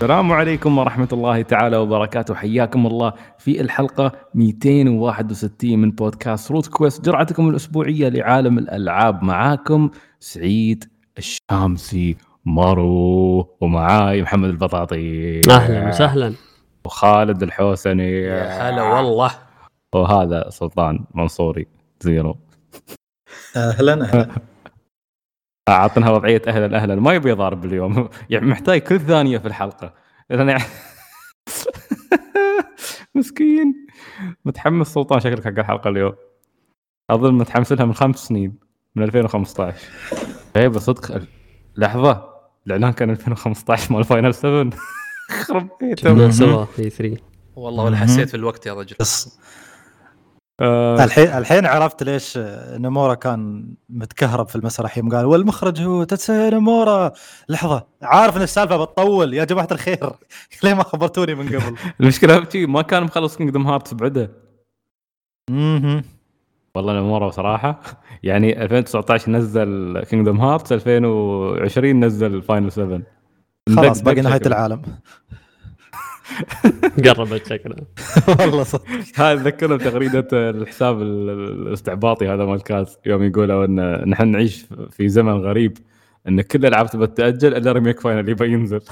السلام عليكم ورحمة الله تعالى وبركاته. حياكم الله في الحلقة 261 من بودكاست روت كويست. جرعتكم الأسبوعية لعالم الألعاب. معاكم سعيد الشامسي مارو ومعاي محمد البطاطي. أهلا وسهلا. وخالد الحوسني يا هلا والله. وهذا سلطان منصوري. زيرو أهلا أهلا. اعطناها وضعية أهلا أهلا ما يبي يضارب اليوم. يعني محتاج كل ثانية في الحلقة. لأن يعني مسكين. متحمس سلطان شكلك حق الحلقة اليوم. أظن متحمس لها من خمس سنين من 2015 اي بصدق لحظة. الإعلان كان 2015 مال فاينل 7 خرب بيته سوا في 3 والله ولا حسيت في الوقت يا رجل. آه، الحين الحين عرفت ليش نمورا كان متكهرب في المسرح. يوم قال والمخرج هو تتسويا نمورا. لحظة عارف إن السالفة بتطول يا جماعة الخير. ليه ما خبرتوني من قبل؟ المشكلة في ما كان مخلص Kingdom Hearts بعده. مهم. والله نمورا بصراحة. يعني 2019 نزل Kingdom Hearts 2020 نزل Final 7 خلاص باقي نهاية. العالم. قربت شكله والله صدق هذا ذكرنا بتغريدة الحساب ال- ال- الاستعباطي هذا مال كاز يوم يقولوا إن نحن نعيش في زمن غريب إن كل الالعاب تبى تاجل إلا remake Final يبى ينزل.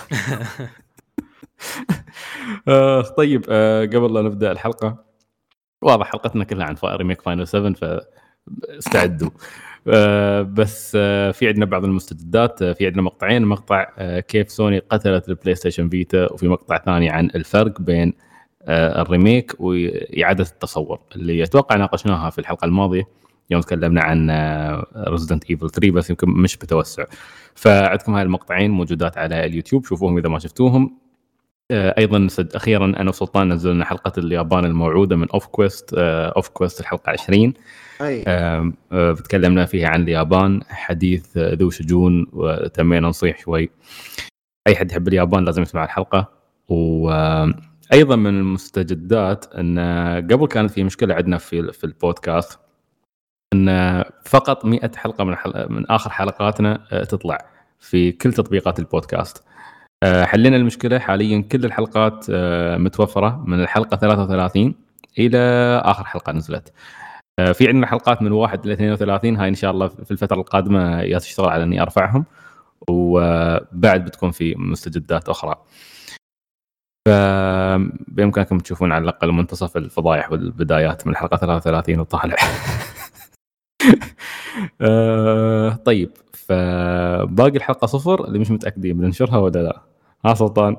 آه طيب آه قبل لا نبدأ الحلقة واضح حلقتنا كلها عن remake Final 7 فاستعدوا. آه بس آه في عندنا بعض المستجدات آه في عندنا مقطعين. مقطع كيف سوني قتلت البلاي ستيشن فيتا وفي مقطع ثاني عن الفرق بين ال remake وإعادة التصور اللي أتوقع ناقشناها في الحلقة الماضية يوم تكلمنا عن Resident Evil 3 بس يمكن مش بتوسع فعندكم هاي المقطعين موجودات على اليوتيوب شوفوهم إذا ما شفتوهم. أيضا سد- أخيرا أنا وسلطان نزلنا حلقة اليابان الموعودة من Off Quest Off Quest الحلقة 20 أي. آه، تكلمنا فيها عن اليابان حديث آه، ذو شجون وتمينا نصيح شوي. أي حد يحب اليابان لازم يسمع الحلقة. وأيضا من المستجدات أن قبل كانت في مشكلة عندنا في في البودكاست أن فقط 100 حلقة من حلقة من آخر حلقاتنا آه، تطلع في كل تطبيقات البودكاست. آه، حلينا المشكلة. حاليا كل الحلقات آه، متوفرة من الحلقة 33 إلى آخر حلقة نزلت. آه، في عندنا حلقات من 1 ل 32 هاي إن شاء الله في الفترة القادمة ياس اشتغل على إني أرفعهم. وبعد بتكون في مستجدات أخرى. فبامكانكم تشوفون على الأقل منتصف الفضايح والبدايات من الحلقة 33 وطالع. آه، طيب. فباقي الحلقة صفر. اللي مش متأكدين بننشرها ولا لا؟ ها سلطان؟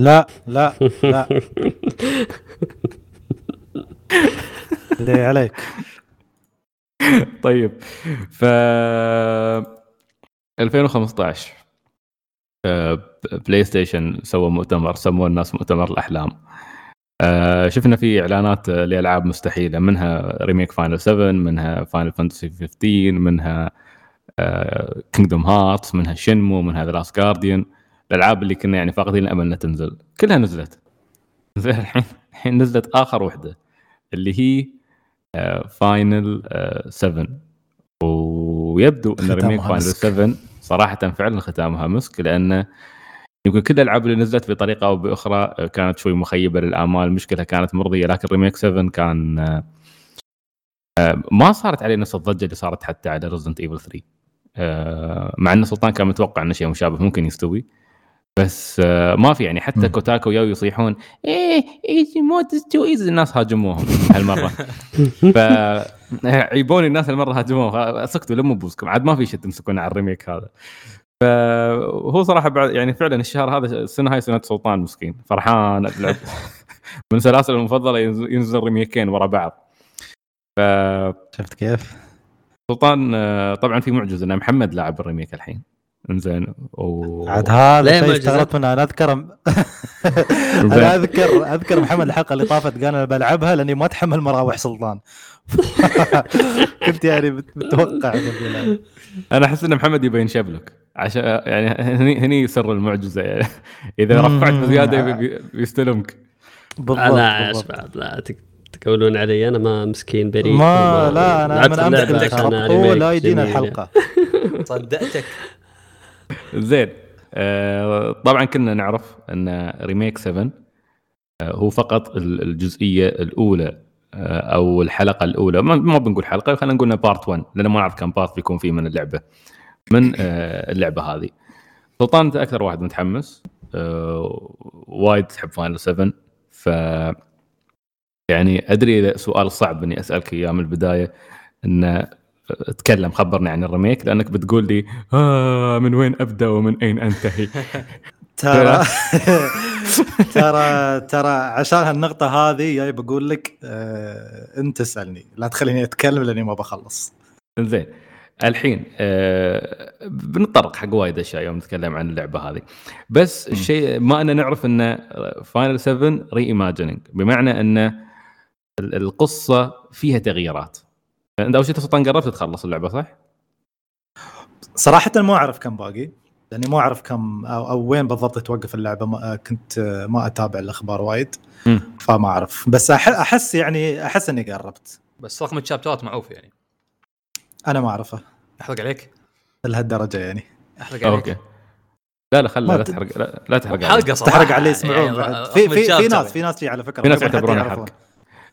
لا لا لا. ليه عليك؟ طيب ف 2015 آه، بلاي ستيشن سوى مؤتمر سموه الناس مؤتمر الأحلام. آه، شفنا فيه إعلانات آه، لألعاب مستحيلة منها remake Final 7 منها Final Fantasy 15 منها Kingdom Hearts منها Shenmue منها The Last Guardian. الألعاب اللي كنا يعني فاقدين الأمل إنها تنزل. كلها نزلت. زين الحين الحين نزلت آخر وحدة اللي هي Final 7 ويبدو إن remake Final مسك. 7 صراحة فعلا ختامها مسك لأنه يمكن كل الألعاب اللي نزلت بطريقة أو بأخرى آه، كانت شوي مخيبة للآمال مش كلها كانت مرضية لكن remake 7 كان آه، آه، ما صارت عليه نفس الضجة اللي صارت حتى على Resident Evil 3 آه، مع إن سلطان كان متوقع ان شيء مشابه ممكن يستوي. بس آه، ما في يعني حتى. Kotaku يو يصيحون إيه easy mode too easy الناس هاجموهم هالمرة. ف عيبوني الناس هالمرة هاجموهم. سكتوا لموا بوزكم عاد ما في شيء تمسكون على ال remake هذا. فهو صراحة بعد يعني فعلا الشهر هذا السنة هاي سنة سلطان مسكين فرحان من سلاسل المفضلة ينزل, ريميكين ورا بعض. فسلطان شفت كيف؟ آه، طبعا في معجزة إن محمد لاعب ال remake الحين. انزين. و... عاد هذا شيء؟ استغربت منه. أنا أذكر أنا اذكر أذكر محمد الحلقة اللي طافت قال أنا بلعبها لأني ما أتحمل مراوح سلطان. كنت يعني مت- متوقع. أنا أحس إن محمد يبي ينشبلك عشان يعني هني هني سر المعجزة. يعني إذا رفعت مم. بزياده يبي- بي- بيستلمك. بالضبط لا بالضبط. لا تك- تقولون علي. أنا ما مسكين بريء. ما وما- لا أنا من امس ريميك لا جميل. الحلقة صدقتك. زين. آه، طبعا كنا نعرف أن remake 7 آه، هو فقط ال- الجزئية الأولى آه، أو الحلقة الأولى. ما ما بنقول حلقة خلينا نقول part 1 لأن ما نعرف كم part بيكون فيه من اللعبة من اللعبة هذه. سلطان أنت أكثر واحد متحمس؟ وايد تحب Final 7 ف يعني أدري سؤال صعب إني أسألك إياه من البداية إنه تكلم خبرني عن ال remake لأنك بتقول لي آه من وين أبدأ ومن أين أنتهي؟ ترى ترى ترى عشان هالنقطة هذه جاي بقول لك آه أنت اسألني لا تخليني أتكلم لأني ما بخلص. زين. الحين آه بنتطرق حق وايد أشياء يوم نتكلم عن اللعبة هذه. بس. الشيء ما ان نعرف ان Final 7 reimagining بمعنى إن ال- القصة فيها تغييرات. أنت أول شيء سلطان قربت تخلص اللعبة صح؟ صراحة ما أعرف كم باقي لأني ما أعرف كم أو, أو وين بالضبط توقف اللعبة ما كنت ما أتابع الأخبار وايد. فما أعرف. بس أحس يعني أحس إني قربت. بس رقم الشابترات معروف يعني. أنا ما أعرفه. أحرق عليك؟ لهالدرجة يعني. أحرق عليك. أوكي. لا لا خله لا تحرق لا, لا تحرق عليه. صراحة. تحرق اللي يسمعون يعني في في في الشابتر ناس في ناس في على فكرة. في ناس حتى يعتبرونها. حرق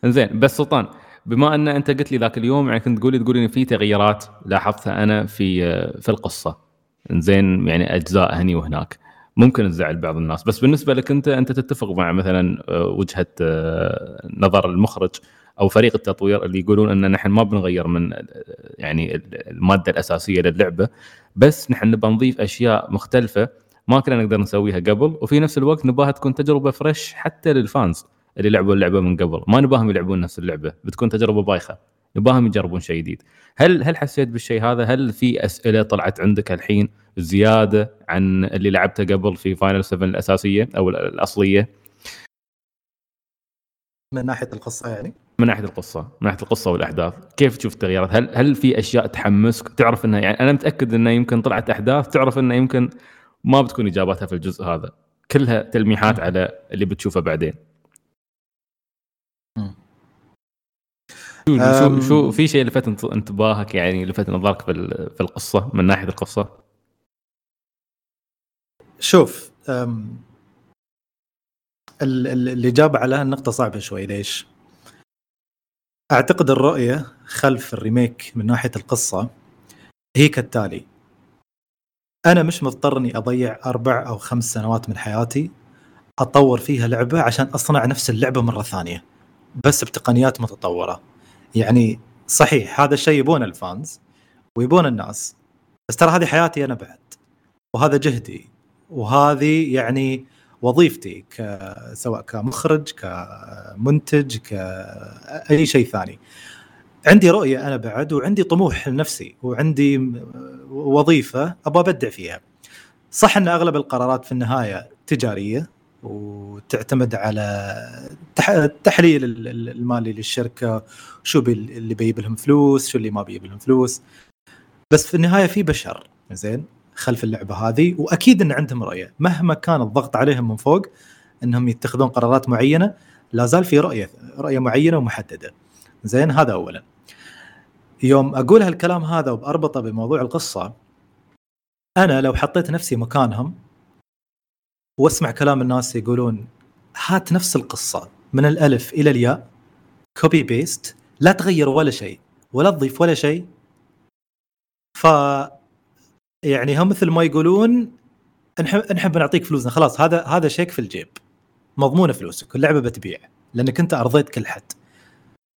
إنزين بس سلطان بما أن أنت قلت لي ذاك اليوم يعني كنت تقولي تقولي إن في تغييرات لاحظتها أنا في في القصة. إنزين يعني أجزاء هني وهناك. ممكن تزعل بعض الناس. بس بالنسبة لك أنت أنت تتفق مع مثلا آه، وجهة آه، نظر المخرج أو فريق التطوير اللي يقولون أن نحن ما بنغير من آه، يعني المادة الأساسية للعبة. بس نحن نبغى نضيف أشياء مختلفة ما كنا نقدر نسويها قبل. وفي نفس الوقت نبغاها تكون تجربة فريش حتى للفانز. اللي لعبوا اللعبة من قبل. ما نباهم يلعبون نفس اللعبة بتكون تجربة بايخة. نباهم يجربون شيء جديد. هل هل حسيت بالشيء هذا؟ هل في أسئلة طلعت عندك الحين زيادة عن اللي لعبته قبل في فاينل 7 الأساسية أو الأصلية؟ من ناحية القصة يعني؟ من ناحية القصة من ناحية القصة والأحداث. كيف تشوف التغييرات؟ هل هل في أشياء تحمسك؟ تعرف إنها يعني أنا متأكد إنه يمكن طلعت أحداث تعرف إنه يمكن ما بتكون إجاباتها في الجزء هذا. كلها تلميحات على اللي بتشوفه بعدين. شو شو, في شيء لفت انت- انتباهك يعني لفت نظرك في ال- في القصة من ناحية القصة؟ شوف أم، ال- ال- الإجابة على هالنقطة صعبة شوي ليش؟ أعتقد الرؤية خلف الريميك من ناحية القصة هي كالتالي. أنا مش مضطر إني أضيع أربع أو خمس سنوات من حياتي أطور فيها لعبة عشان أصنع نفس اللعبة مرة ثانية بس بتقنيات متطورة. يعني صحيح هذا الشيء يبونه الفانز ويبون الناس بس ترى هذه حياتي أنا بعد وهذا جهدي وهذه يعني وظيفتي ك سواء كمخرج كمنتج كأي شيء ثاني. عندي رؤية أنا بعد وعندي طموح لنفسي وعندي وظيفة أبغى أبدع فيها. صح أن أغلب القرارات في النهاية تجارية وتعتمد على تح- تحليل ال- ال- المالي للشركة شو اللي بيجيب لهم فلوس شو اللي ما بيجيب لهم فلوس. بس في النهاية في بشر زين خلف اللعبة هذه وأكيد إن عندهم رؤية. مهما كان الضغط عليهم من فوق إنهم يتخذون قرارات معينة لا زال في رؤية رؤية معينة ومحددة. زين هذا اولا. يوم أقول هالكلام هذا وبأربطه بموضوع القصة أنا لو حطيت نفسي مكانهم واسمع كلام الناس يقولون هات نفس القصة من الألف إلى الياء. copy paste لا تغير ولا شيء. ولا تضيف ولا شيء. ف يعني هم مثل ما يقولون نحب نحب نعطيك فلوسنا. خلاص هذا هذا شيك في الجيب. مضمونة فلوسك اللعبه بتبيع لأنك أنت أرضيت كل حد.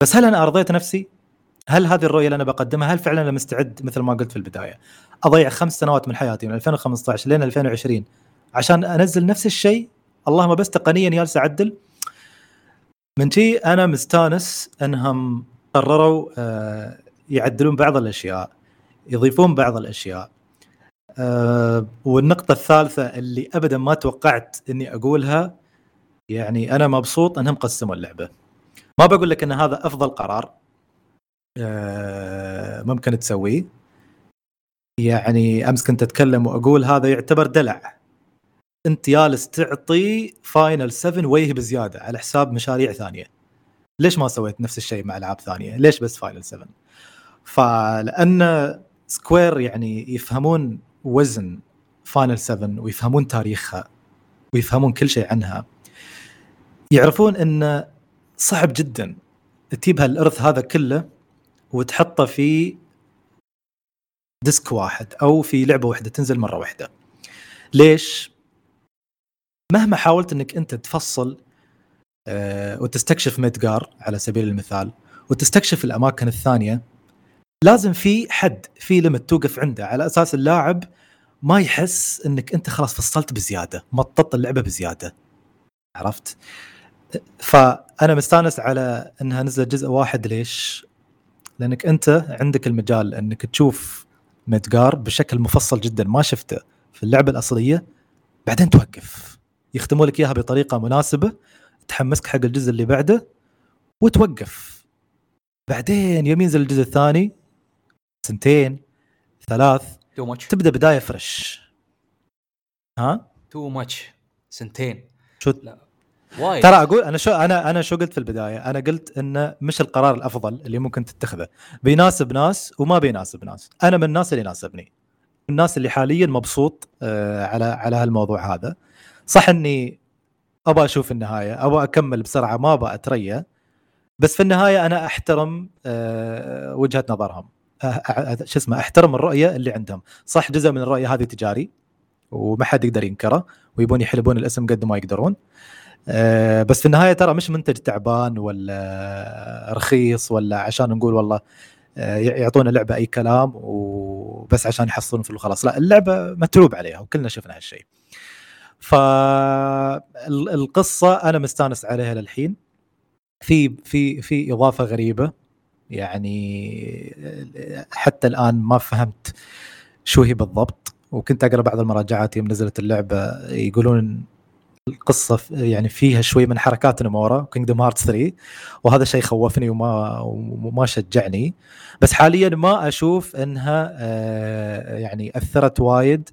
بس هل أنا أرضيت نفسي؟ هل هذه الرؤية اللي أنا بقدمها هل فعلا أنا مستعد مثل ما قلت في البداية؟ أضيع خمس سنوات من حياتي من 2015 لين 2020 عشان أنزل نفس الشيء اللهم بس تقنيا جالس اعدل من شي أنا مستانس أنهم قرروا آه، يعدلون بعض الأشياء يضيفون بعض الأشياء آه، والنقطة الثالثة اللي ابدا ما توقعت إني أقولها يعني أنا مبسوط أنهم قسموا اللعبة. ما بقول لك إن هذا أفضل قرار آه، ممكن تسويه. يعني أمس كنت أتكلم وأقول هذا يعتبر دلع. انت جالس تعطي Final 7 ويه بزيادة على حساب مشاريع ثانية. ليش ما سويت نفس الشيء مع ألعاب ثانية؟ ليش بس Final 7؟ فلأن Square يعني يفهمون وزن Final 7 ويفهمون تاريخها ويفهمون كل شيء عنها يعرفون إن صعب جدا تجيب هالإرث هذا كله وتحطه في disc واحد أو في لعبة واحدة تنزل مرة واحدة ليش مهما حاولت إنك أنت تفصل آه، وتستكشف Midgar على سبيل المثال وتستكشف الأماكن الثانية لازم في حد في ليمت توقف عنده. على أساس اللاعب ما يحس إنك أنت خلاص فصلت بزيادة مططت اللعبة بزيادة. عرفت؟ فأنا مستانس على إنها نزلت جزء واحد ليش؟ لأنك أنت عندك المجال إنك تشوف ميدجار بشكل مفصل جدا. ما شفته في اللعبة الأصلية بعدين توقف. يختموا لك إياها بطريقة مناسبة تحمسك حق الجزء اللي بعده وتوقف. بعدين يوم ينزل الجزء الثاني سنتين ثلاث too much تبدأ بداية fresh ها؟ too much سنتين. شو؟ وايد ترى أقول أنا شو أنا أنا شو قلت في البداية؟ أنا قلت انه مش القرار الأفضل اللي ممكن تتخذه، بيناسب ناس وما بيناسب ناس، أنا من الناس اللي يناسبني. الناس اللي حاليا مبسوط آه، على على هالموضوع هذا. صح إني ابى أشوف النهاية، ابى أكمل بسرعة ما ابى أتريا. بس في النهاية أنا أحترم آه، وجهة نظرهم. أه- أه- شو اسمه أحترم الرؤية اللي عندهم، صح جزء من الرؤية هذه تجاري وما حد يقدر ينكره ويبون يحلبون الاسم قد ما يقدرون. بس في النهاية ترى مش منتج تعبان ولا رخيص ولا عشان نقول والله يعطونا لعبة أي كلام وبس عشان يحصلون فلوس خلاص لا اللعبة متعوب عليها وكلنا شفنا هالشيء فالقصة أنا مستانس عليها للحين. في في في إضافة غريبة. يعني حتى الآن ما فهمت شو هي بالضبط. وكنت أقرأ بعض المراجعات يوم نزلت اللعبة يقولون القصة يعني فيها شوي من حركات نمورا كينجدم هارت 3 وهذا شيء خوفني وما وما شجعني. بس حاليا ما أشوف إنها آه، يعني أثرت وايد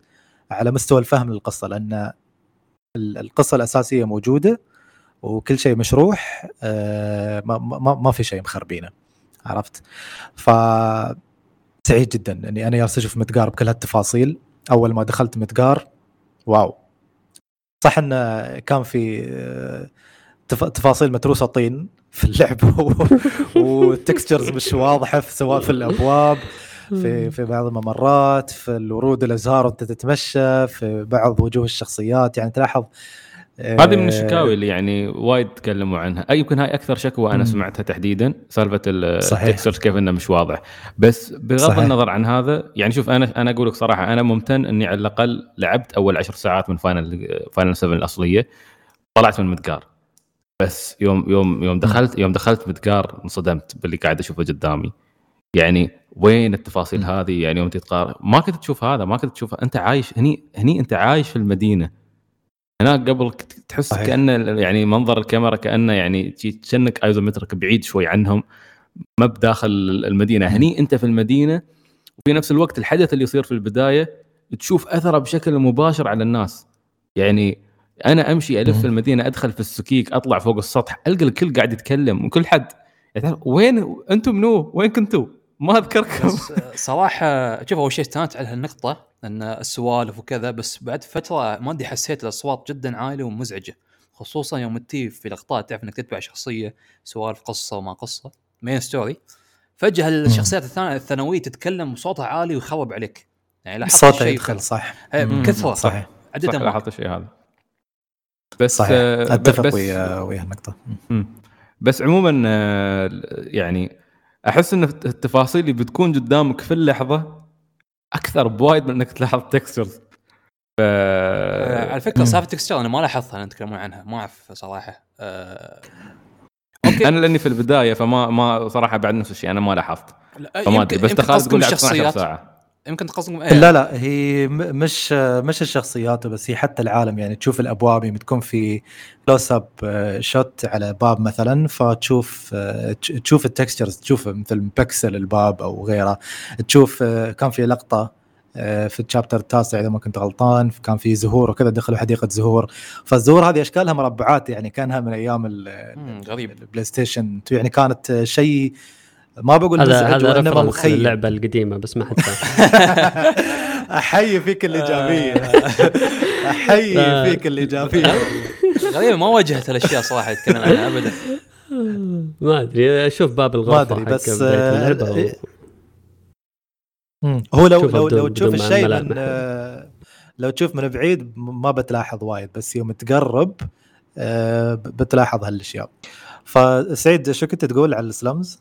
على مستوى الفهم للقصة. لأن القصة الأساسية موجودة وكل شيء مشروح آه، ما, ما, ما في شيء مخربينه عرفت؟ ف سعيد جدا إني أنا جالس أشوف مدقار بكل هالتفاصيل. أول ما دخلت مدقار واو! صح انه كان في آه، تف- تفاصيل متروسة طين في اللعبه والتكستشرز مش واضحة سواء في الأبواب. في في بعض الممرات في الورود الازهار وأنت تتمشى في بعض وجوه الشخصيات يعني تلاحظ آه، هذه من الشكاوي اللي يعني وايد تكلموا عنها أي يمكن هاي أكثر شكوى أنا مم. سمعتها تحديدا سالفة ال- صحيح. ال textures كيف إنه مش واضح بس بغض صحيح. النظر عن هذا يعني شوف أنا أنا أقول لك صراحة أنا ممتن إني على الأقل لعبت أول عشر ساعات من Final Final 7 الأصلية طلعت من Midgar بس يوم يوم يوم دخلت يوم دخلت Midgar انصدمت باللي قاعد أشوفه قدامي يعني وين التفاصيل مم. هذه؟ يعني يوم تتقارن ما كنت تشوف هذا ما كنت تشوف أنت عايش هني هني أنت عايش في المدينة. هناك قبل تحس صحيح. كأنه يعني منظر الكاميرا كأنه يعني كأنك isometric بعيد شوي عنهم ما بداخل المدينة. هني أنت في المدينة وفي نفس الوقت الحدث اللي يصير في البداية تشوف أثره بشكل مباشر على الناس. يعني أنا أمشي ألف مم. في المدينة أدخل في السكيك أطلع فوق السطح ألقى الكل قاعد يتكلم وكل حد يعني وين أنتم منو وين كنتوا؟ ما أذكركم. بس صراحة شوف أول شيء استانت على هالنقطة إن السوالف وكذا بس بعد فترة ما أدري حسيت الأصوات جدا عالية ومزعجة. خصوصا يوم تجي في لقطات تعرف إنك تتبع شخصية سوالف قصة وما قصة مين ستوري فجأة الشخصيات الثانية الثانوية تتكلم وصوتها عالي ويخرب عليك. يعني لاحظت صوته شيء يدخل صح. إيه، مم. بكثرة. صحيح عدة صح. لاحظت الشيء هذا. بس صحيح. آه، أتفق بس ويا ويا النقطه. بس عموما آه، يعني أحس إن التفاصيل اللي بتكون قدامك في اللحظة أكثر بوايد من إنك تلاحظ textures ف آه، على فكرة مم. سالفه texture أنا ما لاحظتها أنا تتكلمون عنها ما أعرف صراحة. آه، okay. أنا لأني في البداية فما ما صراحة بعد نفس الشيء أنا ما لاحظت. لا، فما أدري بس تخيل تقول لي 12 الشخصيات. ساعه يمكن قصدكم إيه. لا لا هي مش مش الشخصيات بس هي حتى العالم. يعني تشوف الأبواب يوم تكون في close up shot على باب مثلا فتشوف آه، تش- تشوف ال textures تشوف مثل بكسل الباب أو غيره. تشوف آه، كان في لقطة آه، في ال chapter التاسع إذا ما كنت غلطان كان في زهور وكذا دخلوا حديقة زهور. فالزهور هذه أشكالها مربعات يعني كانها من أيام غريب. البلاي ستيشن يعني كانت شيء ما بقول هذا هذا reference مخيب اللعبة القديمة بس ما حد أحيي فيك الإيجابية. أحيي فيك الإيجابية. غريبة ما واجهت الأشياء صراحة يتكلم عنها ابدا. ما أدري أشوف باب ما الغرفه أدري حق بس و- آه، مم. هو لو لو لو تشوف الشيء من. آه، لو تشوف من بعيد ما بتلاحظ وايد بس يوم تقرب آه، بتلاحظ هالأشياء. فسعيد شو كنت تقول على السلمز؟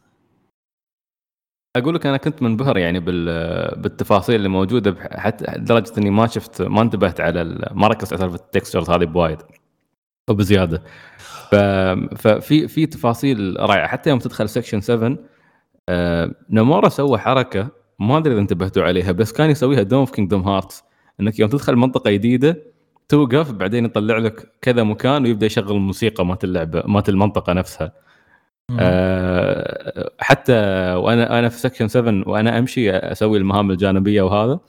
أقول لك أنا كنت منبهر يعني بال- بالتفاصيل اللي موجودة حتى لدرجة إني ما شفت ما انتبهت على ما ركزت على سالفة ال textures هذه بوايد. وبزياده ف... ففي في تفاصيل رائعة. حتى يوم تدخل section 7 آه... نمورا سوى حركة ما أدري إذا انتبهتوا عليها بس كان يسويها دوم في كينجدوم هارتس إنك يوم تدخل منطقة جديدة توقف بعدين يطلع لك كذا مكان ويبدأ يشغل الموسيقى مالت اللعبة مالت المنطقة نفسها. آه، حتى وأنا أنا في section 7 وأنا أمشي أسوي المهام الجانبية وهذا.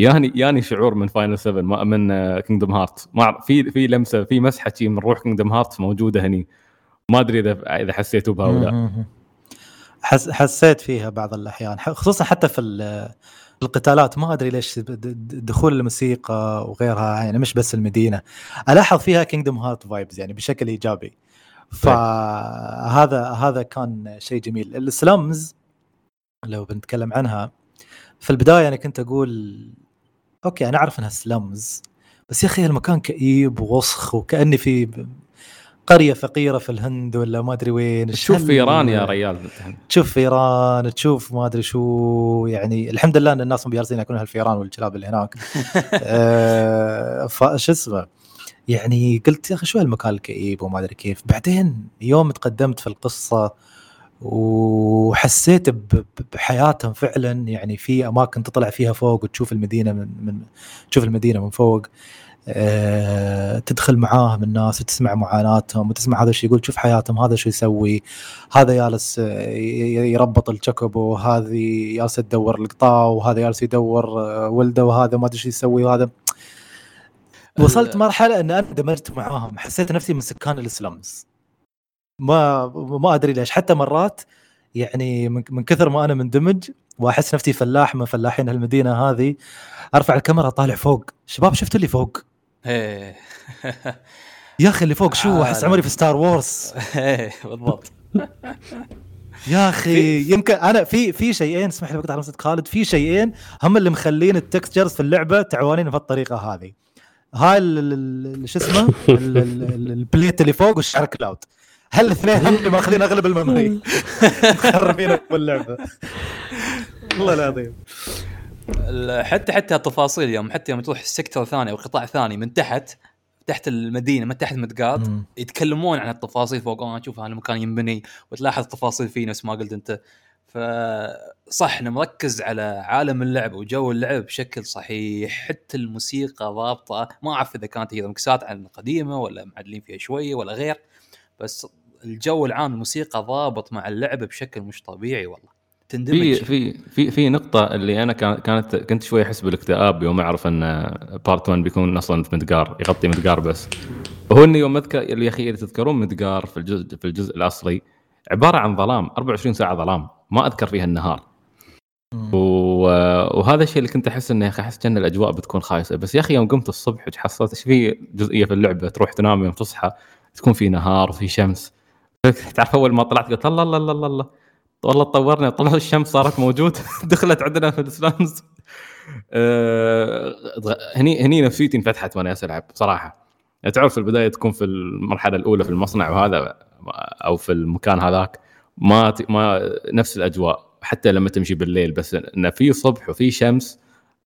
ياني ياني شعور من فاينل 7 ما من كينجدوم هارت ما في في لمسة في مسحة شي من روح كينجدوم هارت موجودة هني. ما أدري اذا إذا حسيتوا بها ولا لا. حس حسيت فيها بعض الأحيان خصوصا حتى في ال- القتالات. ما أدري ليش د- د- دخول الموسيقى وغيرها يعني مش بس المدينة. ألاحظ فيها كينجدوم هارت vibes يعني بشكل إيجابي. فهذا هذا كان شيء جميل. ال slums لو بنتكلم عنها في البداية أنا كنت أقول okay أنا أعرف إنها slums بس يا أخي المكان كئيب ووسخ وكأني في قرية فقيرة في الهند ولا ما أدري وين. تشوف فيران يا ريال تشوف فيران تشوف ما أدري شو يعني الحمد لله إن الناس مبيارسين ياكلون هالفيران والكلاب اللي هناك. آه، فش اسمه؟ يعني قلت يا أخي شو هالمكان الكئيب وما أدري كيف. بعدين يوم تقدمت في القصة وحسيت بحياتهم فعلا يعني في أماكن تطلع فيها فوق وتشوف المدينة من, من تشوف المدينة من فوق آه، تدخل معاهم الناس وتسمع معاناتهم وتسمع هذا شو يقول شوف حياتهم هذا شو يسوي هذا جالس آه، يربط الشكوبو وهذه جالسة تدور القطاع وهذا جالس يدور آه، ولده وهذا ما أدري شو يسوي وهذا وصلت مرحلة إن أنا اندمجت معاهم. حسيت نفسي من سكان ال slums ما ما أدري ليش. حتى مرات يعني من من كثر ما أنا مندمج وأحس نفسي فلاح من فلاحين المدينة هذه أرفع الكاميرا طالع فوق. شباب شفتوا اللي فوق؟ إيه. يا أخي اللي فوق شو؟ أحس عمري في ستار وورز إيه بالضبط. يا أخي يمكن أنا في في شيئين اسمح لي بقطع خالد في شيئين هم اللي مخلين ال textures في اللعبة تعبانين بهالطريقه هذه. هاي ال- ال- ال- شو اسمه؟ ال- ال- ال- ال plate اللي فوق والشعر كلاود هالاثنين هم اللي ماخذين أغلب ال memory مخربين باللعبه والله العظيم. ال- حتى حتى التفاصيل يوم حتى يوم تروح sector ثاني أو قطاع ثاني من تحت تحت المدينة من تحت مدقات. يتكلمون عن التفاصيل فوق. آه شوف هذا المكان ينبني وتلاحظ تفاصيل فيه نفس ما قلت أنت. فصح إنه مركز على عالم اللعب وجو اللعب بشكل صحيح حتى الموسيقى ضابطة. ما أعرف إذا كانت هي مكسات عن القديمة ولا معدلين فيها شوية ولا غير بس الجو العام الموسيقى ضابط مع اللعب بشكل مش طبيعي والله. في تندمج. في في في نقطة اللي أنا كان- كانت كنت شوي أحس بالاكتئاب يوم أعرف أن بارت 1 بيكون أصلا في مدقار يغطي مدقار بس. وهو إني يوم أذكر يا أخي إذا تذكرون مدقار في الجزء في الجزء الأصلي عبارة عن ظلام 24 ساعة ظلام. ما أذكر فيها النهار. و- وهذا الشيء اللي كنت أحس انه يا أخي أحس كأن الأجواء بتكون خايسة. بس يا أخي يوم قمت الصبح حصلت إيش في جزئية في اللعبة؟ تروح تنام يوم تصحى تكون في نهار وفي شمس. تعرف أول ما طلعت قلت الله الله الله الله, الله. والله تطورنا طلعت الشمس صارت موجودة. دخلت عندنا في السلامز أه هني هني نفسيتي انفتحت وأنا العب بصراحه يعني تعرف في البداية تكون في المرحلة الأولى في المصنع وهذا أو في المكان هذاك ما ما نفس الأجواء. حتى لما تمشي بالليل بس انه في صبح وفي شمس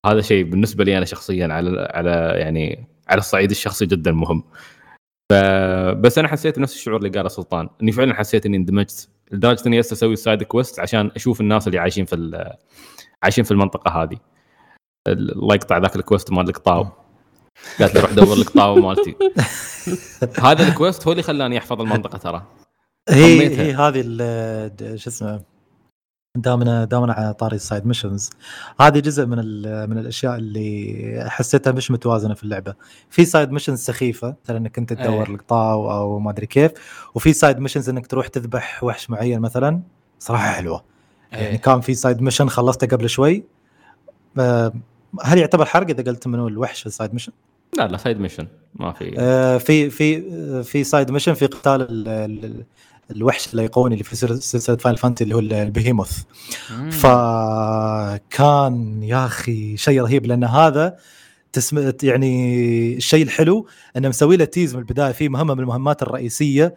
هذا شيء بالنسبة لي أنا شخصيا على على يعني على الصعيد الشخصي جدا مهم. فبس أنا حسيت بنفس الشعور اللي قاله سلطان إني فعلا حسيت إني اندمجت لدرجة إني هسه أسوي سايد كويست عشان أشوف الناس اللي عايشين في عايشين في المنطقة هذه. الله يقطع ذاك ال quest مال القطاو. قالت لي روح دور القطاو مالتي. هذا ال quest هو اللي خلاني أحفظ المنطقة ترى. هي طميتها. هي هذه شو اسمه دامنا دامنا على طاري ال side missions هذه جزء من من الأشياء اللي حسيتها مش متوازنة في اللعبة في side missions سخيفة مثلا إنك أنت تدور أي. القطاوة أو ما أدري كيف وفي side missions إنك تروح تذبح وحش معين مثلا صراحة حلوة يعني إيه. كان في side mission خلصته قبل شوي آه، هل يعتبر حرق إذا قلت منو الوحش في ال side mission؟ لا لا side mission ما في آه في في آه، في side mission في قتال ال- ال- الوحش الايقوني اللي في سل- سلسلة فاينل فانتسي اللي هو البهيموث. مم. فكان يا أخي شيء رهيب لأن هذا تسم... يعني الشيء الحلو إنه مسوي له tease من البداية في مهمة من المهمات الرئيسية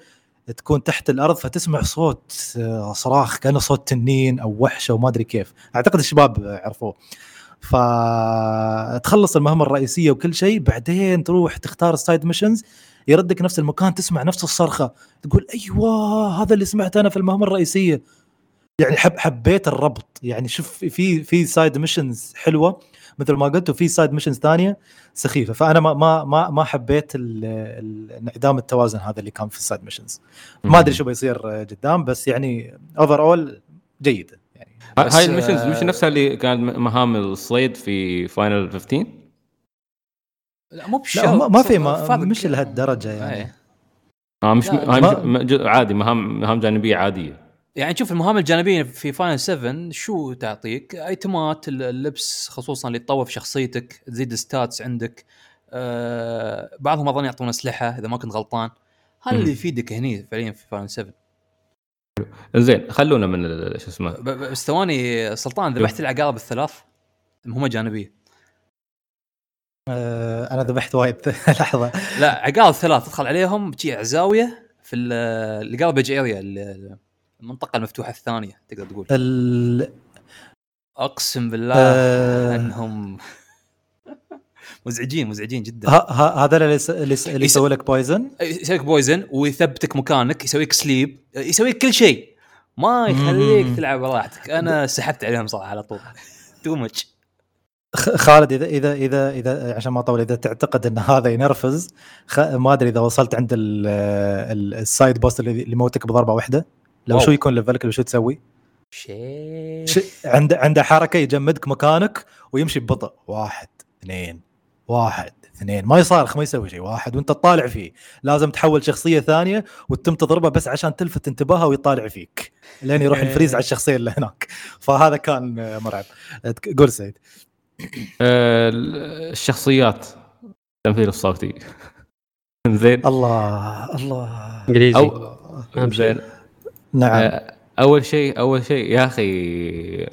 تكون تحت الأرض فتسمع صوت آه، صراخ كأنه صوت تنين أو وحش أو ما أدري كيف. أعتقد الشباب عرفوه. فتخلص المهمة الرئيسية وكل شيء بعدين تروح تختار ال side missions يردك نفس المكان تسمع نفس الصرخة تقول أيوه هذا اللي سمعته أنا في المهمة الرئيسية. يعني حب حبيت الربط. يعني شوف في في side missions حلوة. مثل ما قلت وفي side missions ثانية سخيفة. فأنا ما ما ما ما حبيت انعدام التوازن هذا اللي كان في ال side missions ما أدري شو بيصير قدام بس يعني overall جيدة. يعني هاي ال missions آه، مش نفسها اللي كانت مهام الصيد في فاينل 15 لا مو لا بشرط ما, ما في ما. مش لهالدرجة يعني إيه. آه مش مش ج- عادي مهام مهام جانبية عادية يعني شوف المهام الجانبية في فاينل 7 شو تعطيك؟ آيتمات اللبس خصوصا اللي تطور في شخصيتك تزيد stats عندك آه بعضهم أظن يعطون أسلحة إذا ما كنت غلطان هذا اللي. يفيدك هني فعليا في فاينل 7 زين خلونا من ال- شو اسمه بس ثواني سلطان ذبحت العقارب الثلاث مهمه جانبية آه أنا ذبحت وايد. لحظة. لا عقارب ثلاث تدخل عليهم تجي زاويه في ال garbage area المنطقة المفتوحة الثانية تقدر تقول. ال- أقسم بالله آه. إنهم مزعجين مزعجين جدا. هذا اللي اللي يس- اللي يس- يسوي لك بويزن بويزن ويثبتك مكانك يسويك sleep يسويك كل شيء. ما يخليك. تلعب براحتك. أنا سحبت عليهم صراحة على طول. too much خالد إذا إذا إذا إذا عشان ما أطول إذا تعتقد إن هذا ينرفز خ... ما أدري إذا وصلت عند ال- ال- ال side boss اللي يموتك بضربة واحدة لو واو. شو يكون level ك لو شو تسوي؟ شيء ش... عنده عنده حركة يجمدك مكانك ويمشي ببطء. واحد اثنين واحد اثنين. ما يصارخ ما يسوي شيء واحد وأنت تطالع فيه. لازم تحول شخصية ثانية وتتم تضربه بس عشان تلفت انتباهه ويطالع فيك. لين يروح ال freeze على الشخصية اللي هناك. فهذا كان مرعب. قول سعيد. آه، الشخصيات. التمثيل الصوتي. زين. الله الله. إنجليزي. شيء. زين. نعم. آه، أول شيء أول شيء يا أخي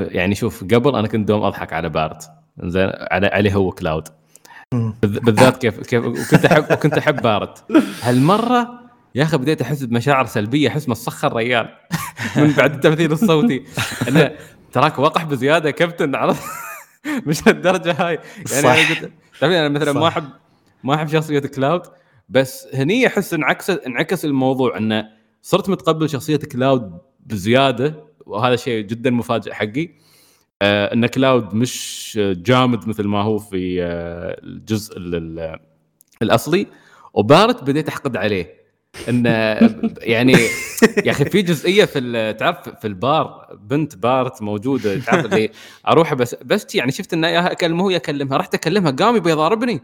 يعني شوف قبل أنا كنت دوم أضحك على بارت زين على عليه هو كلاود. بالذات كيف كيف وكنت أحب وكنت أحب بارت هالمرة يا أخي بديت أحس بمشاعر سلبية أحس مسخر ريال. من بعد التمثيل الصوتي. إنه تراك وقح بزيادة يا كابتن عرفت مش للدرجه هاي يعني صح. أنا قلت تعرفين أنا مثلا ما صح. احب ما أحب شخصية كلاود بس هني أحس انعكس انعكس الموضوع إنه صرت متقبل شخصية كلاود بزيادة وهذا شيء جدا مفاجئ حقي آه إن كلاود مش جامد مثل ما هو في آه الجزء ال- ال- الأصلي وبارت بديت أحقد عليه انه يعني يا أخي في جزئية في ال- تعرف في البار بنت بارت موجودة تعرف اللي أروح بس بس يعني شفت انه اكلمه ويا أكلمها رحت أكلمها قام يبي يضاربني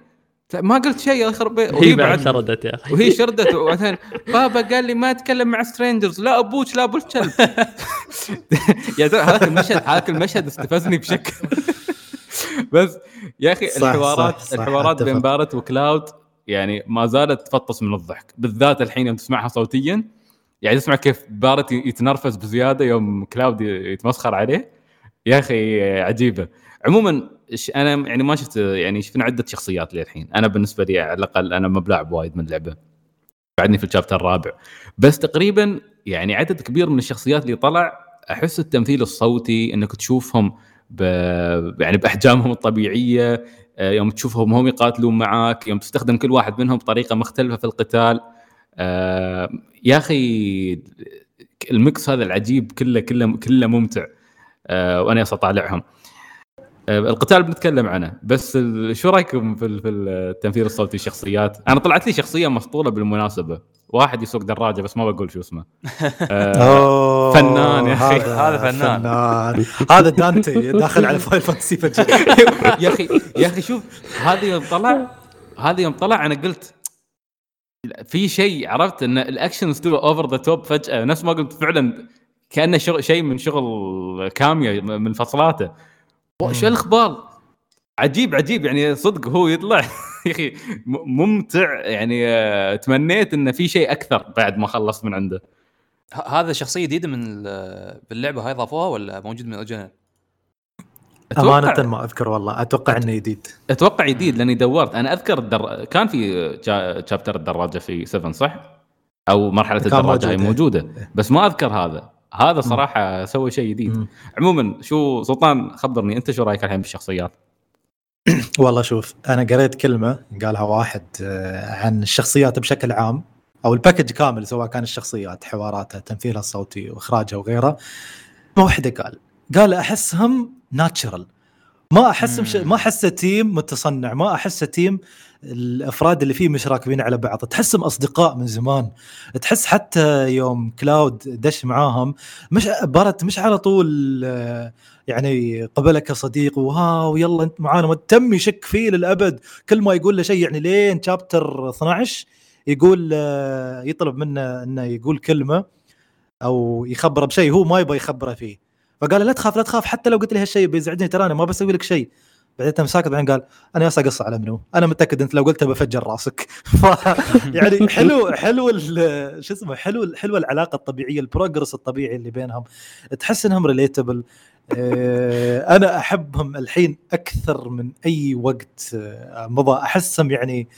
ما قلت شيء يا خرب بيت. هي بعد شردت يا أخي وهي شردت وبعدين بابا قال لي ما أتكلم مع strangers لا أبوك لا ابو الكلب يا زلمة هذاك المشهد هذاك المشهد استفزني بشكل بس يا أخي صح، الحوارات صح، صح، الحوارات. بين بارت وكلاود يعني ما زالت تفطس من الضحك. بالذات الحين يوم تسمعها صوتيا يعني تسمع كيف بارت يتنرفز بزيادة يوم كلاود يتمسخر عليه. يا أخي عجيبة. عموما أنا يعني ما شفت يعني شفنا عدة شخصيات للحين. أنا بالنسبة لي على الأقل أنا ما بلاعب وايد من اللعبة. بعدني في الشابتر الرابع. بس تقريبا يعني عدد كبير من الشخصيات اللي طلع أحس التمثيل الصوتي إنك تشوفهم ب... يعني بأحجامهم الطبيعية يوم تشوفهم هم يقاتلون معاك يوم تستخدم كل واحد منهم بطريقة مختلفة في القتال. آه، يا أخي ال mix هذا العجيب كله كله كله ممتع آه، وأنا أطالعهم. آه، القتال بنتكلم عنه بس شو رأيكم في التمثيل الصوتي الشخصيات؟ أنا طلعت لي شخصية مسطوله بالمناسبة. واحد يسوق دراجة بس ما بقول شو اسمه. آه، فنان يا أخي. هذا فنان. فنان. هذا دانتي داخل على Final Fantasy فجأة. يا أخي يا أخي شوف هذا يوم طلع هذا يوم طلع أنا قلت في شيء عرفت؟ إن ال action so over the top فجأة. نفس ما قلت فعلا كأنه شغل شيء من شغل كاميا من فصلاته. شو الأخبار؟ عجيب عجيب. يعني صدق هو يطلع. يا أخي ممتع يعني آه، تمنيت انه في شيء أكثر بعد ما خلصت من عنده هذا شخصية جديدة من ال- باللعبه هاي ضافوها ولا موجود من ال original؟ أمانة ما أذكر والله أتوقع إنه جديد أتوقع جديد لأني دورت أنا أذكر الدر... كان في. شابتر الدراجة في 7 صح؟ أو مرحلة الدراجة هي موجود، إيه. موجودة بس ما أذكر هذا هذا صراحة سوى شيء جديد. عموما شو سلطان خبرني أنت شو رأيك الحين بالشخصيات؟ والله شوف أنا قريت كلمة قالها واحد آه، عن الشخصيات بشكل عام أو الباكج كامل سواء كان الشخصيات حواراتها تمثيلها الصوتي وإخراجها وغيره ما وحده قال قال أحسهم natural ما. مم. ما أحسه team متصنع ما أحسه team الأفراد اللي فيه مش راكبين على بعض. تحسهم أصدقاء من زمان. تحس حتى يوم كلاود دش معاهم مش بارت مش على طول آه، يعني قبلك كصديق وها ويلا أنت معانا. تم يشك فيه للأبد. كل ما يقول له شيء يعني لين chapter 12 يقول آه، يطلب منه إنه يقول كلمة أو يخبره بشيء هو ما يبغى يخبره فيه. فقال لا تخاف لا تخاف حتى لو قلت لي هالشيء بيزعجني ترى أنا ما بسوي لك شيء. بعدين تم ساكت بعدين قال أنا يا اقص على منو؟ أنا متأكد إنت لو قلتها بفجر راسك. يعني حلو حلو شو اسمه حلو حلوة العلاقة الطبيعية ال progress الطبيعي اللي بينهم. تحس إنهم relatable أنا أحبهم الحين أكثر من أي وقت آه، مضى. أحسهم يعني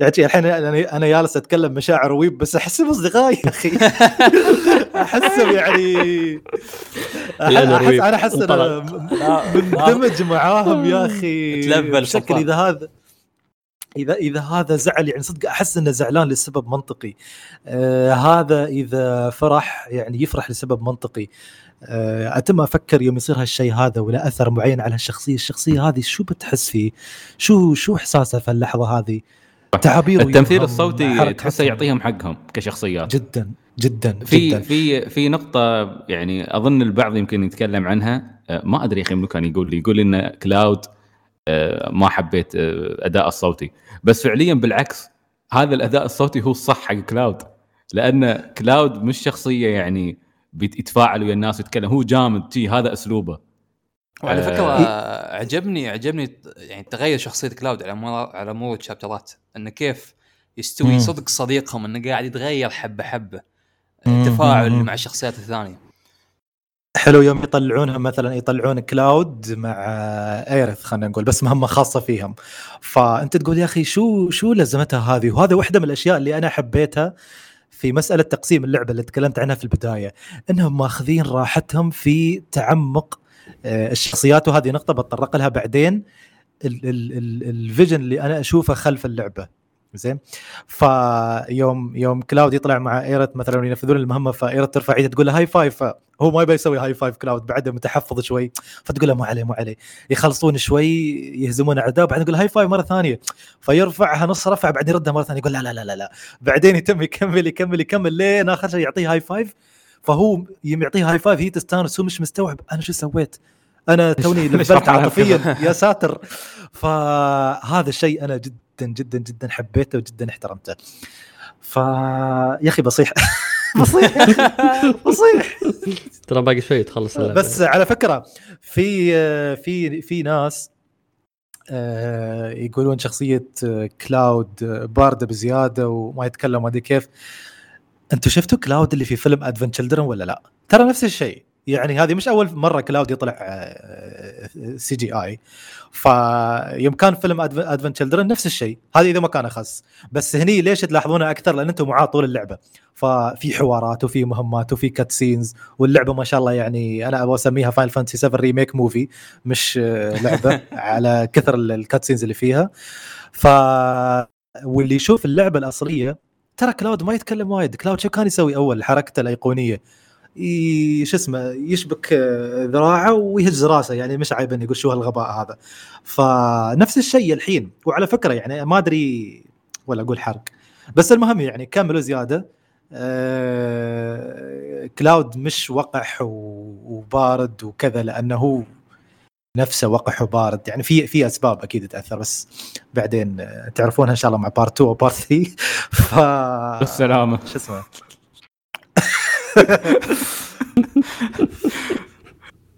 يعني الحين أنا أنا جالس أتكلم مشاعر weeb بس احسهم اصدقائي يا أخي. احسهم يعني احس أنا أحس أنا. مندمج معاهم يا أخي. بشكل. إذا هذا اذا إذا هذا زعل يعني صدق أحس إنه زعلان لسبب منطقي. آه هذا إذا فرح يعني يفرح لسبب منطقي. آه أتم أفكر يوم يصير هالشيء هذا ولا أثر معين على الشخصيه الشخصية هذه شو بتحس فيه؟ شو شو احساسه في اللحظة هذه؟ تعابير التمثيل الصوتي. تحسه يعطيهم حقهم كشخصيات. جدا جدا في جدا. في في نقطة يعني أظن البعض يمكن يتكلم عنها. آه، ما أدري يا أخي منو كان يقول. لي يقول لي إن كلاود آه، ما حبيت آه، أداء الصوتي. بس فعليا بالعكس هذا الأداء الصوتي هو الصح حق كلاود. لأن كلاود مش شخصية يعني بيتفاعل ويا الناس ويتكلم. هو جامد تي هذا أسلوبه. وعلى آه، فكره عجبني عجبني يعني تغير شخصية كلاود على مر على مرور ال chapter ات انه كيف يستوي مم. صدق صديقهم إنه قاعد يتغير حبة حبة. التفاعل. مع الشخصيات الثانية. حلو يوم يطلعونها مثلا يطلعون كلاود مع ايرث خلينا نقول بس مهمة خاصة فيهم. فأنت تقول يا أخي شو شو لزمتها هذه؟ وهذا واحدة من الأشياء اللي أنا حبيتها في مسألة تقسيم اللعبة اللي تكلمت عنها في البداية. إنهم ماخذين راحتهم في تعمق آه، الشخصيات وهذه نقطة بتطرق لها بعدين ال- ال- ال- ال vision اللي أنا أشوفه خلف اللعبة. زين؟ فيوم يوم كلاود يطلع مع إيرث مثلا ينفذون المهمة فإيرث ترفع ايدها تقول له high five هو ما يبي يسوي high five كلاود بعده متحفظ شوي فتقول له مو عليه مو عليه. يخلصون شوي يهزمون أعداء بعدين يقول high five مرة ثانية. فيرفعها نص رفع بعدين يردها مرة ثانية يقول لا لا لا لا, لا. بعدين يتم يكمل يكمل يكمل. لين آخر شيء يعطيه high five فهو يعطيه high five هي تستانس هو مش مستوعب أنا شو سويت؟ أنا توني لفلت عاطفيا يا ساتر. فهذا الشيء أنا جدا جدا جدا حبيته وجدا احترمته. ف يا أخي بصيح. بصيح. بصيح. ترى باقي شوي تخلص اللعبة. بس على فكرة في في في ناس آه، يقولون شخصية آه، كلاود آه، باردة بزيادة وما يتكلم ما أدري كيف. أنتم شفتوا كلاود اللي في فيلم Advent Children ولا لا؟ ترى نفس الشيء. يعني هذه مش أول مرة كلاود يطلع آه، CGI. فيوم كان فيلم Advent Children نفس الشيء. هذه إذا ما كان اخص بس هني ليش تلاحظونها أكثر؟ لأن أنتم معاه طول اللعبة. ففي حوارات وفي مهمات وفي cutscenes واللعبة ما شاء الله يعني أنا أبغى أسميها Final Fantasy 7 Remake movie مش آه، لعبة على كثر ال cutscenes اللي فيها. ف واللي يشوف اللعبة الأصلية ترى كلاود ما يتكلم وايد. كلاود شو كان يسوي أول؟ حركته الأيقونية. شو اسمه يشبك آه، ذراعه ويهز راسه يعني مش عايبنه يقول شو هالغباء هذا. فنفس الشيء الحين وعلى فكرة يعني ما أدري ولا أقول حرق بس المهم يعني كملوا زياده آه، كلاود مش وقح وبارد وكذا لأنه هو نفسه وقح وبارد. يعني في في أسباب أكيد تاثر بس بعدين آه، تعرفونها إن شاء الله مع part 2 و part 3 ف بالسلامة. شو اسمه؟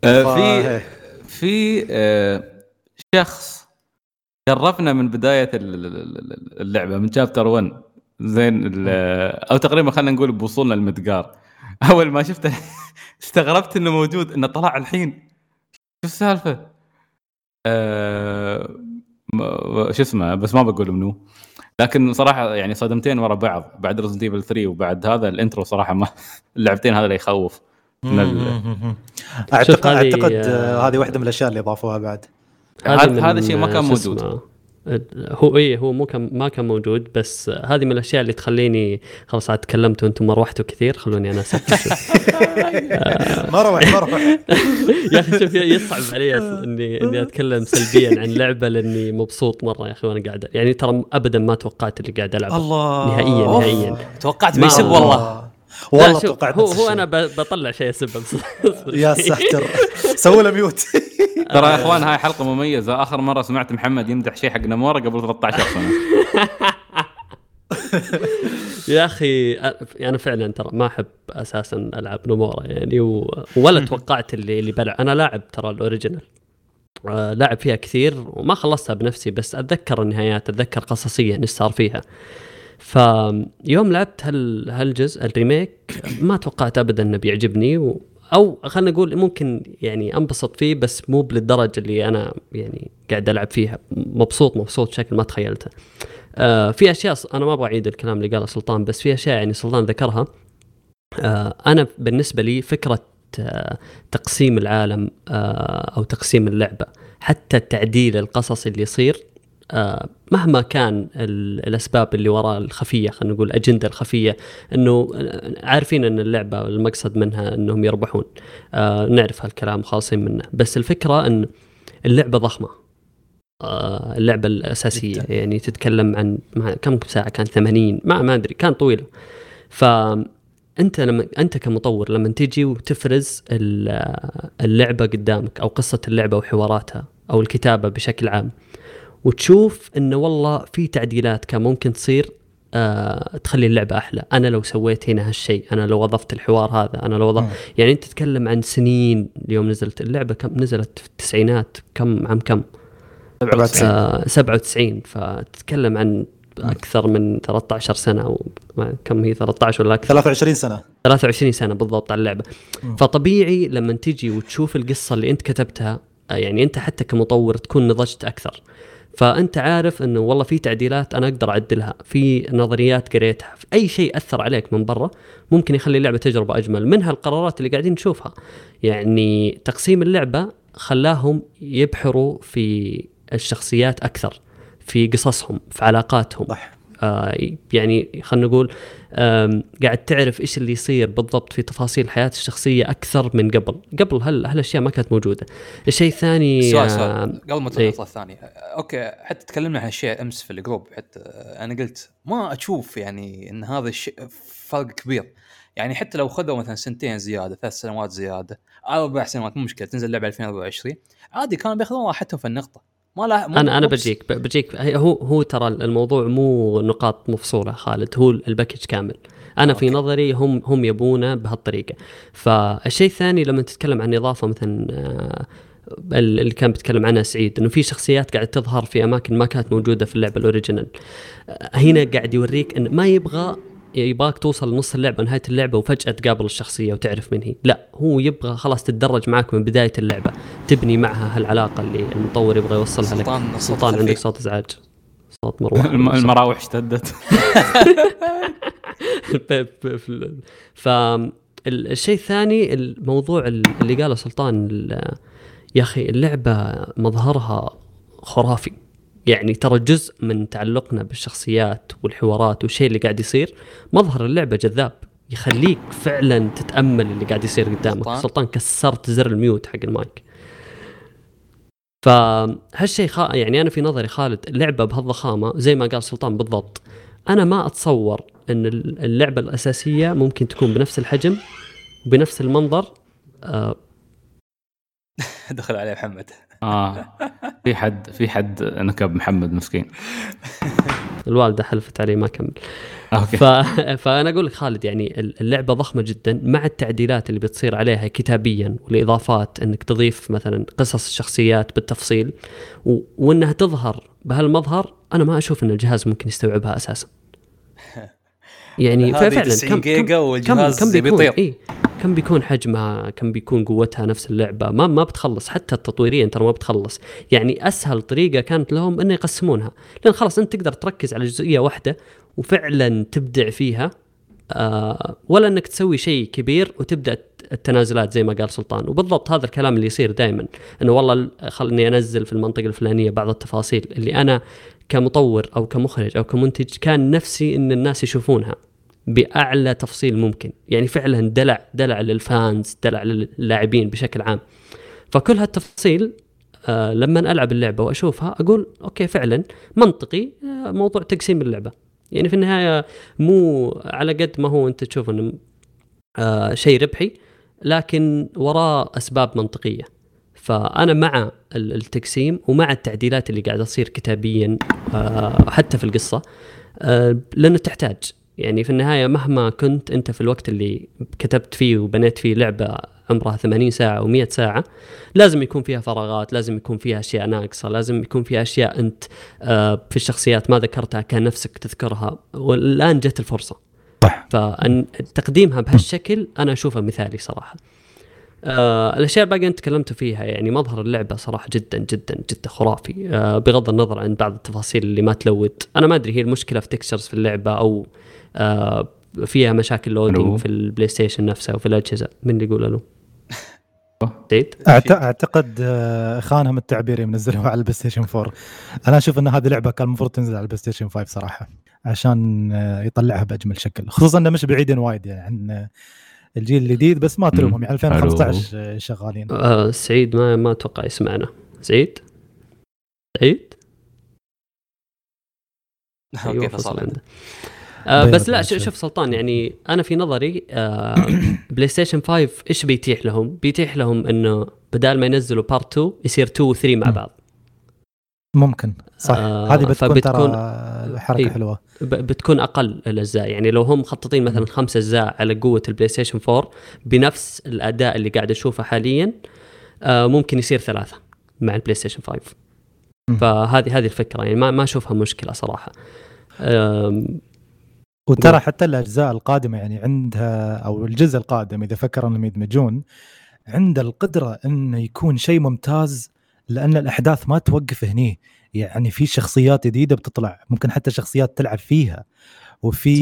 في في آه، شخص جربنا من بداية ال- ال- ال- اللعبة من chapter 1 زين أو تقريبا خلينا نقول بوصولنا لميدقار أول ما شفته استغربت إنه موجود إنه طلع الحين. شو السالفة؟ أه شو اسمه؟ بس ما بقول منو. لكن صراحة يعني صدمتين ورا بعض بعد Resident Evil 3 وبعد هذا ال intro صراحة ما اللعبتين هذا اللي يخوف. ال- اعتقد هذه- أعتقد آه، هذه واحدة من الأشياء اللي اضافوها بعد. هذا هذا شيء ما كان موجود. هو إيه هو مو كان ما كان موجود بس هذه من الأشياء اللي تخليني خلاص عاد تكلمت وأنتم ما رمستوا كثير خلوني أنا اسكت. ما روح ما روح يا أخي شوف يصعب علي اني إني أتكلم سلبيا عن لعبة لأني مبسوط مرة يا أخي وأنا قاعد يعني ترى ابدا ما توقعت اللي قاعد العبه الله. نهائيا. نهائيا. توقعت بيسب والله. والله توقعت هو هو. أنا بطلع شيء اسبه يا ساتر. سووا له ميوت ترى يا إخوان هاي حلقة مميزة. آخر مرة سمعت محمد يمدح شيء حق نمورة قبل 13 سنة. يا أخي أنا فعلا ترى ما أحب أساسا ألعب نمورة يعني. ولا توقعت اللي اللي بلعب أنا لاعب ترى الأوريجينال. آه، لاعب فيها كثير وما خلصتها بنفسي بس أتذكر النهايات أتذكر قصصيا إيش صار فيها. فيوم لعبت هال هالجزء الريميك ما توقعت ابدا إنه بيعجبني و... أو خلينا نقول ممكن يعني أنبسط فيه بس مو بالدرجة اللي أنا يعني قاعد ألعب فيها. مبسوط مبسوط بشكل ما تخيلته. آه في أشياء أنا ما أبغى أعيد الكلام اللي قاله سلطان بس في أشياء يعني سلطان ذكرها. آه أنا بالنسبة لي فكرة آه تقسيم العالم آه أو تقسيم اللعبة حتى التعديل القصصي اللي يصير مهما كان ال- الأسباب اللي وراء الخفية خلينا نقول الأجندة الخفية إنه آه، عارفين إن اللعبة المقصد منها إنهم يربحون. آه نعرف هالكلام خالصين منه. بس الفكرة إن اللعبة ضخمة. آه، اللعبة الأساسية. جداً. يعني تتكلم عن كم ساعة؟ كان 80 ما ما أدري. كان طويلة. فانت لما أنت كمطور لما تجي وتفرز ال- اللعبة قدامك أو قصة اللعبة وحواراتها أو الكتابة بشكل عام وتشوف إنه والله في تعديلات كان ممكن تصير آه تخلي اللعبة أحلى. أنا لو سويت هنا هالشيء أنا لو اضفت الحوار هذا أنا لو اضفت يعني أنت تتكلم عن سنين اليوم نزلت اللعبة كم نزلت في التسعينات كم عام كم؟ 97 آه 97 فتتكلم عن أكثر من 13 سنة أو كم هي 13 ولا أكثر؟ 23 سنة. 23 سنة بالضبط على اللعبة. فطبيعي لما تجي وتشوف القصة اللي أنت كتبتها آه، يعني أنت حتى كمطور تكون نضجت أكثر. فأنت عارف إنه والله في تعديلات أنا أقدر أعدلها في نظريات قريتها في أي شيء أثر عليك من برا ممكن يخلي اللعبة تجربة أجمل. منها القرارات اللي قاعدين نشوفها. يعني تقسيم اللعبة خلاهم يبحروا في الشخصيات أكثر في قصصهم في علاقاتهم. صح. آه يعني خلينا نقول قاعد تعرف إيش اللي يصير بالضبط في تفاصيل الحياة الشخصية أكثر من قبل، قبل هال هالأشياء ما كانت موجودة. الشيء الثاني سؤال سؤال. قبل ما إيه. تطلع الثاني okay حتى تكلمنا عن هالشيء أمس في ال group. حتى أنا قلت ما أشوف يعني إن هذا الشيء فرق كبير. يعني حتى لو خذوا مثلا سنتين زيادة ثلاث سنوات زيادة أربع سنوات مو مشكلة تنزل اللعبه 2024 عادي كانوا بياخذون راحتهم في النقطة. ما لا مو- أنا أنا بجيك بجيك. هو هو ترى الموضوع مو نقاط مفصولة خالد هو ال package كامل. أنا في okay. نظري هم هم يبونه بهالطريقة. فالشيء الثاني لما تتكلم عن إضافة مثلا آه، ال- اللي كان بيتكلم عنها سعيد إنه في شخصيات قاعد تظهر في أماكن ما كانت موجودة في اللعبة ال original. آه، هنا قاعد يوريك انه ما يبغى يبغاك توصل لنص اللعبة نهاية اللعبة وفجأة تقابل الشخصية وتعرف من هي. لا هو يبغى خلاص تتدرج معك من بداية اللعبة تبني معها هالعلاقة اللي المطور يبغى يوصلها لك. سلطان- سلطان عندك. صوت ازعاج. صوت مروحه الم- المراوح اشتدت. فالشيء الثاني الموضوع اللي قاله سلطان يا أخي اللعبة مظهرها خرافي. يعني ترى جزء من تعلقنا بالشخصيات والحوارات والشيء اللي قاعد يصير مظهر اللعبة جذاب يخليك فعلا تتأمل اللي قاعد يصير قدامك. سلطان؟ سلطان, كسرت زر الميوت حق المايك. فهالشيء خا... يعني أنا في نظري خالد اللعبة بهالضخامه زي ما قال سلطان بالضبط. أنا ما أتصور إن اللعبة الأساسية ممكن تكون بنفس الحجم بنفس المنظر آه. دخل عليه محمد. آه. في حد في حد نكب محمد مسكين. الوالده حلفت عليه ما كمل. أوكي. ف... فأنا أقول لك خالد يعني اللعبة ضخمة جدا مع التعديلات اللي بتصير عليها كتابيا والإضافات إنك تضيف مثلا قصص الشخصيات بالتفصيل و... وإنها تظهر بهالمظهر أنا ما أشوف إن الجهاز ممكن يستوعبها أساسا. يعني هذه فعلا 90 جيجا كم والجهاز كم بيكون؟ بيطير. إيه. كم بيكون حجمها؟ كم بيكون قوتها؟ نفس اللعبة. ما ما بتخلص. حتى التطويريا ترى ما بتخلص. يعني أسهل طريقة كانت لهم إنه يقسمونها. لأن خلاص أنت تقدر تركز على جزئية واحدة وفعلا تبدع فيها آه ولا إنك تسوي شيء كبير وتبدأ التنازلات زي ما قال سلطان. وبالضبط هذا الكلام اللي يصير دائما إنه والله خلني أنزل في المنطقة الفلانية بعض التفاصيل اللي أنا كمطور أو كمخرج أو كمنتج كان نفسي إن الناس يشوفونها. بأعلى تفصيل ممكن. يعني فعلا دلع دلع لل fans دلع للاعبين بشكل عام. فكل هالتفاصيل آه لما ألعب اللعبة وأشوفها أقول okay فعلا منطقي آه موضوع تقسيم اللعبة. يعني في النهاية مو على قد ما هو أنت تشوف إنه آه شيء ربحي لكن وراه أسباب منطقية. فأنا مع ال- التقسيم ومع التعديلات اللي قاعدة تصير كتابيا آه حتى في القصة آه لأنه تحتاج. يعني في النهاية مهما كنت أنت في الوقت اللي كتبت فيه وبنيت فيه لعبة عمرها 80 ساعة أو 100 ساعة لازم يكون فيها فراغات لازم يكون فيها أشياء ناقصة لازم يكون فيها أشياء أنت آه، في الشخصيات ما ذكرتها كان نفسك تذكرها والآن جت الفرصة. صح. فأن تقديمها بهالشكل أنا أشوفه مثالي صراحة. آه الأشياء الباقية أنت تكلمتوا فيها يعني مظهر اللعبة صراحة جدا جدا جدا خرافي. آه بغض النظر عن بعض التفاصيل اللي ما تلودت. أنا ما أدري هي المشكلة في textures في اللعبة أو فيها مشاكل. loading في ال PlayStation نفسه وفي الأجهزة. من اللي يقول ألو؟ أعت- أعتقد آه، خانهم التعبير يوم نزلوها على ال PlayStation 4 أنا أشوف إن هذه لعبة كان المفروض تنزل على ال PlayStation 5 صراحة عشان آه، يطلعها بأجمل شكل. خصوصا إنه مش بعيدين وايد يعني عن آه، الجيل الجديد بس ما تلومهم يعني 2015 آه، شغالين. آه سعيد ما ما أتوقع يسمعنا سعيد سعيد okay أيوة، فصل. عنده. آه بس لا شوف سلطان يعني أنا في نظري آه PlayStation 5 إيش بيتيح لهم؟ بيتيح لهم إنه بدال ما ينزلوا part 2 يصير 2 و 3 مع. بعض ممكن صح آه، هذه بتكون فبتكون- ترى حركة إيه. حلوة بتكون أقل الأجزاء يعني لو هم مخططين مثلا خمس أجزاء على قوة ال PlayStation 4 بنفس الأداء اللي قاعد أشوفه حاليا آه ممكن يصير ثلاثة مع ال PlayStation 5 مم. فهذه هذه الفكرة يعني ما ما أشوفها مشكلة صراحة وترى حتى الأجزاء القادمة يعني عندها أو الجزء القادم إذا فكروا أنهم يدمجون عنده القدرة إنه يكون شيء ممتاز لأن الأحداث ما توقف هني. يعني في شخصيات جديدة بتطلع ممكن حتى شخصيات تلعب فيها. وفي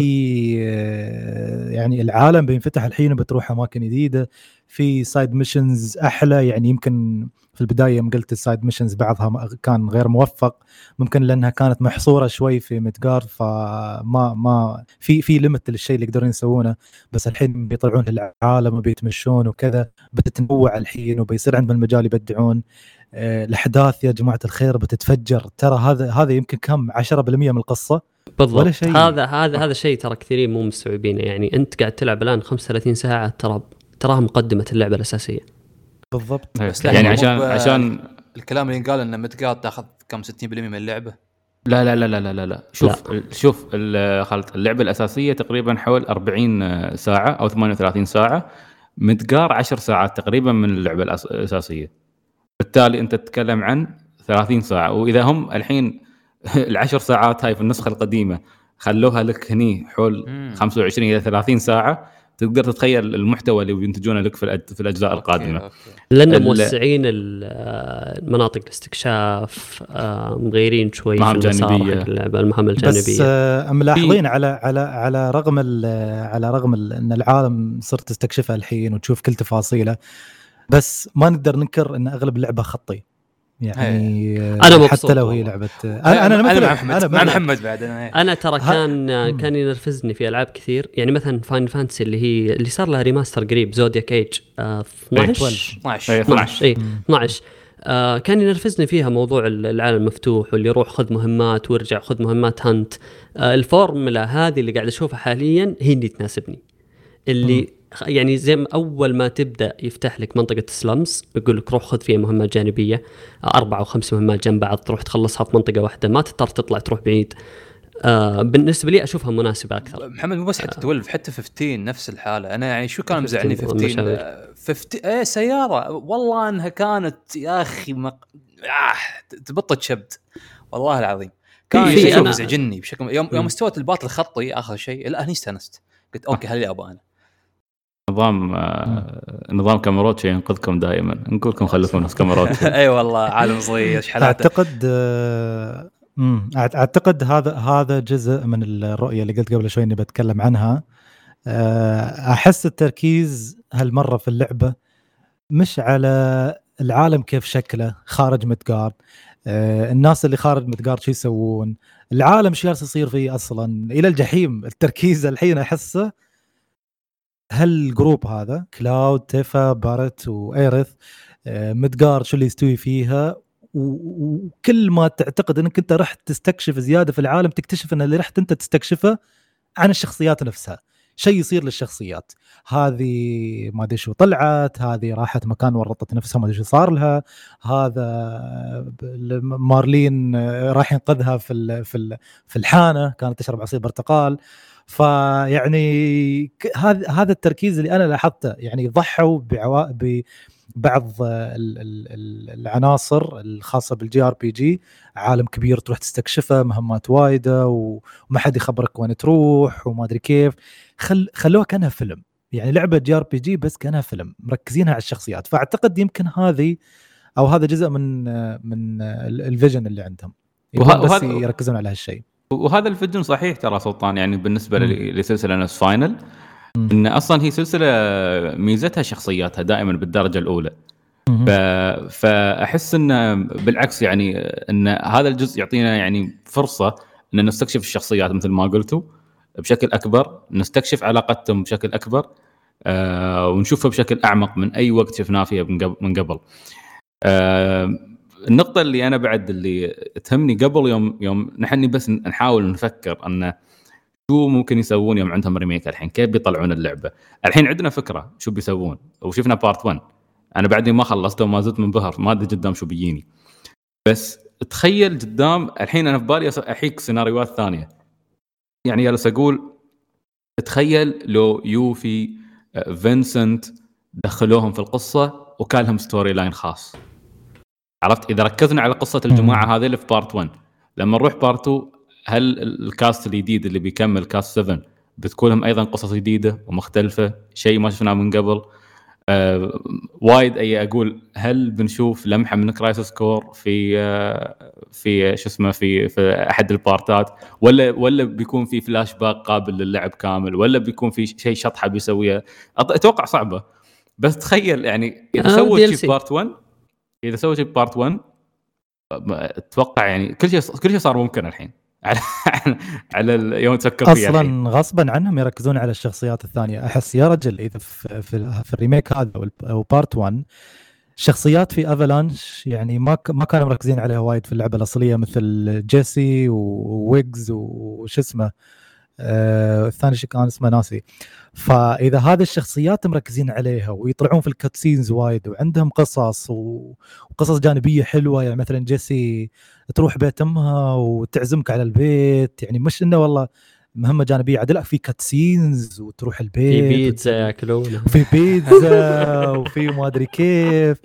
آه، يعني العالم بينفتح الحين بتروح أماكن جديدة. في side missions أحلى يعني يمكن في البداية يوم قلت ال side missions بعضها كان غير موفق ممكن لأنها كانت محصورة شوي في ميدجار فما ما في في limit للشيء اللي يقدرون يسوونه بس الحين بيطلعون للعالم وبيتمشون وكذا بتتنوع الحين وبيصير عندهم المجال يبدعون. آه، الأحداث يا جماعة الخير بتتفجر. ترى هذا هذا يمكن كم؟ 10% من القصة. بالضبط. ولا شيء. هذا هذا هذا الشيء ترى كثيرين مو مستوعبينه. يعني أنت قاعد تلعب الآن 35 ساعة ترى تراها مقدمة اللعبة الأساسية. بالضبط بس لا، يعني عشان عشان الكلام اللي ينقال ان متقاط تاخذ كم 60% من اللعبه لا لا لا لا لا لا. شوف لا. شوف ال- خالد اللعبة الأساسية تقريبا حول 40 ساعة أو 38 ساعة ميدقار 10 ساعات تقريبا من اللعبة الأساسية بالتالي أنت تتكلم عن 30 ساعة وإذا هم الحين العشر ساعات هاي في النسخة القديمة خلوها لك هني حول مم. 25 إلى 30 ساعة تقدر تتخيل المحتوى اللي بينتجونه لك في في الأجزاء okay، القادمة. okay. لأن موسعين آه، مناطق الاستكشاف آه، مغيرين شوي في مهام اللعبة المهام بس الجانبية. آه، ملاحظين على على على رغم ال- على رغم إن العالم صرت تستكشفها الحين وتشوف كل تفاصيله بس ما نقدر ننكر إن أغلب اللعبة خطي. يعني آه، أنا مبسوط حتى لو هي. لعبه أنا أنا أنا مع محمد أنا مع. محمد بعد أنا أنا ترى كان. كان ينرفزني في ألعاب كثير. يعني مثلا Final Fantasy اللي هي اللي صار لها remaster قريب Zodiac Age آه 12 12 إيه، 12 اي مم. 12 آه كان ينرفزني فيها موضوع ال- العالم المفتوح واللي يروح خذ مهمات ويرجع خذ مهمات hunt آه الفورمولا هذه اللي قاعد أشوفها حاليا هي اللي تناسبني. اللي يعني زي ما أول ما تبدأ يفتح لك منطقة سلمز يقول لك روح خذ فيها مهمات جانبية أربع أو خمس مهمات جنب بعض تروح تخلصها في منطقة واحدة ما تضطر تطلع تروح بعيد. آه بالنسبة لي أشوفها مناسبة أكثر. محمد مو بس حتى 12 حتى 15 نفس الحالة. أنا يعني شو كان مزعلني 15 15 المشاوير. آه، 15 إيه سيارة. والله أنها كانت يا أخي مق... آه تبطل شبد والله العظيم. كان شيء مزعجني بشكل يوم يوم. استوت الباطل الخطي آخر شيء لا هني استأنست. قلت أوكي هذا أبغى أنا. نظام آه نظام كاميروتشي ينقذكم دائما. نقول لكم خلفوا نفس كاميروتشي أي والله عالم صغير. أعتقد آه، أعتقد هذا هذا جزء من الرؤية اللي قلت قبل شوي إني بتكلم عنها. آه، أحس التركيز هالمرة في اللعبة مش على العالم كيف شكله خارج Midgar الناس اللي خارج Midgar شو يسوون؟ العالم شو جالس يصير فيه أصلا؟ إلى الجحيم. التركيز الحين أحسه هال group هذا Cloud Tifa Barret و Aerith Midgar شو اللي يستوي فيها وكل ما تعتقد إنك أنت رحت تستكشف زيادة في العالم تكتشف إن اللي رحت أنت تستكشفه عن الشخصيات نفسها. شيء يصير للشخصيات. هذه ما أدري شو طلعت هذه راحت مكان ورطت نفسها ما أدري شو صار لها. هذا Marlene آه، راح ينقذها في في في الحانة كانت تشرب عصير برتقال. فيعني هذا هذا التركيز اللي أنا لاحظته يعني ضحوا بعوا... ببعض ال- ال- ال- العناصر الخاصة بال JRPG. عالم كبير تروح تستكشفه مهمات وايدة وما حد يخبرك وين تروح وما أدري كيف. خل خلوها كأنها فيلم. يعني لعبة JRPG بس كانها فيلم مركزينها على الشخصيات فأعتقد يمكن هذه أو هذا جزء من من ال- ال vision اللي عندهم وه- بس وهذا- يركزون على هالشيء وهذا ال vision صحيح ترى سلطان يعني بالنسبة. ل- لسلسلة نفس Final مم. إن أصلا هي سلسلة ميزتها شخصياتها دائما بالدرجة الأولى. ف... فأحس إن بالعكس يعني إن هذا الجزء يعطينا يعني فرصة إن نستكشف الشخصيات مثل ما قلتوا بشكل أكبر نستكشف علاقتهم بشكل أكبر آه ونشوفها بشكل أعمق من أي وقت شفناه فيها من قبل. آه النقطة اللي أنا بعد اللي تهمني قبل يوم يوم نحن بس نحاول نفكر أن شو ممكن يسوون يوم عندهم remake الحين؟ كيف بيطلعون اللعبة؟ الحين عندنا فكرة شو بيسوون وشفنا part 1 أنا بعدني ما خلصته وما زلت منبهر ما أدري قدام شو بيجيني. بس تخيل قدام الحين أنا في بالي أحيك سيناريوهات ثانية. يعني جالس أقول تخيل لو Yuffie آه، فينسنت دخلوهم في القصة وكان لهم storyline خاص. عرفت؟ إذا ركزنا على قصة الجماعة هذه اللي في part 1 لما نروح part 2 هل ال cast الجديد اللي بيكمل cast 7 بتكون لهم أيضا قصص جديدة ومختلفة؟ شيء ما شفناه من قبل. آه وايد أي أقول هل بنشوف لمحة من Crisis Core في آه في شو اسمه في في أحد البارتات؟ ولا ولا بيكون في فلاش باك قابل للعب كامل؟ ولا بيكون في شيء شطحة بيسويها؟ أتوقع صعبة. بس تخيل يعني إذا آه، سووا شيء part 1 إذا سووا شيء part 1 أتوقع يعني كل شيء كل شيء صار ممكن الحين. على على يوم تفكر الحين. أصلا غصبا عنهم يركزون على الشخصيات الثانية أحس يا رجل إذا في, في, ال remake هذا أو part 1 شخصيات في Avalanche يعني ما ما كانوا مركزين عليها وايد في اللعبة الأصلية مثل جيسي وويجز وش اسمه آه الثاني شو كان اسمه ناسي. فإذا هذه الشخصيات مركزين عليها ويطلعون في ال cutscenes وايد وعندهم قصص و- وقصص جانبية حلوة يعني مثلا Jessie تروح بيت أمها وتعزمك على البيت يعني مش إنه والله مهمة جانبية عاد لا في cutscenes وتروح البيت في بيتزا ياكلونها وفي بيتزا وفي ما أدري كيف.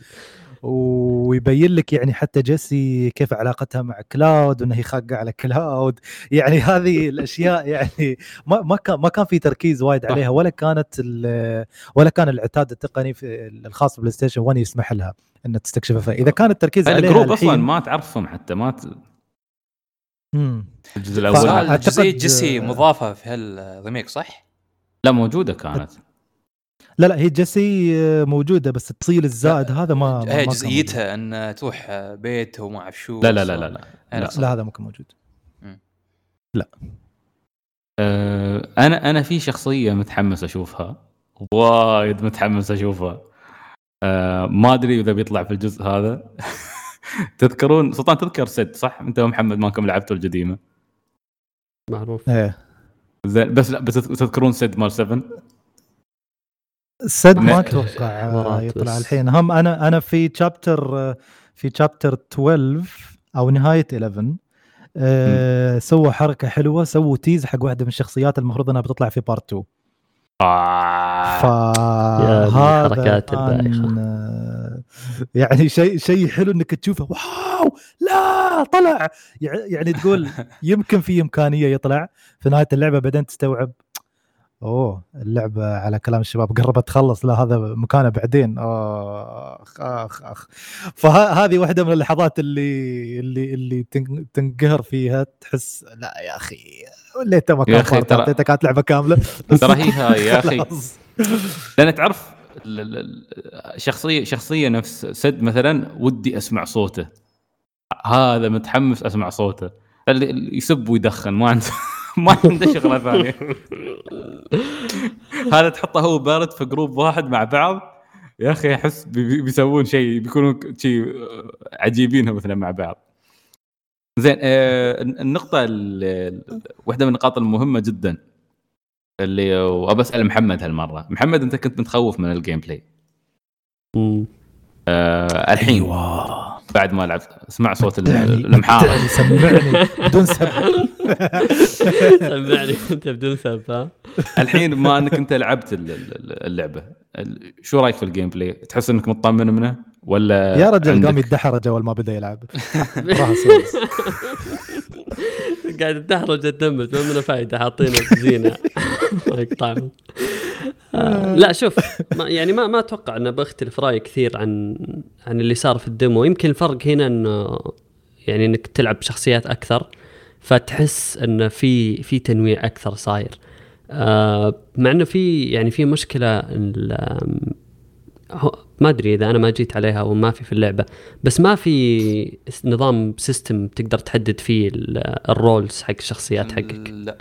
ويبين لك يعني حتى Jessie كيف علاقتها مع Cloud وإنه هي خاقه على Cloud. يعني هذه الأشياء يعني ما ما كان ما كان في تركيز وايد عليها ولا كانت ال- ولا كان العتاد التقني في الخاص PlayStation 1 يسمح لها ان تستكشفها فإذا كان التركيز عليها ال group أصلا ما تعرفهم حتى ما ت... الجزء الأول. جزئية Jessie مضافة في هال remake صح؟ لا موجودة كانت. لا لا هي Jessie موجودة بس التفصيل الزائد هذا ما ما- ما هي جزئيتها ان تروح بيت وما أعرف شو لا لا لا لا, لا. لا. لا هذا ممكن موجود. آه، أنا أنا في شخصية متحمس أشوفها وايد متحمس أشوفها. آه، ما أدري إذا بيطلع في الجزء هذا. تذكرون سلطان تذكر Cid صح؟ أنت ومحمد ماكم لعبتوا القديمة. معروف. إيه. زين بس لا بس تذكرون Cid مال 7 Cid ما. أتوقع آه، يطلع. الحين هم أنا أنا في chapter في chapter 12 أو نهاية 11 آه، سووا حركة حلوة سووا tease حق واحدة من الشخصيات المفروض إنها بتطلع في part 2 آه. فهذا كان، البايخة. آه، يعني شيء شيء حلو إنك تشوفه واو لا طلع يع- يعني تقول يمكن في إمكانية يطلع في نهاية اللعبة بعدين تستوعب أوه اللعبة على كلام الشباب. قربت تخلص. لا هذا مكانه بعدين. آخ آخ آخ. فهذه واحدة من اللحظات اللي اللي اللي تن- تنقهر فيها. تحس لا يا أخي ليته ما كان ليته كانت لعبة كاملة. ترى هي هاي يا أخي. لأن تعرف شخصية شخصية نفس Cid مثلا ودي أسمع صوته. هذا متحمس أسمع صوته. اللي يسب ويدخن ما عنده. ما عنده شغلة ثانية. هذا تحطه هو Barret في group واحد مع بعض. يا أخي أحس بي- بي- بيسوون شيء بيكونوا شيء عجيبين مثلا مع بعض. زين آه النقطة ال- ال- واحدة من النقاط المهمة جدا. اللي وابى أسأل محمد هالمرة. محمد أنت كنت متخوف من ال gameplay. آه الحين. أيوه. بعد ما لعبت. اسمع صوت المحاره سمعني. بدون سب. سمعني. أنت بدون سب ها؟ الحين ما أنك أنت لعبت ال- ال- اللعبة ال- شو رأيك في ال gameplay؟ تحس أنك مطمن منه ولا يا رجل قام يدحرج أول ما بدأ يلعب. قاعد تدحرج الدمج ما منه فايدة حاطينه زينة. الله يقطعهم آه، لا شوف ما يعني ما ما أتوقع إنه بختلف رايي كثير عن عن اللي صار في الديمو يمكن الفرق هنا إنه يعني إنك تلعب بشخصيات أكثر فتحس انه في في تنويع أكثر صاير. آه مع إنه في يعني في مشكلة ما أدري إذا أنا ما جيت عليها أو ما في في اللعبة بس ما في نظام system تقدر تحدد فيه ال- ال roles حق الشخصيات حقك. لا.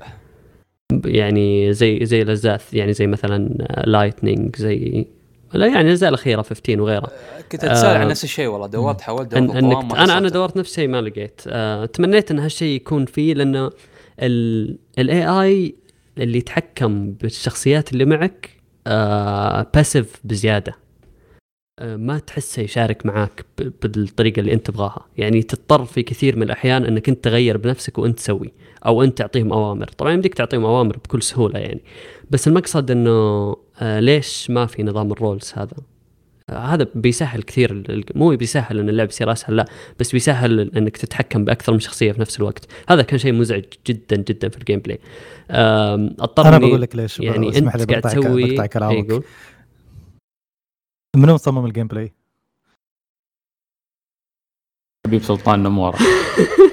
يعني زي زي الاجزاء يعني زي مثلا لايتنينج زي لا يعني الاجزاء الأخيرة 15 وغيرها كنت أتساءل عن آه، نفس الشيء والله دورت حاولت أن أنك قوام ما أنا أنا. دورت نفس الشيء ما لقيت. آه، تمنيت أن هالشيء يكون فيه لأنه ال AI اللي يتحكم بالشخصيات اللي معك passive بزيادة. آه، ما تحسه يشارك معاك بالطريقة اللي أنت تبغاها. يعني تضطر في كثير من الأحيان أنك أنت تغير بنفسك وأنت تسوي أو أنت تعطيهم أوامر. طبعا يمديك تعطيهم أوامر بكل سهولة يعني. بس المقصد إنه آه، ليش ما في نظام ال roles هذا؟ آه، هذا بيسهل كثير مو بيسهل إن اللعب يصير أسهل لا. بس بيسهل إنك تتحكم بأكثر من شخصية في نفس الوقت. هذا كان شيء مزعج جدا جدا في ال gameplay اضطر أنا بقول لك ليش يعني اسمح أنت لي قاعد تسوي بقطع إيه، كلامك يقول منو مصمم ال gameplay؟ حبيب سلطان نومورا.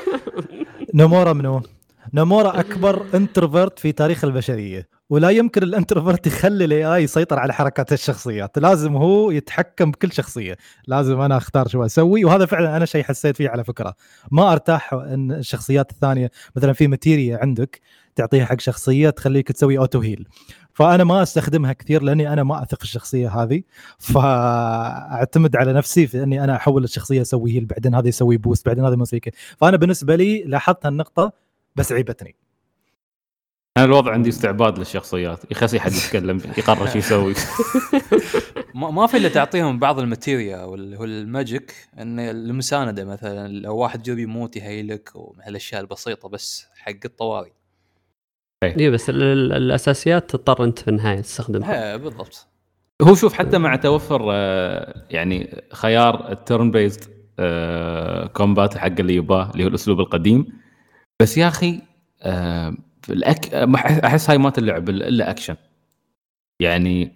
نومورا منو؟ نومورا أكبر introvert في تاريخ البشرية. ولا يمكن ال introvert يخلي ال AI يسيطر على حركات الشخصيات. لازم هو يتحكم بكل شخصية. لازم أنا أختار شو أسوي. وهذا فعلا أنا شيء حسيت فيه على فكرة. ما أرتاح إن الشخصيات الثانية مثلا في materia عندك تعطيها حق شخصية تخليك تسوي auto heal فأنا ما أستخدمها كثير لأني أنا ما أثق في الشخصية هذه. فأعتمد على نفسي في أني أنا أحول الشخصية أسوي heal بعدين هذا يسوي boost بعدين هذا يسوي كذا. فأنا بالنسبة لي لاحظت هالنقطة بس عيبتني. أنا الوضع عندي استعباد للشخصيات. يخسي حد يتكلم يقرر شو يسوي. ما ما في إلا تعطيهم بعض ال materia واللي هو ال magic إن المساندة مثلا لو واحد جوب يموت يهيلك ومن هالاشياء البسيطة بس حق الطوارئ. اي بس ال- ال- الأساسيات تضطر أنت في النهاية تستخدمها. ها بالضبط. هو شوف حتى مع توفر آه، يعني خيار ال turn-based combat حق اللي يباه اللي هو الأسلوب القديم. بس يا أخي آه، في ال ac... أحس هاي ما تلعب إلا اكشن يعني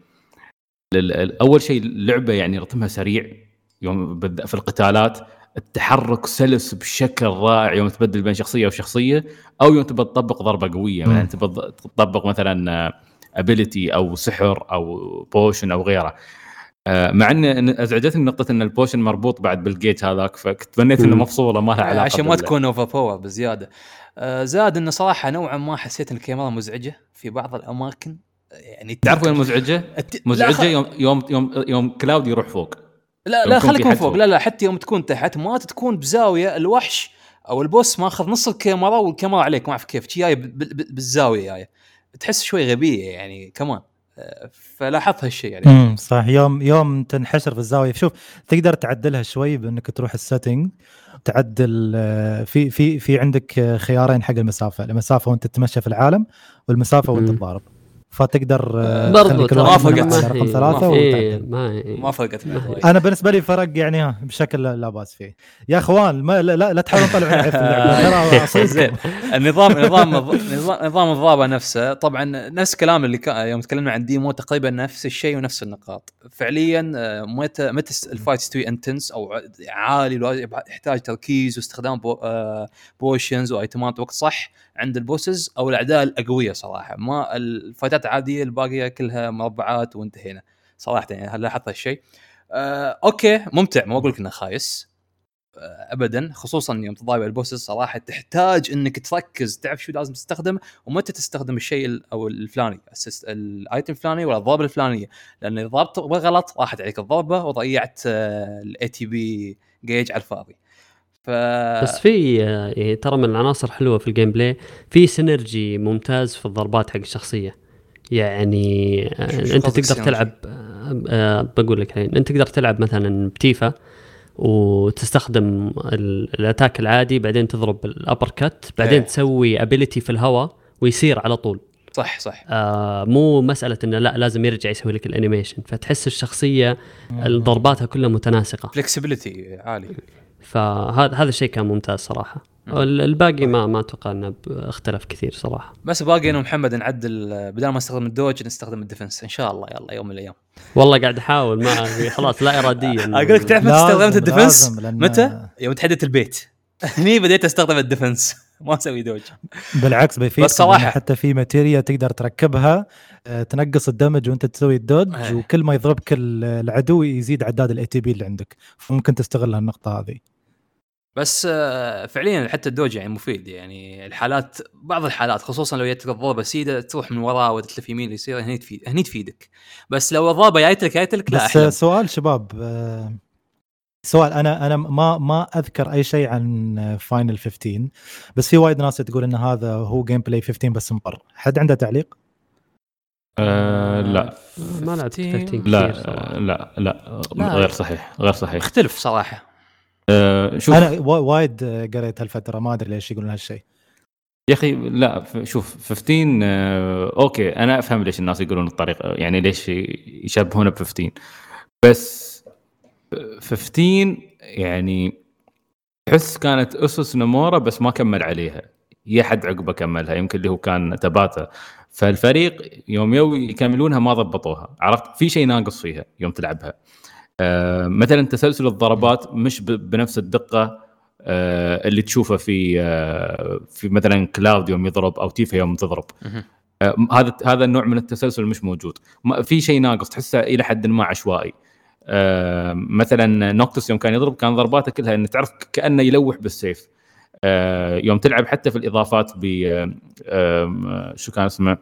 أول شيء اللعبة يعني رتمها سريع يوم بد- في القتالات. التحرك سلس بشكل رائع يوم تبدل بين شخصية وشخصية أو يوم تبى تطبق ضربة قوية مثلا مم. تبى تطبق مثلا ability أو سحر أو potion أو غيره آه، مع إن أزعجتني نقطة إن ال potion مربوط بعد بالجيت هذاك فتمنيت إنه. مفصوله ما لها علاقة عشان ما تكون over power بزيادة آه زاد إنه صراحة نوعا ما حسيت إن الكاميرا مزعجة في بعض الأماكن يعني تعرف وين مزعجة؟ مزعجة يوم يوم يوم يوم كلاود يروح فوق لا لا خليك من فوق. لا لا حتى يوم تكون تحت ما تكون بزاوية الوحش أو البوس ماخذ نص الكاميرا والكاميرا عليك ما أعرف كيف. جاي بالزاوية جاية تحس شوي غبية يعني كمان فلاحظت هالشيء يعني. امم صح. يوم يوم تنحشر في الزاوية. شوف تقدر تعدلها شوي بأنك تروح السيتنج تعدل آه، في في في عندك خيارين حق المسافة. المسافة وأنت تتمشى في العالم والمسافة وأنت. تضارب. فتقدر آه، برضو ما رقم ثلاثة هي. معي. أنا بالنسبة لي فرق يعني ها بشكل لا, لا بأس فيه يا أخوان ما لا, لا, لا تحاولون تطلعون عيب في اللعبة ترى زين. النظام نظام نظام الضربه نفسه طبعا نفس الكلام اللي كان يوم تكلمنا عن demo تقريبا نفس الشيء ونفس النقاط فعليا آه، متى متى ال fight يستوي intense أو عالي يحتاج تركيز واستخدام بو آه، potions و item ات وقت صح عند ال bosses أو الأعداء الاقوياء صراحة ما ال fight ات العاديه الباقيه كلها مربعات وانتهينا. صراحة يعني لاحظت هالشيء؟ آه، okay ممتع ما أقول لك إنه خايس. آه، ابدا خصوصا يوم تضارب ال bosses صراحة تحتاج إنك تركز تعرف شو لازم تستخدم ومتى تستخدم الشيء ال- أو الفلاني ال item الفلاني ولا الضربه الفلانية. لأن إذا ضربت غلط راحت عليك الضربة وضيعت ال ATB gauge على الفاضي. ف بس في آه، يعني ترى من العناصر حلوة في ال gameplay في synergy ممتاز في الضربات حق الشخصية. يعني آه، أنت تقدر؟ تلعب آه، آه، بقول لك الحين أنت تقدر تلعب مثلا بتيفا وتستخدم ال- ال attack العادي بعدين تضرب ال uppercut بعدين إيه. تسوي ability في الهواء ويصير على طول. صح صح. آه مو مسألة إنه لا لازم يرجع يسوي لك ال animation فتحس الشخصية ضرباتها كلها متناسقة. flexibility عالي. فهذا هذا الشيء كان ممتاز صراحة. الباقي ما ما أتوقع إنه اختلف كثير صراحة. بس باقي إنه محمد نعدل بدل ما نستخدم ال dodge نستخدم ال defense. إن شاء الله يلا يوم من الأيام. والله قاعد أحاول ما خلاص لا اراديا. أقول لك تعرف متى استخدمت ال defense؟ متى؟ يوم تحدث البيت. هني بديت أستخدم ال defense. ما أسوي dodge. بالعكس بيفيد بس صراحة- حتى في materia تقدر تركبها آه، تنقص ال damage وأنت تسوي ال dodge إيه. وكل ما يضربك ال- العدو يزيد عداد ال ATB اللي عندك. فممكن تستغل هالنقطة هذه. بس آه، فعليا حتى ال dodge يعني مفيد يعني. الحالات بعض الحالات خصوصا لو جتك الضربه سيدة تروح من وراه وتلف يمين ليسار هني تفيد هني تفيدك. بس لو الضربه جايت لك جايت لك لا بس احلم سؤال شباب آه، سؤال أنا أنا ما ما أذكر أي شيء عن Final 15 بس في وايد ناس تقول إن هذا هو gameplay 15 بس مبر حد عنده تعليق؟ آه لا. ما لعبت 15 15 كثير لا صراحة. لا لا لا. غير صحيح غير صحيح. اختلف صراحة. آه شوف. أنا وا- وايد آه، قريت هالفترة ما أدري ليش يقولون هالشيء. يا أخي لا شوف 15 آه، أوكي أنا أفهم ليش الناس يقولون الطريقة يعني ليش يشبهونه ب 15 بس 15 يعني تحس كانت أسس نمورا بس ما كمل عليها. يا حد عقبه كملها يمكن اللي هو كان Tabata فالفريق يوم يو يكملونها ما ضبطوها. عرفت؟ في شيء ناقص فيها يوم تلعبها. آه مثلا تسلسل الضربات مش بنفس الدقة آه اللي تشوفه في آه في مثلا كلاود يوم يضرب أو تيفا يوم تضرب. آه، هذا هذا النوع من التسلسل مش موجود. في شيء ناقص تحسه إلى حد ما عشوائي. آه، مثلا نوكتس يوم كان يضرب كان ضرباته كلها إنه تعرف كأنه يلوح بالسيف. آه، يوم تلعب حتى في الإضافات ب آه، آه، شو كان اسمه؟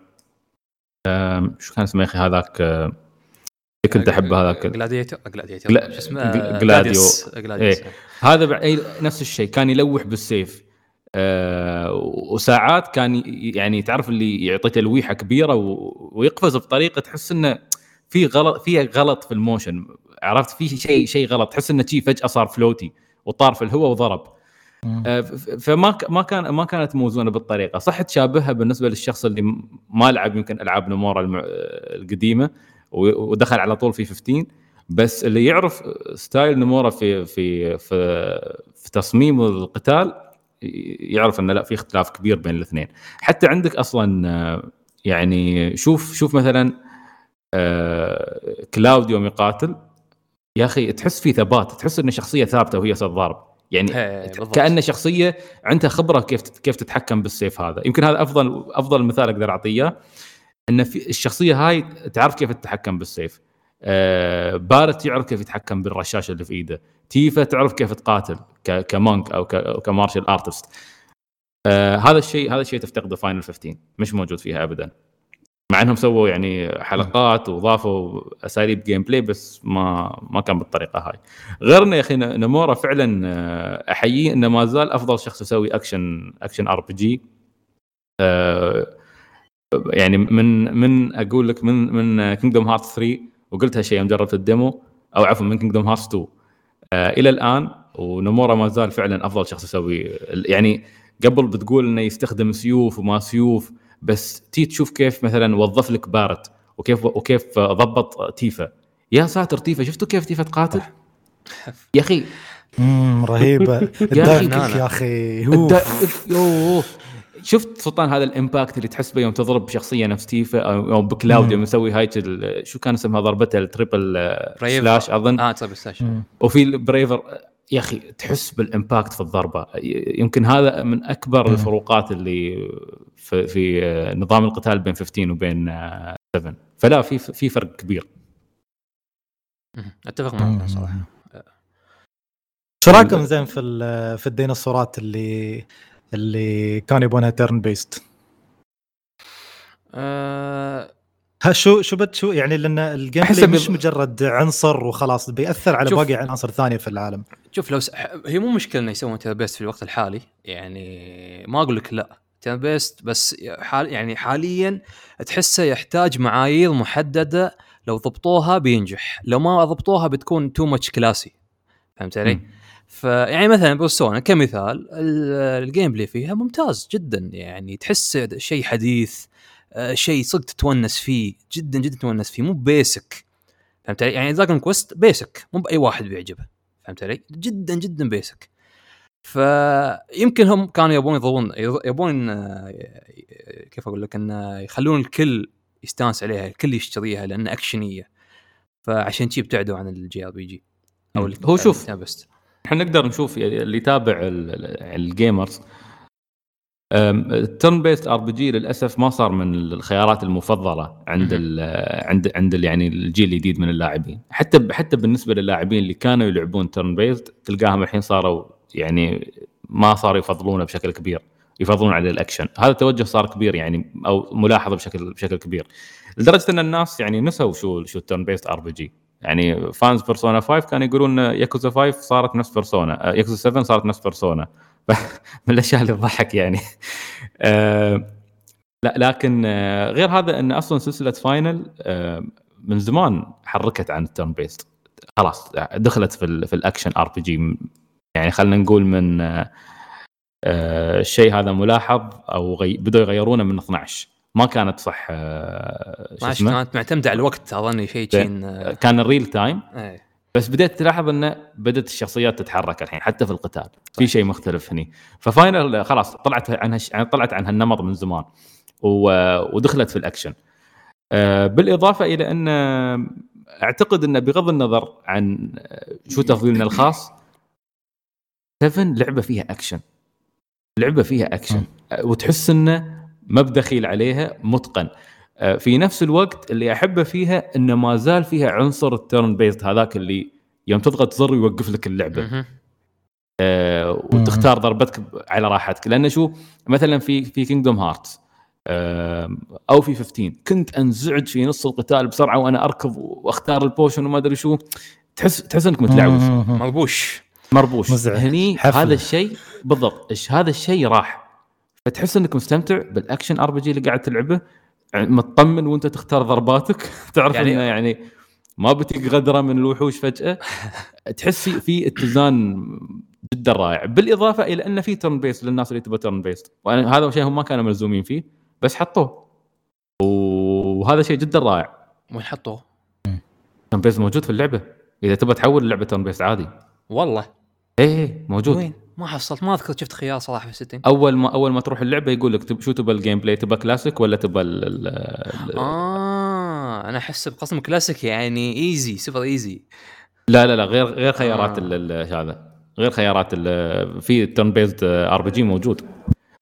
آه، شو كان اسمه يا أخي هذاك؟ آه، كنت احبه هذاك جلاديتور جلاديتور لا، شو اسمه؟ جلاديو. جلاديوس إيه. هذا بع- أي- نفس الشيء. كان يلوح بالسيف. آه وساعات كان يعني تعرف اللي يعطي تلويحة كبيرة و... ويقفز بطريقة تحس إنه في غلط فيها غلط في ال motion. عرفت؟ في شيء شيء غلط. تحس إنه شيء فجأة صار floaty وطار في الهواء وضرب. آه، ف- فما ك- ما كان ما كانت موزونة بالطريقة. صح تشابهها بالنسبة للشخص اللي ما لعب يمكن ألعاب نمورا الم- القديمة. ودخل على طول في 15 بس اللي يعرف style نمورا في في في, في تصميم القتال يعرف إنه لا في اختلاف كبير بين الاثنين. حتى عندك أصلا يعني شوف شوف مثلا آه، كلاود يوم يقاتل يا أخي تحس في ثبات تحس إنه شخصية ثابتة وهي ضارب يعني إيه،. كأنه شخصية عندها خبرة كيف كيف تتحكم بالسيف هذا. يمكن هذا افضل أفضل مثال أقدر أعطيه إن في الشخصية هاي تعرف كيف تتحكم بالسيف. آه بارت يعرف كيف يتحكم بالرشاشه اللي في إيده. تيفا تعرف كيف تقاتل ك monk أو ك martial artist. آه هذا الشيء هذا الشيء تفتقده Final 15 مش موجود فيها ابدا. مع إنهم سووا يعني حلقات وضافوا أساليب gameplay بس ما ما كان بالطريقة هاي. غير انه يا أخي نمورا فعلا آه، احييه انه ما زال أفضل شخص يسوي action action RPG يعني من من أقول لك من من Kingdom Hearts 3 وقلت هالشيء يوم جربت ال demo أو عفوا من Kingdom Hearts 2 آه إلى الآن ونمورا ما زال فعلا أفضل شخص يسوي يعني قبل بتقول إنه يستخدم سيوف وما سيوف بس تي تشوف كيف مثلا وظف لك بارت وكيف وكيف ضبط تيفا. يا ساتر تيفا شفتوا كيف تيفا تقاتل؟ يا أخي. امم رهيبة. يا أخي، الدايف يا أخي. شفت سلطان هذا الإمباكت اللي تحس به يوم تضرب شخصية نفس تيفا أو بكلاود. يوم يسوي هاي ال- شو كان اسمها ضربته التريبل آه،. سلاش أظن آه ستاش مم. وفي البريفر يا أخي تحس بالإمباكت في الضربة يمكن هذا من أكبر مم. الفروقات اللي في, في آه، نظام القتال بين 15 وبين آه، 7 فلا في في فرق كبير مم. أتفق معك صراحة شو رأيكم زين في ال- في الديناصورات اللي اللي كانوا يبونها turn-based آه ها شو شو بت شو يعني لأن ال gameplay مش مجرد عنصر وخلاص بيأثر على. باقي العناصر الثانية في العالم شوف لو س... هي مو مشكلة إنه يسوون turn-based في الوقت الحالي يعني ما أقول لك لا turn-based بس حال يعني حاليا تحسه يحتاج معايير محددة لو ضبطوها بينجح لو ما ضبطوها بتكون too much classy فهمت علي؟ مم. فيعني مثلا Persona كمثال ال- ال gameplay فيها ممتاز جدا يعني تحس شيء حديث آه، شيء صدق تتونس فيه جدا جدا تتونس فيه مو basic فهمت علي؟ يعني Dragon Quest basic مو بأي واحد بيعجبه فهمت علي؟ جدا جدا basic فيمكن هم كانوا يبون يضرون يبون آه، كيف أقول لك انه يخلون الكل يستانس عليها الكل يشتريها لأنها أكشنية فعشان شي ابتعدوا عن ال JRPG أو. هو شوف. إحنا نقدر نشوف اللي يتابع ال- ال- ال gamers ال turn-based RPG للأسف ما صار من الخيارات المفضلة عند مهم. ال عند عند ال- يعني الجيل الجديد من اللاعبين. حتى حتى بالنسبة للاعبين اللي كانوا يلعبون turn-based تلقاهم الحين صاروا يعني ما صاروا يفضلونه بشكل كبير. يفضلون على الأكشن. هذا التوجه صار كبير يعني أو ملاحظ بشكل بشكل كبير. لدرجة أن الناس يعني نسوا شو شو ال turn-based RPG يعني fans Persona 5 كانوا يقولون ياكوزا 5 صارت نفس Persona Yakuza 7 صارت نفس Persona من الأشياء اللي تضحك يعني. آه، لا لكن آه، غير هذا إن أصلا سلسلة Final آه، من زمان حركت عن ال turn-based خلاص دخلت في في ال action RPG يعني خلينا نقول من الشيء هذا ملاحظ أو غي... بدأوا يغيرونه من 12 ما كانت صح آه، شو اسمه؟ كانت معتمدة على الوقت أظني شيء آه، كان ال real time إيه. بس بديت تلاحظ إنه بدأت الشخصيات تتحرك الحين حتى في القتال. في شيء مختلف هني. ف Final خلاص طلعت عن هش... طلعت عن هالنمط من زمان و... ودخلت في الأكشن. آه، بالإضافة إلى أن آه، أعتقد انه بغض النظر عن آه، شو تفضيلنا الخاص 7 لعبة فيها أكشن. لعبة فيها أكشن. آه، وتحس إنه مب دخيل عليها متقن. آه، في نفس الوقت اللي احبه فيها انه ما زال فيها عنصر ال turn-based هذاك اللي يوم تضغط زر يوقف لك اللعبة. آه، وتختار ضربتك على راحتك. لأن شو؟ مثلا في في Kingdom Hearts أو في 15 كنت أنزعج في نص القتال بسرعة وأنا أركض وأختار ال potion وما أدري شو. تحس تحس إنك متلعوز. مربوش. مربوش. مزعج. هني. هذا الشيء بالضبط هذا الشيء راح. فتحس إنك مستمتع بالأكشن RPG اللي قاعد تلعبه يعني مطمن وأنت تختار ضرباتك. تعرف يعني- إنه يعني ما بتيك غدرة من الوحوش فجأة. تحس في- اتزان جدا رائع. بالإضافة إلى ان في turn-based للناس اللي تبغى turn-based وأنا هذا شيء هم ما كانوا ملزومين فيه بس حطوه. وهذا شيء جدا رائع. وين حطوه؟ turn-based موجود في اللعبة. إذا تبغى تحول اللعبه turn-based عادي. والله. إيه إيه، موجود. وين؟ ما حصلت ما أذكر شفت خيار صراحة في ال setting أول ما أول ما تروح اللعبة يقول لك تب- شو تبى ال gameplay تبى كلاسيك ولا تبى ال- آه أنا أحس بقسم كلاسيك يعني easy super easy لا لا لا غير غير خيارات آه. هذا؟ غير خيارات في turn-based RPG موجود.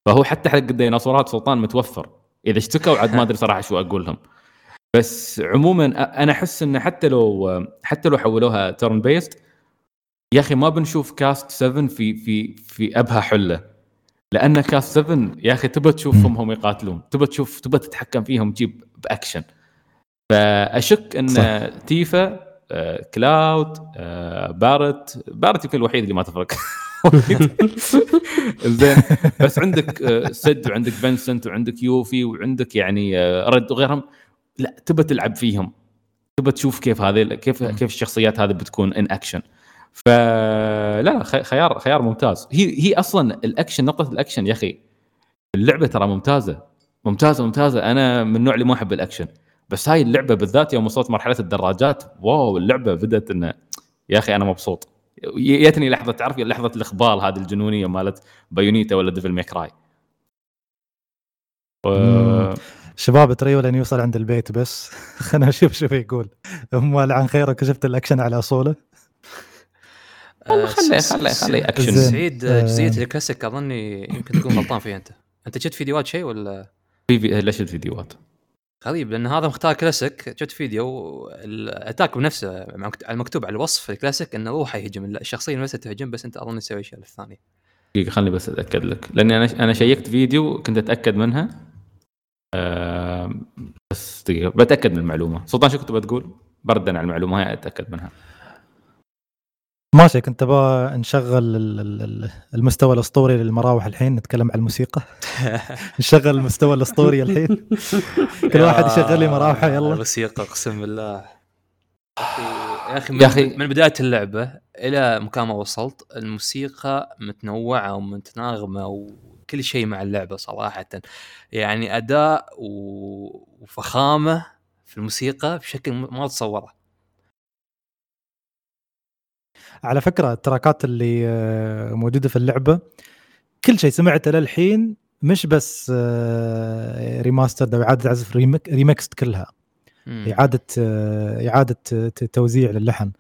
فهو حتى حق الديناصورات سلطان متوفر. إذا اشتكوا عاد ما أدري صراحة شو أقول لهم. بس عموما أنا أحس انه حتى لو حتى لو حولوها turn-based يا أخي ما بنشوف cast 7 في في في ابهى حلة. لأن cast 7 يا أخي تبى تشوفهم هم يقاتلون. تبى تشوف تبى تتحكم فيهم تجيب بأكشن. فأشك إن صح. تيفا آه، كلاود آه، باريت باريت يمكن الوحيد اللي ما تفرق. زين. بس عندك آه، سد وعندك فينسنت وعندك يوفي وعندك يعني آه، رد وغيرهم. لا تبى تلعب فيهم. تبى تشوف كيف هذه كيف كيف الشخصيات هذه بتكون in action فلا خيار خيار ممتاز. هي هي أصلا الأكشن نقطة الأكشن يا أخي اللعبة ترى ممتازة ممتازة ممتازة. أنا من النوع اللي ما أحب الأكشن بس هاي اللعبة بالذات يوم وصلت مرحلة الدراجات wow اللعبة بدأت إنه يا أخي أنا مبسوط. جتني لحظة تعرف لحظة الاخبال هذه الجنونية مالت بايونيتا ولا Devil May Cry و... شباب تريو لين يوصل عند البيت بس. خلنا نشوف شو يقول هم لعن خيرك شفت الأكشن على أصوله؟ والله خليه خليه خليه أكشن. سعيد آه. آه، جزئيه الكلاسيك أظني يمكن تكون غلطان فيها أنت. أنت شفت فيديوهات شيء ولا؟ في في- ليش الفيديوهات؟ غريب لأن هذا مختار كلاسيك شفت فيديو ال attack بنفسه مكت- المكتوب على الوصف الكلاسيك إنه روحه يهجم الشخصية نفسها تهجم بس أنت أظن تسوي شيء الثاني دقيقة خليني بس أتأكد لك. لأني أنا أنا شيكت فيديو كنت أتأكد منها. بس دقيقة بتأكد من المعلومة. سلطان شو كنت بتقول؟ بردا على المعلومة هاي أتأكد منها. ماشي كنت أبغى نشغل ال- ال- ال- المستوى الأسطوري للمراوح الحين نتكلم عن الموسيقى. نشغل المستوى الأسطوري الحين. كل واحد يشغل لي مراوحة يلا. موسيقى أقسم بالله. يا أخي يا أخي. من بداية اللعبة إلى مكان ما وصلت الموسيقى متنوعة ومتناغمة وكل شيء مع اللعبة صراحة. يعني أداء وفخامة في الموسيقى بشكل ما تتصوره على فكرة ال trackات اللي آه، موجودة في اللعبة كل شيء سمعته للحين مش بس آه، remaster أو إعادة عزف remix remixed كلها. إعادة آه، إعادة توزيع للحن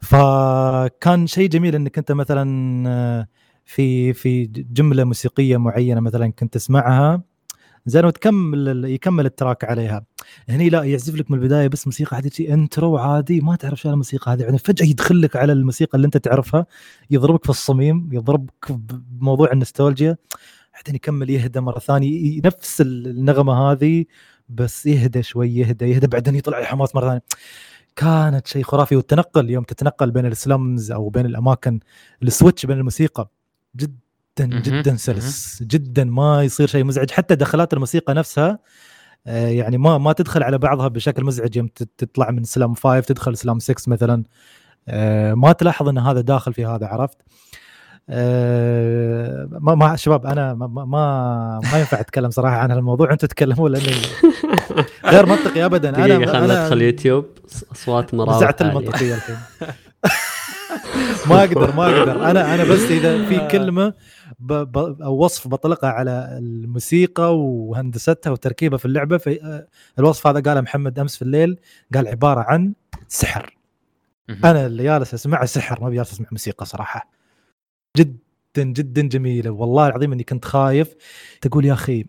فكان شيء جميل إنك أنت مثلا آه، في في جملة موسيقية معينة مثلا كنت تسمعها زين وتكمل يكمل ال track عليها. هني لا يعزف لك من البداية بس موسيقى عادي شي intro عادي ما تعرف شو الموسيقى هذه. يعني فجأة يدخل لك على الموسيقى اللي انت تعرفها يضربك في الصميم يضربك بموضوع النوستالجيا بعدين يكمل يهدى مرة ثانية نفس النغمة هذه بس يهدى شوي يهدى يهدى بعدين يطلع الحماس مرة ثانية. كانت شيء خرافي والتنقل يوم تتنقل بين ال slums أو بين الأماكن السويتش بين الموسيقى. جدا مهم. جدا سلس جدا ما يصير شيء مزعج. حتى دخلات الموسيقى نفسها آه، يعني ما ما تدخل على بعضها بشكل مزعج. يوم تطلع من سلام 5 تدخل سلام 6 مثلا آه، ما تلاحظ إن هذا داخل في هذا عرفت؟ آه، ما ما شباب أنا ما ما ما, ينفع أتكلم صراحة عن هالموضوع. أنتم تتكلموا لأنه غير منطقي ابدا. أنا خلنا ندخل يوتيوب. أصوات مراوح نزعت. المنطقية الحين. ما أقدر ما أقدر. أنا أنا بس إذا في كلمة ب ب أو وصف بطلقها على الموسيقى وهندستها وتركيبها في اللعبة في آه، الوصف هذا قاله محمد أمس في الليل قال عبارة عن سحر. أنا اللي جالس اسمعه سحر ما بجالس أسمع موسيقى صراحة. جدا جدا جميلة. والله العظيم إني كنت خايف. تقول يا أخي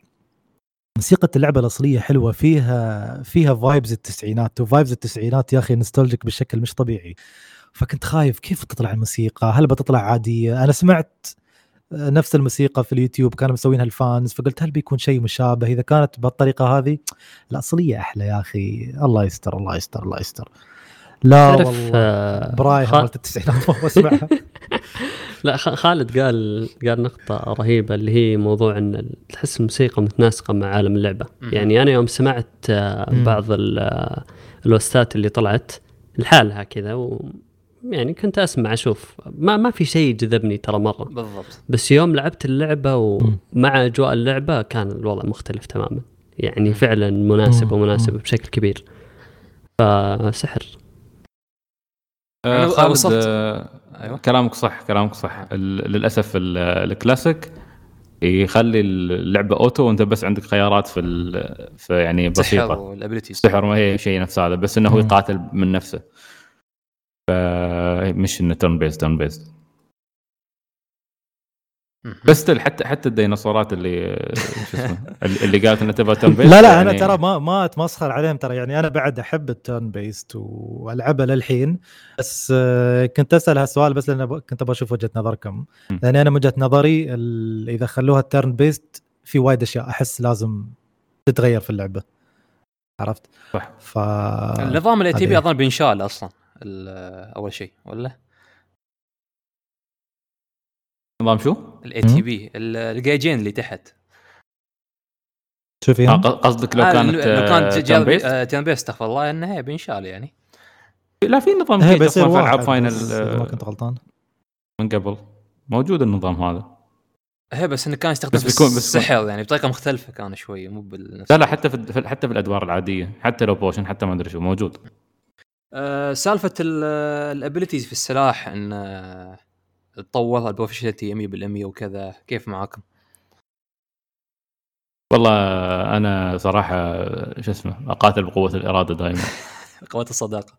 موسيقى اللعبة الأصلية حلوة فيها فيها vibes التسعينات و vibes التسعينات يا أخي nostalgic بشكل مش طبيعي. فكنت خايف كيف تطلع الموسيقى؟ هل بتطلع عادية؟ أنا سمعت نفس الموسيقى في اليوتيوب كانوا مسوينها ال fans فقلت هل بيكون شيء مشابه؟ إذا كانت بالطريقة هذه الاصليه أحلى يا أخي. الله يستر الله يستر الله يستر. لا تعرف والله. آه، برايها خ- مالت التسعينات ما بسمعها لا خ- خالد قال قال نقطة رهيبة اللي هي موضوع إن تحس الموسيقى متناسقة مع عالم اللعبة،. يعني أنا يوم سمعت آه،. بعض آه، ال OSTات اللي طلعت لحالها كذا و يعني كنت أسمع أشوف ما ما في شيء جذبني ترى مرة، بالضبط بس يوم لعبت اللعبة مم. ومع أجواء اللعبة كان الوضع مختلف تماما، يعني. فعلا مناسب مم. ومناسب مم. بشكل كبير. فسحر آه خالد وصلت. آه أيوة. كلامك صح كلامك صح ال- للأسف ال- الكلاسيك يخلي اللعبة auto وأنت بس عندك خيارات في ال- في يعني سحر بسيطة وال abilities السحر ما هي شيء نفس هذا بس إنه هو مم. يقاتل من نفسه فمش إنه turn-based turn-based بس حتى حتى الديناصورات اللي شو اسمه اللي قالت إنها تبغى turn-based لا لا أنا ترى ما ما أتمسخر عليهم ترى. يعني أنا بعد أحب ال turn-based وألعبها للحين. بس آه، كنت أسأل هالسؤال بس لأن كنت أبغى أشوف وجهة نظركم. لأن أنا من وجهة نظري ال- إذا خلوها ال turn-based في وايد أشياء أحس لازم تتغير في اللعبة. عرفت؟ صح. ف النظام اللي تبي أظن بينشال أصلا. أول شيء ولا؟ نظام شو؟ الاي تي بي الجيجين اللي تحت. شوف آه، فيها ق- قصدك لو آه، كانت لو كانت آه،؟ آه، تيرن بيست استغفر الله انها هي بينشال يعني. لا في نظام هي بيصير أصلا في العاب فاينل بس ما آه، كنت غلطان. من قبل. موجود النظام هذا. هي بس إنه كان يستخدم بس بيكون- بس بالسحر يعني بطريقة مختلفة كان شوي مو بالنفس لا لا حتى في في- حتى في الأدوار العادية حتى لو بوشن حتى ما أدري شو موجود. آه، سالفة ال abilities في السلاح إن آه، تطور ال proficiency 100% وكذا كيف معاكم؟ والله أنا صراحة شو اسمه أقاتل بقوة الإرادة دائما قوة الصداقة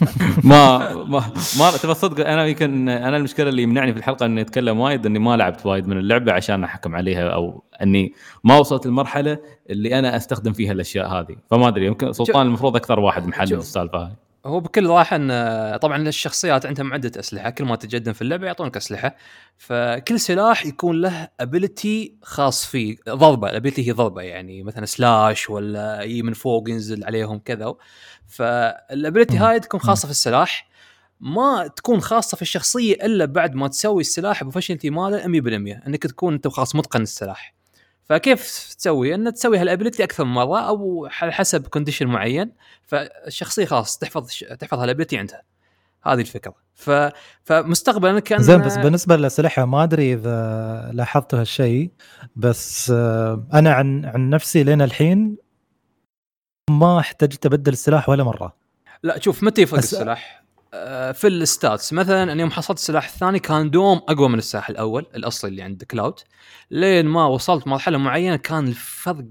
ما ما ما تبى الصدق أنا يمكن أنا المشكلة اللي يمنعني في الحلقة إني أتكلم وايد إني ما لعبت وايد من اللعبة عشان أحكم عليها أو إني ما وصلت المرحله اللي أنا أستخدم فيها الأشياء هذه فما أدري يمكن سلطان المفروض أكثر واحد محلل. السالفة هاي هو بكل راحة إن طبعا الشخصيات عندهم عدة أسلحة كل ما تتقدم في اللعبة يعطونك أسلحة. فكل سلاح يكون له ability خاص فيه ضربة ال ability هي ضربة يعني مثلا slash ولا يجي من فوق ينزل عليهم كذا. فال ability. هاي تكون خاصة في السلاح. ما تكون خاصة في الشخصية إلا بعد ما تسوي السلاح proficiency ماله 100% إنك تكون أنت خلاص متقن السلاح. فكيف تسوي؟ إن تسوي ها ال ability أكثر من مرة أو على حسب condition معين فالشخصيه خلاص تحفظ تحفظ ها ال ability عندها هذه الفكرة ف فمستقبلا كان زين بس بالنسبة للأسلحة ما أدري إذا لاحظتوا هالشيء بس آه، أنا عن عن نفسي لين الحين ما احتجت أبدل السلاح ولا مرة لا شوف متى يفرق السلاح؟ آه، في ال stats. مثلا أنا يوم حصلت السلاح الثاني كان دوم أقوى من السلاح الأول الأصلي اللي عند كلاود. لين ما وصلت مرحلة معينة كان الفرق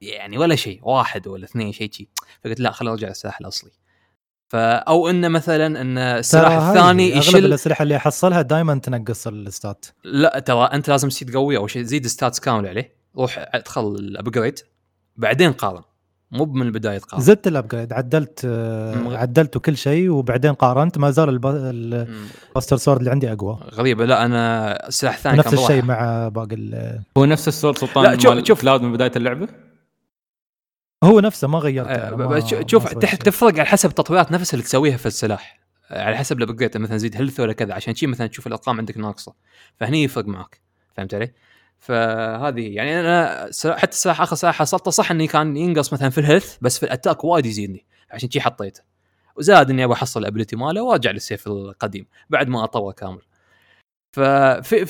يعني ولا شيء واحد ولا اثنين شيء شي. فقلت لا خليني أرجع للسلاح الأصلي. فا أو إنه مثلا إن السلاح الثاني أغلب يشيل الأسلحة اللي أحصلها دائما تنقص ال stats. لا ترى أنت لازم تصير قوي أول شيء زيد stats كامل عليه. روح أدخل ال upgrade بعدين قارن. مو من البداية تقارن زدت ال upgrade عدلت مم. عدلت كل شيء وبعدين قارنت ما زال الب-. ال Buster Sword اللي عندي أقوى غريبة لا أنا السلاح الثاني نفس الشيء. مع باقي ال- هو نفس ال sword سلطان لا، شوف- شوف. كلاود من بداية اللعبة هو نفسه ما غيرته آه، ما- شوف. تفرق على حسب التطويرات نفسها اللي تسويها في السلاح على حسب ال upgrade مثلا زيد health ولا كذا عشان شي مثلا تشوف الأرقام عندك ناقصة فهني يفرق معك فهمت علي؟ فهذه يعني أنا حتى السلاح آخر سلاح حصلته صح إني كان ينقص مثلا في ال health بس في ال attack وايد يزيدني. عشان شي حطيته. وزاد إني أبغى أحصل ال ability ماله وأرجع للسيف القديم بعد ما اطور كامل. ففي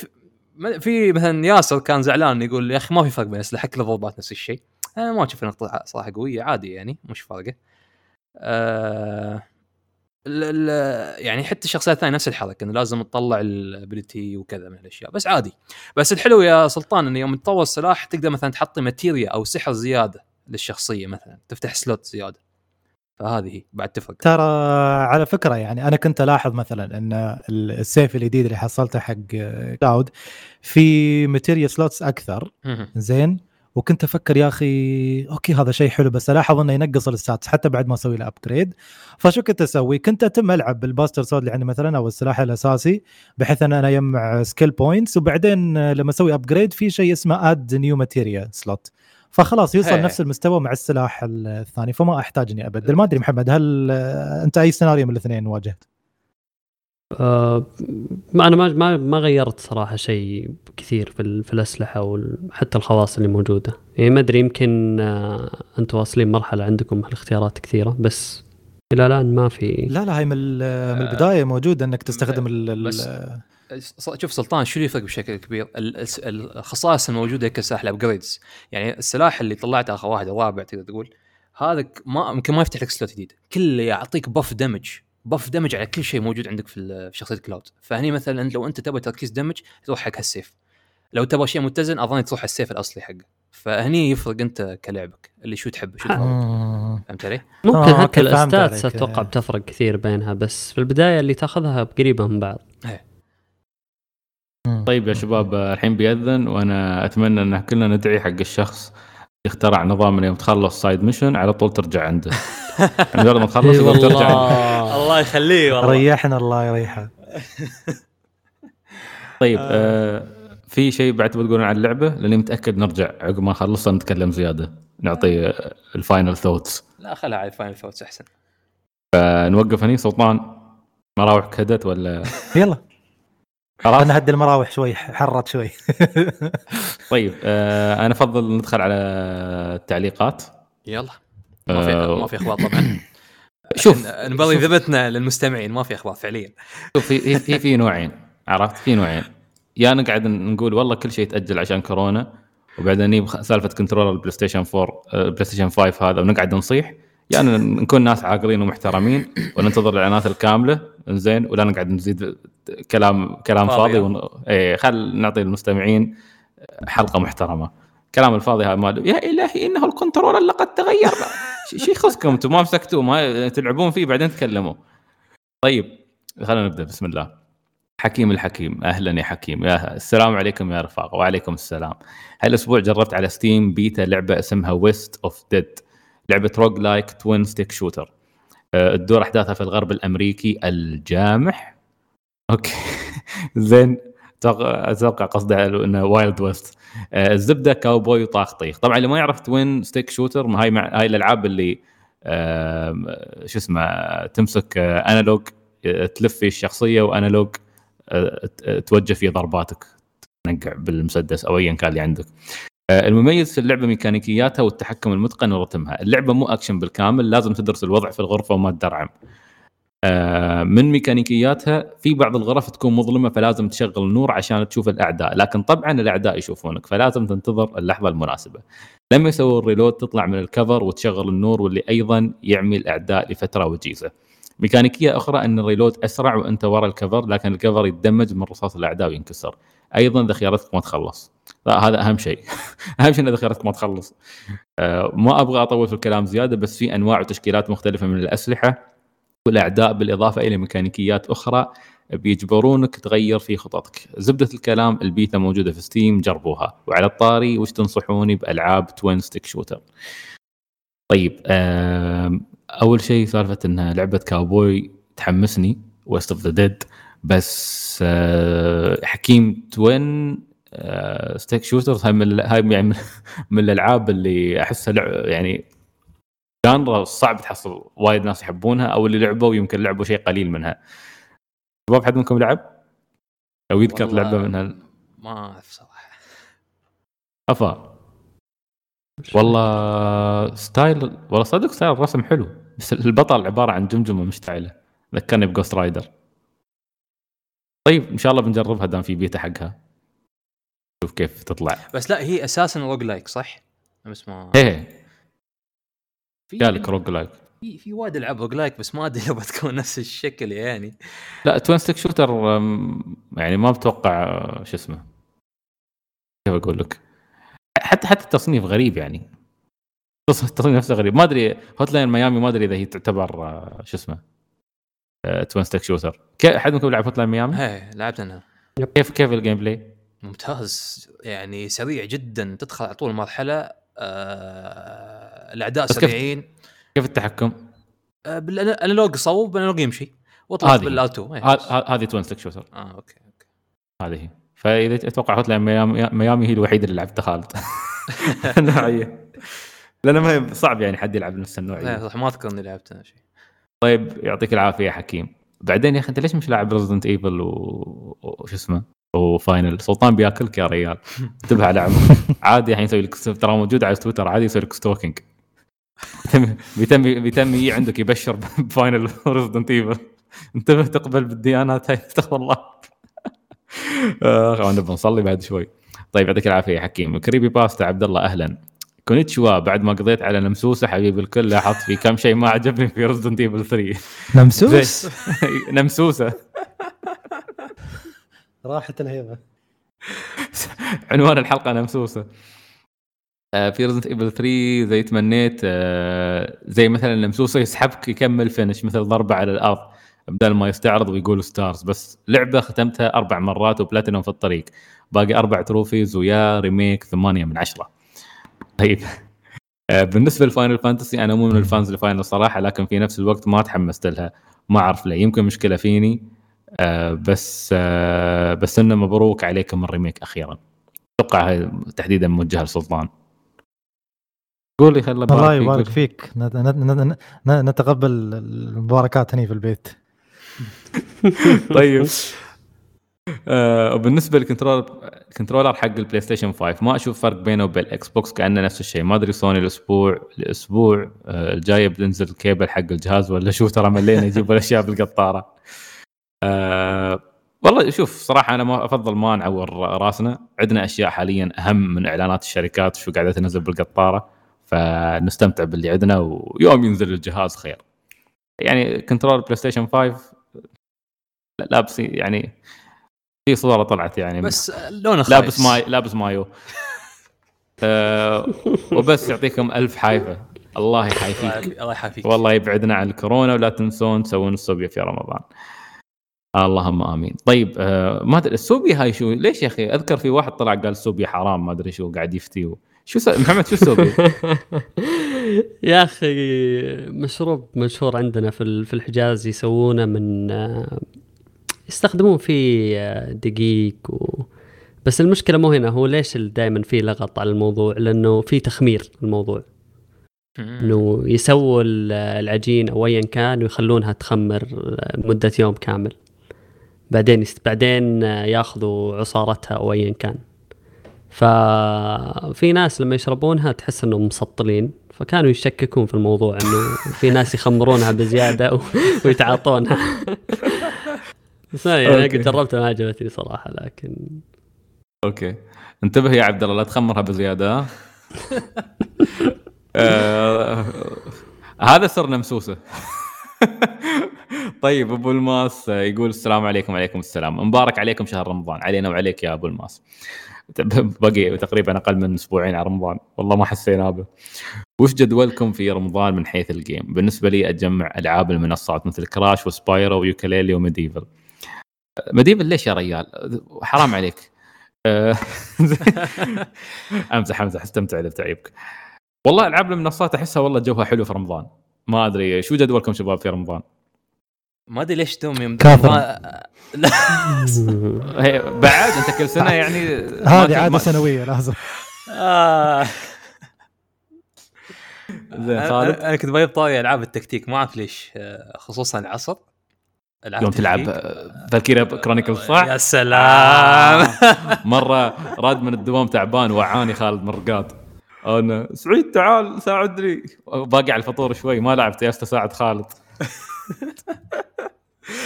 في- مثلا ياسر كان زعلان يقول يا أخي ما في فرق بين الاسلحه كل الضربات نفس الشيء. أنا ما أشوف نقطه صراحة قوية عادي يعني مش فارقة. آه ال ال يعني حتى الشخصيات الثانية نفس الحركة إنه لازم تطلع ال ability وكذا من الأشياء. بس عادي. بس الحلو يا سلطان إنه يوم تطور السلاح تقدر مثلا تحطي materia أو سحر زيادة للشخصية مثلا تفتح slot زيادة. فهذه هي بعد تفرق. ترى على فكرة يعني أنا كنت ألاحظ مثلا إن السيف الجديد اللي حصلته حق كلاود في materia slots أكثر. زين؟ وكنت أفكر يا أخي okay هذا شيء حلو بس ألاحظ إنه ينقص ال stats حتى بعد ما أسوي له upgrade فشو كنت أسوي؟ كنت أتم ألعب بال Buster Sword اللي عندي مثلا أو السلاح الأساسي بحيث إن أنا أجمع skill points وبعدين لما أسوي upgrade في شيء اسمه add new materia slot فخلاص يوصل هي. نفس المستوى مع السلاح الثاني فما احتاج اني ابدل ما أدري محمد هل أنت أي سيناريو من الاثنين واجهت؟ آه ما أنا ما ما ما غيرت صراحة شيء كثير في, في الأسلحة وحتى الخواص اللي موجودة. يعني ما أدري يمكن آه أنتم واصلين مرحلة عندكم الاختيارات كثيرة بس إلى الآن ما في. لا لا هي من ال- من البداية موجود إنك تستخدم ال- شوف سلطان شو اللي يفرق بشكل كبير؟ الخصائص الموجودة كسلاح ال upgrades يعني السلاح اللي طلعته آخر واحد الرابع تقدر تقول هذا ك- ما يمكن ما يفتح لك slot جديد. كله يعطيك buff damage buff damage على كل شيء موجود عندك في ال- في شخصية كلاود فهني مثلا لو أنت تبغى تركيز damage تروح حق هالسيف لو تبغى شيء متزن أظن تروح السيف الأصلي حقه فهني يفرق أنت كلعبك اللي شو تحب شو مم. فهمت علي؟ ممكن آه، حتى ال stats. أتوقع بتفرق كثير بينها بس في البداية اللي تاخذها قريبه من بعض مم. طيب يا شباب آه، الحين بيأذن وأنا أتمنى إن كلنا ندعي حق الشخص اخترع نظام يوم تخلص side mission على طول ترجع عنده. مجرد ما تخلص ترجع عنده. والله الله يخليه ريحنا الله يريحه. طيب آه في شيء بعد تبغى تقولون عن اللعبة؟ لأني متأكد نرجع عقب ما نخلصها نتكلم زيادة. نعطي آه، الفاينل ثوتس لا خلها على ال final thoughts أحسن. فنوقف هني. سلطان مراوح كدت ولا؟ يلا. خلاص. أنا هدي المراوح شوي حرت شوي. طيب آه أنا أفضل ندخل على التعليقات. يلا. ما في آه، ما في أخبار طبعا. شوف. نبغى ذبتنا للمستمعين ما في أخبار فعليا. شوف في في في نوعين عرفت؟ في نوعين. يا نقعد نقول والله كل شيء تاجل عشان كورونا وبعدين نجيب سالفة controller البلاي ستيشن 4 آه، البلاي ستيشن 5 هذا ونقعد نصيح. يعني نكون ناس عاقلين ومحترمين وننتظر الإعلانات الكاملة زين ولا نقعد نزيد كلام كلام فاضي. فاضي ون... إيه خل نعطي المستمعين حلقة محترمة. كلام الفاضي هذا مال يا إلهي إنه الكنترولر لقد تغير. شو يخصكم أنتم ما مسكتوه ما تلعبون فيه بعدين تكلموا. طيب خلينا نبدأ. بسم الله. حكيم الحكيم. أهلا يا حكيم. يا السلام عليكم يا رفاق. وعليكم السلام. هالأسبوع جربت على Steam beta لعبة اسمها West of Dead لعبة roguelike twin stick shooter الدور أحداثها في الغرب الأمريكي الجامح. okay. زين. أتوقع قصده إنه Wild West الزبدة كاوبوي وطاق طيخ طبعا اللي ما يعرف twin stick shooter هاي مع هاي الألعاب اللي شو اسمه تمسك آه، analog آه، تلف في الشخصية و analog آه، توجه فيه ضرباتك تنقع بالمسدس أو ايا كان اللي عندك. آه، المميز في اللعبة ميكانيكياتها والتحكم المتقن ورتمها. اللعبة مو اكشن بالكامل لازم تدرس الوضع في الغرفة وما تدرعم. آه، من ميكانيكياتها في بعض الغرف تكون مظلمة فلازم تشغل النور عشان تشوف الأعداء لكن طبعا الأعداء يشوفونك فلازم تنتظر اللحظة المناسبة. لما يسوي ال reload تطلع من ال cover وتشغل النور واللي أيضا يعمي الأعداء لفترة وجيزة. ميكانيكية أخرى أن ال reload أسرع وأنت ورا ال cover لكن ال cover يتدمر من رصاص الأعداء وينكسر. أيضا ذخيرتك ما تخلص. لا هذا أهم شيء. أهم شيء إن ذخيرتك ما تخلص. آه، ما أبغى أطول في الكلام زيادة بس في أنواع وتشكيلات مختلفة من الأسلحة. والأعداء بالإضافة إلى ميكانيكيات أخرى بيجبرونك تغير في خططك. زبدة الكلام البيتا موجودة في Steam جربوها. وعلى الطاري وش تنصحوني بألعاب twin stick shooter طيب أول شيء سالفة انها لعبة كاوبوي تحمسني West of the Dead بس آه، حكيم twin stick shooters هاي من هاي يعني من- من الألعاب اللي أحسها يعني genre صعب تحصل وايد ناس يحبونها أو اللي لعبوا يمكن لعبوا شيء قليل منها. شباب حد منكم لعب؟ أو يذكر لعبة منها ما أعرف صراحة. أفا. والله style والله صدق style الرسم حلو بس البطل عبارة عن جمجمة مشتعلة. ذكرني ب Ghost Rider طيب إن شاء الله بنجربها دام في بيتا حقها. شوف كيف تطلع. بس لا هي أساسا roguelike صح؟ بس ما إيه. قالك roguelike في في وايد ألعاب roguelike بس ما أدري لو بتكون نفس الشكل يعني. لا twin stick shooter يعني ما بتوقع أه، شو اسمه. كيف أقول لك؟ حتى حتى التصنيف غريب يعني. التص- التصنيف نفسه غريب. ما أدري Hotline Miami ما أدري إذا هي تعتبر أه، شو اسمه twin stick shooter احد منكم لعب Hotline Miami؟ إيه لعبت أنا. كيف كيف ال gameplay؟ ممتاز. يعني سريع جدا تدخل على طول المرحلة. آه الأعداء سريعين. كيف التحكم؟ آه بال analog صوب بال analog يمشي. واطلع هذه. بالالتو هذه توين ستيك شوتر آه أوكي أوكي. هذه هي. فإذا أتوقع لاين ميامي, ميامي هي الوحيدة اللي لعبتها خالد. نوعيه لأن ما هي صعب يعني حد يلعب نفس النوعية. لا صح ما أذكر إني لعبت أنا شيء. طيب يعطيك العافية يا حكيم. بعدين يا أخي أنت ليش مش لاعب ريزدنت ايفل. وش اسمه؟ وفاينل. سلطان بياكلك يا ريال. انتبه على عمرك عادي الحين يسوي لك ترى موجود على تويتر عادي يسوي لك ستوكينج. بيتم بيتم يجي عندك يبشر ب Final Resident Evil انتبه تقبل بالديانات هاي استغفر الله. اخ نبغى نصلي بعد شوي. طيب يعطيك العافية يا حكيم. Creepypasta عبد الله أهلا. こんにちは بعد ما قضيت على نمسوسة حبيب الكل لاحظت في كم شيء ما عجبني في Resident Evil 3 نمسوس؟ نمسوسة. راحت الهيبة. عنوان الحلقة نمسوسه آه، في Resident Evil 3 زي تمنيت آه، زي مثلا نمسوسه يسحبك يكمل finish مثل ضربه على الأرض بدل ما يستعرض ويقول STARS بس لعبة ختمتها أربع مرات وبلاتينوم في الطريق. باقي أربع trophies ويا remake ثمانية من عشرة. طيب. آه، بالنسبة ل Final Fantasy أنا مو من ال fans ل Final صراحة لكن في نفس الوقت ما تحمست لها. ما أعرف ليه. يمكن مشكلة فيني. آه، بس آه، بس إنه مبروك عليكم ال remake أخيرا. أتوقع هاي تحديدا موجهة لسلطان. قولي خلي الله يبارك فيك. نت- نت- نت- نت- نتقبل المباركات هني في البيت. طيب. آه، وبالنسبه لل controller ال controller حق ال PlayStation 5 ما أشوف فرق بينه وبين ال Xbox كأنه نفس الشيء. ما أدري سوني الأسبوع الأسبوع آه، الجاي بننزل الكيبل حق الجهاز ولا شو؟ ترى ملينا يجيبوا الأشياء بالقطارة. أه والله شوف صراحة أنا ما أفضل ما نعور رأسنا. عندنا أشياء حاليا أهم من إعلانات الشركات شو قاعدة تنزل بالقطارة فنستمتع باللي عندنا ويوم ينزل الجهاز خير. يعني control PlayStation 5 لابس يعني في صورة طلعت يعني بس لونه خايس. لابس ماي لابس مايو. أه وبس يعطيكم ألف حايفة. الله يحايفيك الله يحافيك والله يبعدنا عن الكورونا ولا تنسون تسوون الصوبيا في رمضان. اللهم آمين. طيب آه ما أدري السوبيا هاي شو؟ ليش يا أخي؟ أذكر في واحد طلع قال السوبيا حرام ما أدري شو قاعد يفتي شو س... محمد شو السوبيا؟ يا أخي مشروب مشهور عندنا في في الحجاز يسوونه من آه، يستخدمون فيه آه، دقيق و... بس المشكلة مو هنا هو ليش دائما في لغط على الموضوع؟ لأنه في تخمير الموضوع. إنه يسووا العجين أو ايا كان ويخلونها تخمر مدة يوم كامل. بعدين يست... بعدين ياخذوا عصارتها أو ايا كان. ففي ناس لما يشربونها تحس إنهم مسطلين. فكانوا يشككون في الموضوع إنه في ناس يخمرونها بزيادة و... ويتعاطونها. بس يعني أنا قد جربتها ما عجبتني صراحة لكن أوكي. انتبه يا عبد الله لا تخمرها بزيادة. آه... هذا سر نمسوسة. طيب أبو الماس يقول السلام عليكم وعليكم السلام. مبارك عليكم شهر رمضان. علينا وعليك يا أبو الماس. بقي تقريبا أقل من أسبوعين على رمضان. والله ما حسينا به. وش جدولكم في رمضان من حيث ال game بالنسبة لي أجمع ألعاب المنصات مثل Crash و Spyro و Yooka-Laylee و MediEvil MediEvil ليش يا ريال؟ حرام عليك. أمزح أمزح. استمتع إذا بتعيبك. والله ألعاب المنصات أحسها والله جوها حلو في رمضان. ما أدري شو جدولكم شباب في رمضان؟ ما أدري ليش توم يوم ما... لا بعد أنت كل سنة يعني هذه عادة سنوية لازم. آه. زين خالد أنا كنت بايب طاري ألعاب التكتيك. ما أعرف ليش آه، خصوصا العصر. يوم تلعب فالكيريا كرونيكل صح؟ يا سلام. مرة راد من الدوام تعبان وعاني خالد مرقاد أنا سعيد تعال ساعدني. باقي على الفطور شوي ما لعبت يا أساعد خالد.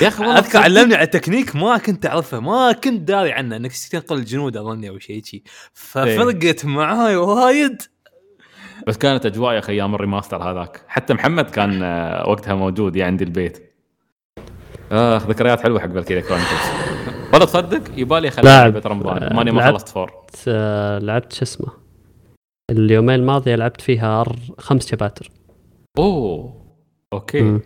يا أخي والله أذكر علمني على تكنيك ما كنت أعرفه ما كنت داري عنه إنك تنقل الجنود أظني أو شيء شيء ففرقت معاي وايد. بس كانت أجواء يا أخي أيام ال remaster هذاك. حتى محمد كان آه، وقتها موجود يعني عندي البيت. اخ ذكريات حلوة حق فالكيريا كرونيكلز والله تصدق؟ يبالي خليها لعبه رمضان. ماني ما خلصت فور آه، لعبت شو اسمه؟ اليومين الماضية لعبت فيها خمس chapters أوه okay. مم.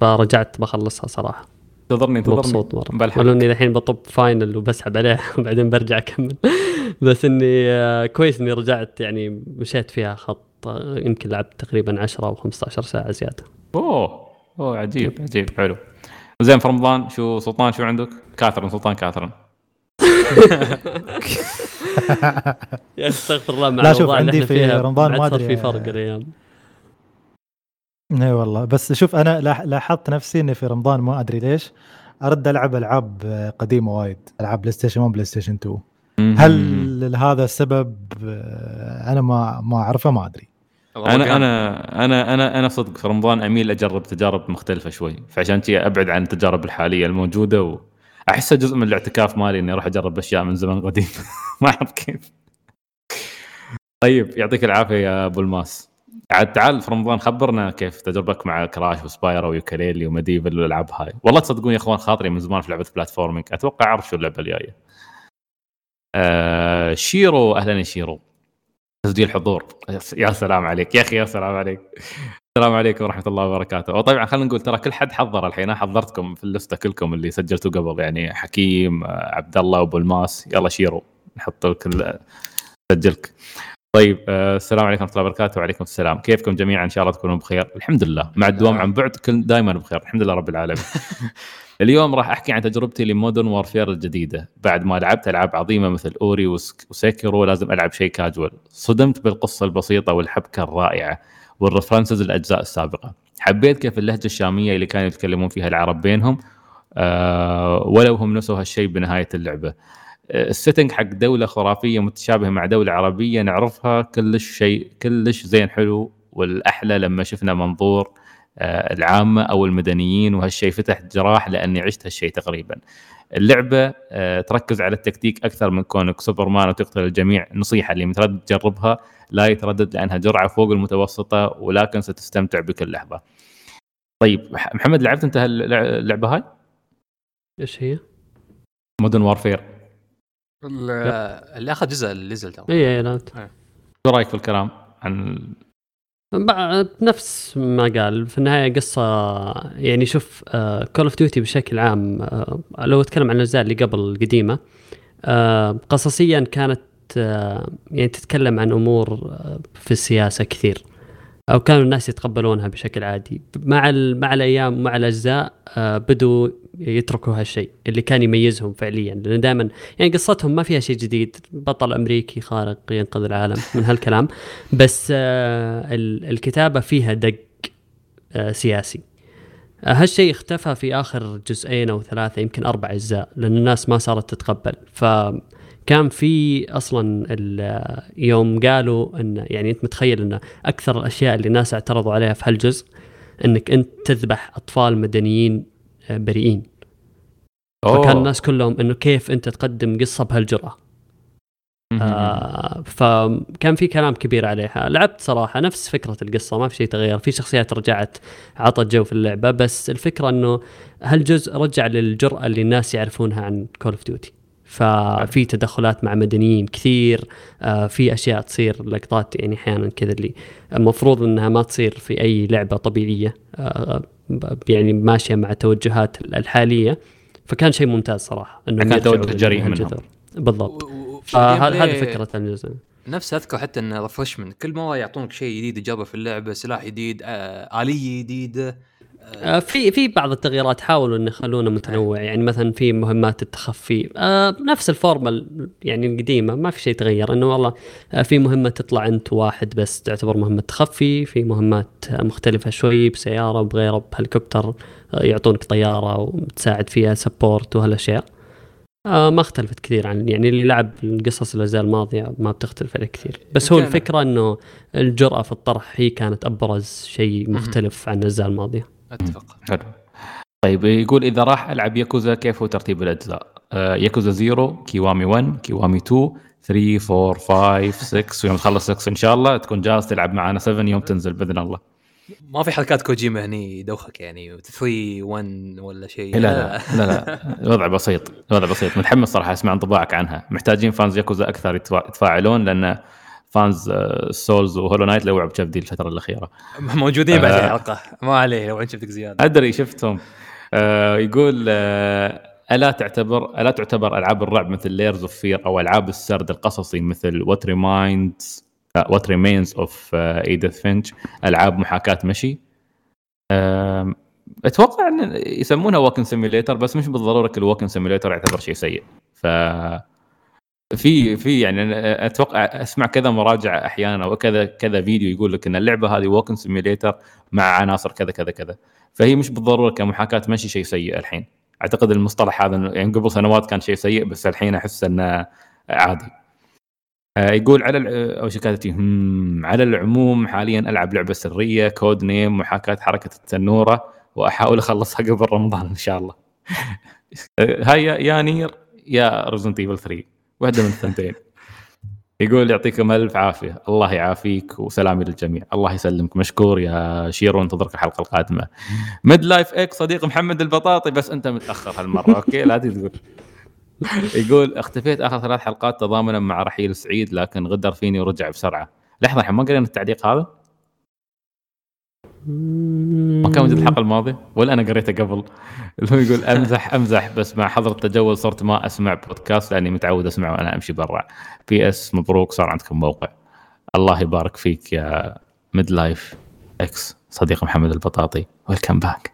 فرجعت بخلصها صراحة. انتظرني انتظرني. مبسوط مرة. قالوا اني الحين بطب final وبسحب عليه وبعدين برجع أكمل. بس إني آه، كويس إني رجعت يعني مشيت فيها خط آه، يمكن لعبت تقريبا 10 أو 15 ساعة زيادة. أوه أوه عجيب عجيب. حلو. زين في رمضان شو سلطان شو عندك؟ كاثرن سلطان كاثرن. يا أستغفر الله مع لا شوف عندي في رمضان ما أدري. في فرق الأيام. إي والله. بس شوف أنا لاحظت نفسي إني في رمضان ما أدري ليش أرد ألعب ألعاب قديمة وايد. ألعاب بلاي ستيشن 1 بلاي ستيشن 2 هل هذا السبب؟ أنا ما ما أعرفه ما أدري. أنا أنا أنا أنا أنا صدق في رمضان أميل أجرب تجارب مختلفة شوي. فعشان كذا أبعد عن التجارب الحالية الموجودة واحسها جزء من الاعتكاف مالي إني أروح أجرب أشياء من زمن قديم. ما أعرف كيف. طيب يعطيك العافية يا أبو الماس. عاد تعال في رمضان خبرنا كيف تجربتك مع كراش وسبايرو ويوكاليلي وميديفل والألعاب هاي. والله تصدقون يا أخوان خاطري من زمان في لعبة platforming أتوقع أعرف شو اللعبة الجاية. آه شيرو أهلا يا شيرو. تسجيل حضور. يا سلام عليك. يا أخي يا سلام عليك. السلام عليكم ورحمة الله وبركاته. وطبعا خلينا نقول ترى كل حد حضر الحين. أنا حضرتكم في ال list ة كلكم اللي سجلتوا قبل. يعني حكيم آه، عبد الله وابو الماس. يلا شيرو نحط لك سجلك. طيب آه السلام عليكم ورحمة الله وبركاته وعليكم السلام. كيفكم جميعا؟ إن شاء الله تكونوا بخير. الحمد لله. مع الدوام عن بعد كل دائما بخير. الحمد لله رب العالمين. اليوم راح أحكي عن تجربتي لمودرن وارفير الجديدة. بعد ما لعبت ألعاب عظيمة مثل أوري وسيكرو لازم ألعب شيء كاجوال صدمت بالقصة البسيطة والحبكة الرائعة وال references الاجزاء السابقة. حبيت كيف اللهجة الشامية اللي كانوا يتكلمون فيها العرب بينهم آه، ولو هم نسوا هالشيء بنهاية اللعبة. ال setting حق دولة خرافية متشابهة مع دولة عربية نعرفها كلش شيء كلش زين حلو والأحلى لما شفنا منظور آه، العامة أو المدنيين وهالشيء فتح جراح لأني عشت هالشيء تقريبا. اللعبة تركز على التكتيك أكثر من كونك سوبرمان وتقتل الجميع نصيحة اللي متردد تجربها لا يتردد لأنها جرعة فوق المتوسطة ولكن ستستمتع بكل لحظة. طيب محمد لعبت أنت اللعبة هاي؟ إيش هي؟ مودرن وارفير اللي أخذ جزء اللي نزل تو اي اي لا شو رأيك في الكلام عن نفس ما قال في النهاية قصة يعني شوف كول اوف ديوتي بشكل عام آه، لو أتكلم عن الأجزاء اللي قبل القديمة آه، قصصيا كانت آه، يعني تتكلم عن أمور في السياسة كثير أو كانوا الناس يتقبلونها بشكل عادي. مع مع الأيام ومع الأجزاء آه، بدوا يتركوا هالشيء اللي كان يميزهم فعليا. لأن دائما يعني قصتهم ما فيها شيء جديد. بطل أمريكي خارق ينقذ العالم من هالكلام. بس آه، الكتابة فيها دق آه، سياسي. هالشيء اختفى في آخر جزئين أو ثلاثة يمكن أربع أجزاء لأن الناس ما صارت تتقبل. ف كان في أصلا يوم قالوا إن يعني أنت متخيل إن أكثر الأشياء اللي الناس اعترضوا عليها في هالجزء إنك أنت تذبح أطفال مدنيين آه، بريئين. أوه. فكان الناس كلهم إنه كيف أنت تقدم قصة بهالجرأة. آه فكان في كلام كبير عليها. لعبت صراحة نفس فكرة القصة ما في شيء تغير. في شخصيات رجعت عطت جو في اللعبة بس الفكرة إنه هالجزء رجع للجرأة اللي الناس يعرفونها عن كول اوف ديوتي ففي تدخلات مع مدنيين كثير آه، في أشياء تصير لقطات يعني أحيانا كذا اللي المفروض إنها ما تصير في أي لعبة طبيعية. آه، يعني ماشية مع التوجهات الحالية فكان شيء ممتاز صراحة انه كان توجه جريء منهم. بالضبط. فهذه فكرة الجزء نفس أذكر حتى ان refreshment كل مره يعطونك شيء جديد تجربه في اللعبة سلاح جديد آه، آلية جديدة في في بعض التغييرات حاولوا إن يخلونه متنوع يعني مثلا في مهمات التخفي. آه نفس الفورمال يعني القديمة ما في شيء تغير إنه والله آه في مهمة تطلع أنت واحد بس تعتبر مهمة تخفي في مهمات مختلفة شوي بسيارة بغيره بهليكوبتر آه يعطونك طيارة وتساعد فيها سبورت وهالأشياء. آه ما اختلفت كثير عن يعني اللي لعب القصص الاجزاء الماضية ما بتختلف عليه كثير. بس هو الفكرة إنه الجرأة في الطرح هي كانت أبرز شيء مختلف عن الأجزاء الماضية. أتفق. حلو. طيب يقول إذا راح ألعب ياكوزا كيف هو ترتيب الأجزاء؟ آه ياكوزا 0 كيوامي 1 كيوامي 2 3 4 5 6 ويوم تخلص 6 إن شاء الله تكون جاهز تلعب معنا 7 يوم تنزل بإذن الله. ما في حركات كوجيما هني يدوخك يعني 3 1 ولا شيء. لا لا لا. لا الوضع بسيط الوضع بسيط. متحمس صراحة أسمع انطباعك عنها. محتاجين fans ياكوزا أكثر يتفاعلون لأن fans سولز وهولو نايت لو بكبدي الفترة الأخيرة. موجودين بعد آه. الحلقة. ما عليه لو شفتك زيادة. أدري شفتهم. آه يقول آه ألا تعتبر ألا تعتبر ألعاب الرعب مثل ليرز اوف فير أو ألعاب السرد القصصي مثل وات ريمايندز وات ريمينز اوف ايدث فينش ألعاب محاكاة مشي. آه أتوقع إن يسمونها walking simulator بس مش بالضرورة كل walking simulator يعتبر شيء سيء. ف في في يعني أتوقع أسمع كذا مراجعة أحيانا وكذا كذا فيديو يقول لك إن اللعبة هذه walking simulator مع عناصر كذا كذا كذا. فهي مش بالضرورة كمحاكاة ماشي شيء سيء الحين. أعتقد المصطلح هذا يعني قبل سنوات كان شيء سيء بس الحين أحس إنه عادي. آه، يقول على أو شكاتتي على العموم حاليا ألعب لعبة سرية code name محاكاة حركة التنورة وأحاول أخلصها قبل رمضان إن شاء الله. هاي يا Nier يا Resident Evil 3 واحدة من الثنتين. يقول يعطيكم ألف عافية. الله يعافيك وسلامي للجميع. الله يسلمك. مشكور يا شيرو انتظرك الحلقة القادمة. Mid Life X صديق محمد البطاطي. بس أنت متأخر هالمرة. أوكي لا تقول. يقول اختفيت آخر ثلاث حلقات تضامنا مع رحيل سعيد لكن غدر فيني ورجع بسرعة. لحظة الحين ما قرينا التعليق هذا؟ ما كان موجود الحلقة الماضية؟ ولا أنا قريته قبل. اللي هو يقول أمزح أمزح بس مع حظر التجول صرت ما أسمع بودكاست لأني متعود اسمع وأنا أمشي برا. PS مبروك صار عندكم موقع. الله يبارك فيك يا Mid Life X صديق محمد البطاطي. welcome back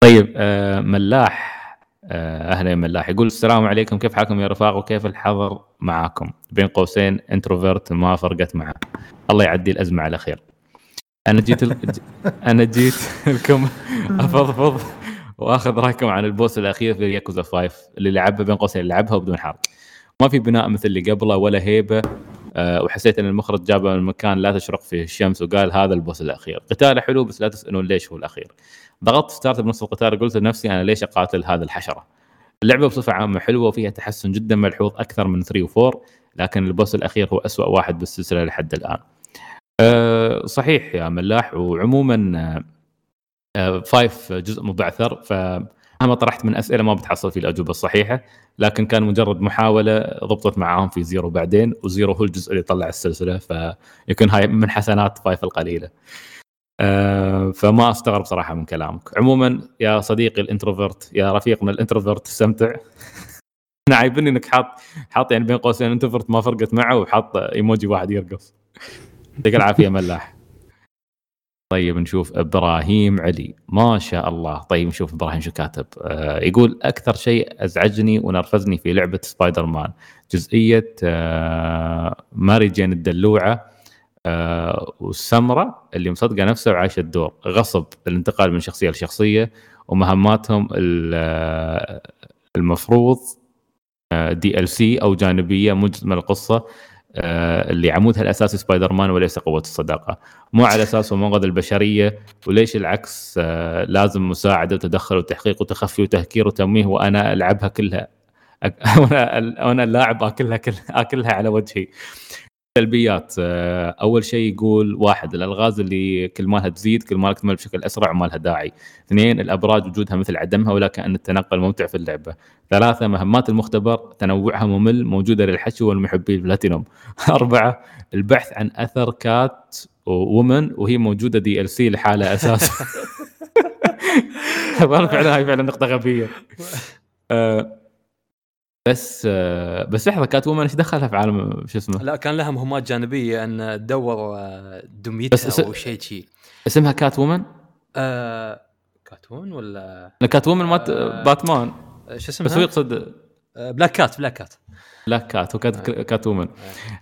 طيب آه ملاح آه أهلا يا ملاح. يقول السلام عليكم. كيف حالكم يا رفاق؟ وكيف الحظر معاكم؟ بين قوسين introvert ما فرقت معه. الله يعدي الأزمة على خير. أنا جيت ال... أنا جيت لكم أفضفض وأخذ رأيكم عن ال boss الأخير في ياكوزا 5 اللي لعبها بين قوسين لعبها وبدون حرق. ما في بناء مثل اللي قبله ولا هيبة أه وحسيت إن المخرج جابه من مكان لا تشرق فيه الشمس وقال هذا ال boss الأخير. قتاله حلو بس لا تسالون ليش هو الأخير؟ ضغطت start بنص القتال قلت لنفسي أنا ليش أقاتل هذا الحشرة؟ اللعبة بصفة عامة حلوة وفيها تحسن جدا ملحوظ أكثر من 3 و4 لكن ال boss الأخير هو أسوأ واحد بالسلسلة لحد الآن. أه صحيح يا ملاح وعموما أه five جزء مبعثر ف مهما طرحت من أسئلة ما بتحصل فيه الأجوبة الصحيحة لكن كان مجرد محاولة ضبطت معاهم في zero بعدين و zero هو الجزء اللي طلع السلسلة فيكون هاي من حسنات five القليلة. أه فما استغرب صراحة من كلامك. عموما يا صديقي ال introvert يا رفيقنا ال introvert استمتع. أنا عايبني إنك حاط حاط يعني بين قوسين introvert ما فرقت معه وحاط إيموجي واحد يرقص. يعطيك العافية ملاح. طيب نشوف إبراهيم علي. ما شاء الله. طيب نشوف إبراهيم شو كاتب. آه يقول أكثر شيء أزعجني ونرفزني في لعبة سبايدر مان جزئية آه Mary Jane الدلوعة آه والسمرة اللي مصدقة نفسها وعايشة الدور. غصب الانتقال من شخصية لشخصية ومهماتهم المفروض DLC أو جانبية من القصة. اللي عمودها الاساسي سبايدر مان وليس قوة الصداقة. مو على أساس منقذ البشرية وليش العكس؟ لازم مساعدة وتدخل وتحقيق وتخفي وتهكير وتمويه وأنا ألعبها كلها. وأنا اللاعب أكلها كلها أكلها على وجهي. سلبيات أول شيء يقول واحد الألغاز اللي كل مالها تزيد كل ما تكمل بشكل أسرع وما لها داعي. اثنين الأبراج وجودها مثل عدمها ولا كان التنقل ممتع في اللعبة. ثلاثة مهمات المختبر تنوعها ممل موجودة للحشو والمحبي البلاتينوم. أربعة البحث عن أثر Catwoman وهي موجودة DLC لحالها أساسا فعلا هاي فعلا نقطة غبية. بس بس لحظة Catwoman إيش دخلها في عالم شو اسمه؟ لا كان لها مهمات جانبية أن تدور دميتها أو شيء شيء اسمها Catwoman؟ آه Catwoman ولا Catwoman مات آه باتمان شو اسمها؟ تسويق صد آه Black Cat Black Cat Black Cat و Cat آه. Catwoman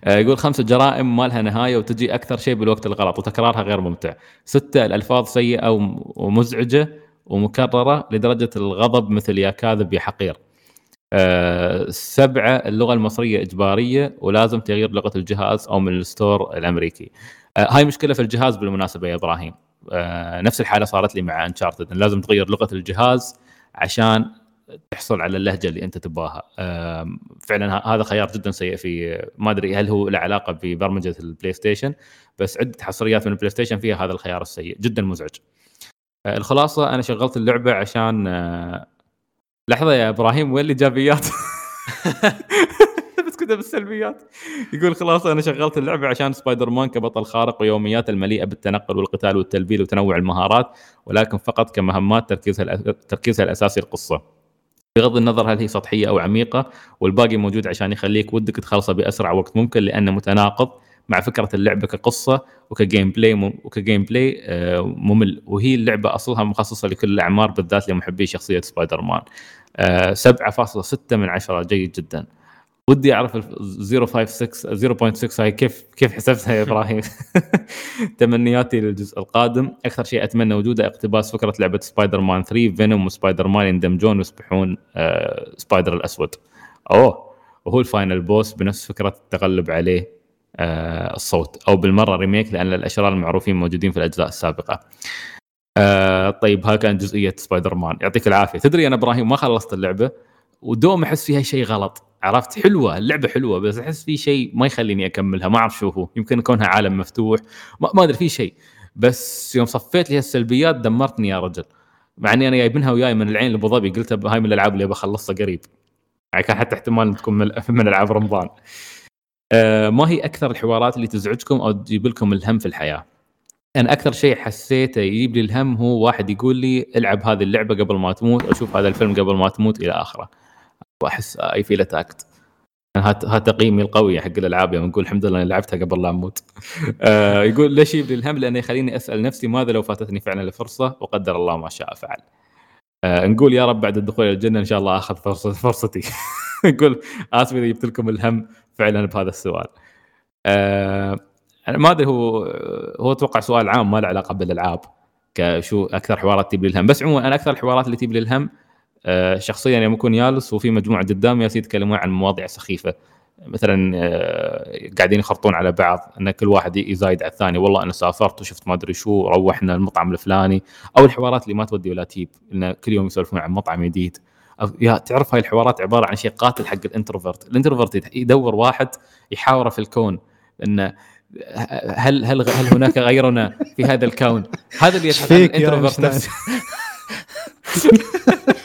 آه يقول خمسة جرائم ما لها نهاية وتجي أكثر شيء بالوقت الغلط وتكرارها غير ممتع ستة الألفاظ سيئة ومزعجة ومكررة لدرجة الغضب مثل يا كاذب يا حقير أه سبعة اللغة المصرية إجبارية ولازم تغيير لغة الجهاز أو من ال store الأمريكي. أه هاي مشكلة في الجهاز بالمناسبة يا إبراهيم. أه نفس الحالة صارت لي مع Uncharted لازم تغير لغة الجهاز عشان تحصل على اللهجة اللي أنت تبغاها. أه فعلا هذا خيار جدا سيء في ما أدري هل هو له علاقة ببرمجة ال PlayStation بس عدة حصريات من ال PlayStation فيها هذا الخيار السيء جدا مزعج. أه الخلاصة أنا شغلت اللعبة عشان أه لحظة يا إبراهيم وين الإيجابيات؟ بس كذا بالسلبيات. يقول خلاص أنا شغلت اللعبة عشان سبايدر مان كبطل خارق ويوميات المليئة بالتنقل والقتال والتلفيل وتنوع المهارات ولكن فقط كمهمات تركيزها تركيزها الأساسي القصة. بغض النظر هل هي سطحية أو عميقة والباقي موجود عشان يخليك ودك تخلصه بأسرع وقت ممكن لأنه متناقض. مع فكرة اللعبة كقصة وك gameplay وك gameplay ممل. وهي اللعبة أصلها مخصصة لكل الأعمار بالذات لمحبي شخصية سبايدر مان 7.6 من 10 جيد جدا. ودي أعرف 056 0.6 هاي كيف كيف حسبتها يا إبراهيم؟ تمنياتي للجزء القادم. أكثر شيء أتمنى وجوده اقتباس فكرة لعبة سبايدر مان 3 Venom و Spider-Man يندمجون ويصبحون آه Spider الأسود. أوه. وهو ال final boss بنفس فكرة التغلب عليه. الصوت أو بالمرة remake لأن الأشرار المعروفين موجودين في الأجزاء السابقة. آه طيب ها كانت جزئية سبايدر مان يعطيك العافية. تدري أنا إبراهيم ما خلصت اللعبة ودوم أحس فيها شيء غلط. عرفت؟ حلوة اللعبة حلوة بس أحس في شيء ما يخليني أكملها. ما أعرف شو هو. يمكن كونها عالم مفتوح. ما, أدري في شيء. بس يوم صفيت لي السلبيات دمرتني يا رجل. مع إني أنا جايبنها وياي من العين لأبو ظبي. قلت هاي من الألعاب اللي بخلصها قريب. يعني كان حتى احتمال تكون من, ألعاب رمضان. آه ما هي أكثر الحوارات اللي تزعجكم أو تجيب لكم الهم في الحياة؟ أنا أكثر شيء حسيته يجيب لي الهم هو واحد يقول لي ألعب هذه اللعبة قبل ما تموت أو شوف هذا الفيلم قبل ما تموت إلى آخره. وأحس I feel attacked هذا تقييمي القوي حق الألعاب يوم نقول الحمد لله لعبتها قبل لا أموت. آه يقول ليش يجيب لي الهم؟ لأنه يخليني أسأل نفسي ماذا لو فاتتني فعلا الفرصة؟ وقدر الله ما شاء فعل. آه نقول يا رب بعد الدخول إلى الجنة إن شاء الله آخذ فرصة فرصتي. يقول آسف إذا جبت لكم الهم فعلا بهذا السؤال. آه أنا ما أدري هو هو أتوقع سؤال عام ما له علاقة بالألعاب كشو أكثر حوارات تجيب لي الهم بس عموما أنا أكثر الحوارات اللي تجيب لي الهم آه، شخصيا يوم اكون جالس وفي مجموعة قدامي يتكلمون عن مواضيع سخيفة. مثلا آه، قاعدين يخرطون على بعض إن كل واحد يزايد على الثاني. والله أنا سافرت وشفت ما أدري شو روحنا المطعم الفلاني. أو الحوارات اللي ما تودي ولا تجيب إن كل يوم يسولفون عن مطعم جديد. يا تعرف هاي الحوارات عبارة عن شيء قاتل حق ال introvert، ال introvert يدور واحد يحاوره في الكون انه هل هل هل هناك غيرنا في هذا الكون؟ هذا اللي يا ال introvert؟ نفسه.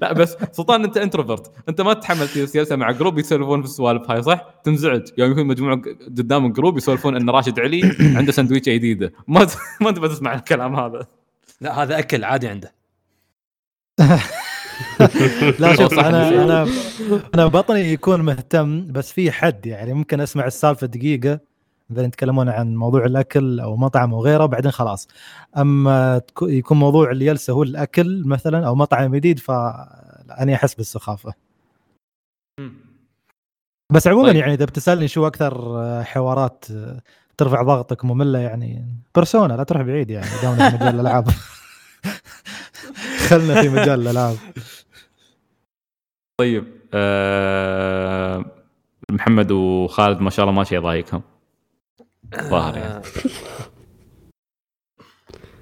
لا بس سلطان انت introvert انت ما تتحمل جلسه مع group يسولفون في السوالف هاي صح؟ تنزعج. يوم يكون مجموعة قدام ال group يسولفون إن راشد علي عنده سندويشه جديده ما ت- ما تبغى تسمع الكلام هذا. لا هذا أكل عادي عنده. لا شوف أنا. أنا أنا بطني يكون مهتم بس في حد يعني ممكن أسمع السالفة دقيقة. مثلا يتكلمون عن موضوع الأكل أو مطعم وغيره بعدين خلاص. أما يكون موضوع الجلسه هو الأكل مثلا أو مطعم جديد فاني أحس بالسخافة. بس عموما طيب. يعني إذا بتسألني شو أكثر حوارات ترفع ضغطك مملة يعني بيرسونا لا تروح بعيد يعني دامنا في مجال الألعاب. خلنا في مجال الألعاب. طيب آه محمد وخالد ما شاء الله ما شيء ضايقهم. ظاهر يعني. آه.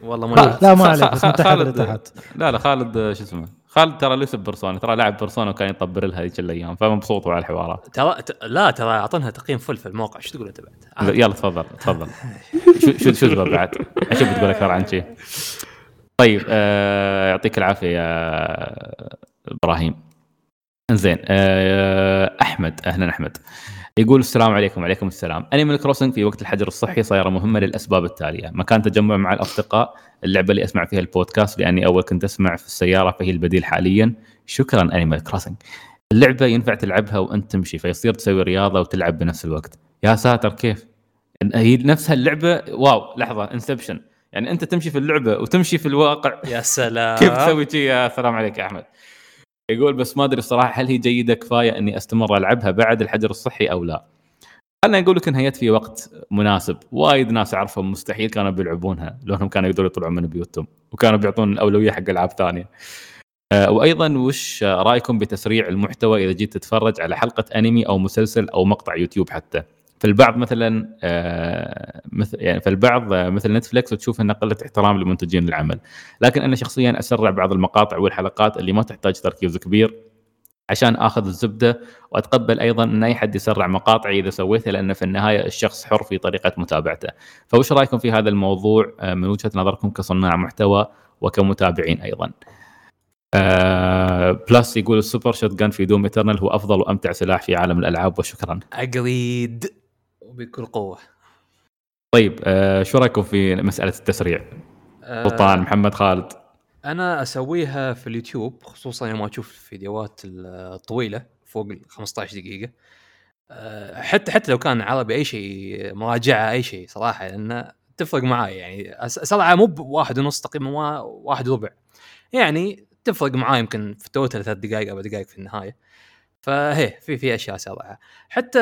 والله لا، ما لا ما عليك بس تحت خالد- لتحت لا لا خالد آه، شو اسمه خالد ترى ليس بيرسونا ترى لاعب بيرسونا وكان يطبر لها ذيك الأيام فمبسوط على الحوارات ترى ت- لا ترى أعطونها تقييم فل في الموقع شو تقول أنت بعد؟ يلا تفضل تفضل شو شو شو تقول بعد؟ أشوف بتقول أكثر عن شيء طيب آه يعطيك العافية يا إبراهيم انزين آه أحمد أهلا أحمد يقول السلام عليكم وعليكم السلام. Animal Crossing في وقت الحجر الصحي صايرة مهمة للأسباب التالية. مكان تجمع مع الأصدقاء اللعبة اللي أسمع فيها البودكاست لأني أول كنت أسمع في السيارة فهي البديل حاليا. شكرا Animal Crossing اللعبة ينفع تلعبها وأنت تمشي فيصير تسوي رياضة وتلعب بنفس الوقت. يا ساتر كيف؟ هي نفسها اللعبة wow لحظة Inception يعني أنت تمشي في اللعبة وتمشي في الواقع. يا سلام. كيف تسوي شيء يا سلام عليك يا أحمد. يقول بس ما أدري الصراحه هل هي جيدة كفاية إني أستمر ألعبها بعد الحجر الصحي أو لا. أنا أقول لك إنها جت في وقت مناسب. وايد ناس أعرفهم مستحيل كانوا بيلعبونها لأنهم كانوا يقدروا يطلعون من بيوتهم وكانوا بيعطون الأولوية حق ألعاب ثانية. آه، وأيضا وش رأيكم بتسريع المحتوى إذا جيت تتفرج على حلقة أنمي أو مسلسل أو مقطع يوتيوب حتى؟ فالبعض مثلا آه، مثل يعني فالبعض آه، مثل Netflix وتشوف انها قلة احترام لمنتجين العمل. لكن أنا شخصيا أسرع بعض المقاطع والحلقات اللي ما تحتاج تركيز كبير عشان آخذ الزبدة وأتقبل أيضا إن أي حد يسرع مقاطعي إذا سويتها لأن في النهاية الشخص حر في طريقة متابعته. فوش رأيكم في هذا الموضوع؟ آه، من وجهة نظركم كصناع محتوى وكمتابعين أيضا. آه plus يقول ال super shotgun في Doom Eternal هو أفضل وأمتع سلاح في عالم الألعاب وشكرا. agreed وبكل قوة. طيب آه شو رأيكم في مسألة التسريع؟ آه، سلطان محمد خالد. أنا أسويها في اليوتيوب خصوصا يوم أشوف الفيديوهات الطويلة فوق ال 15 دقيقة. أه، حتى حتى لو كان عربي أي شيء مراجعة أي شيء صراحة لأن تفرق معاي يعني سرعه مو بواحد ونص تقريبا وا- واحد وربع. يعني تفرق معاي يمكن في ال total ثلاث دقائق أربع دقائق في النهاية. فهي في في أشياء سرعه حتى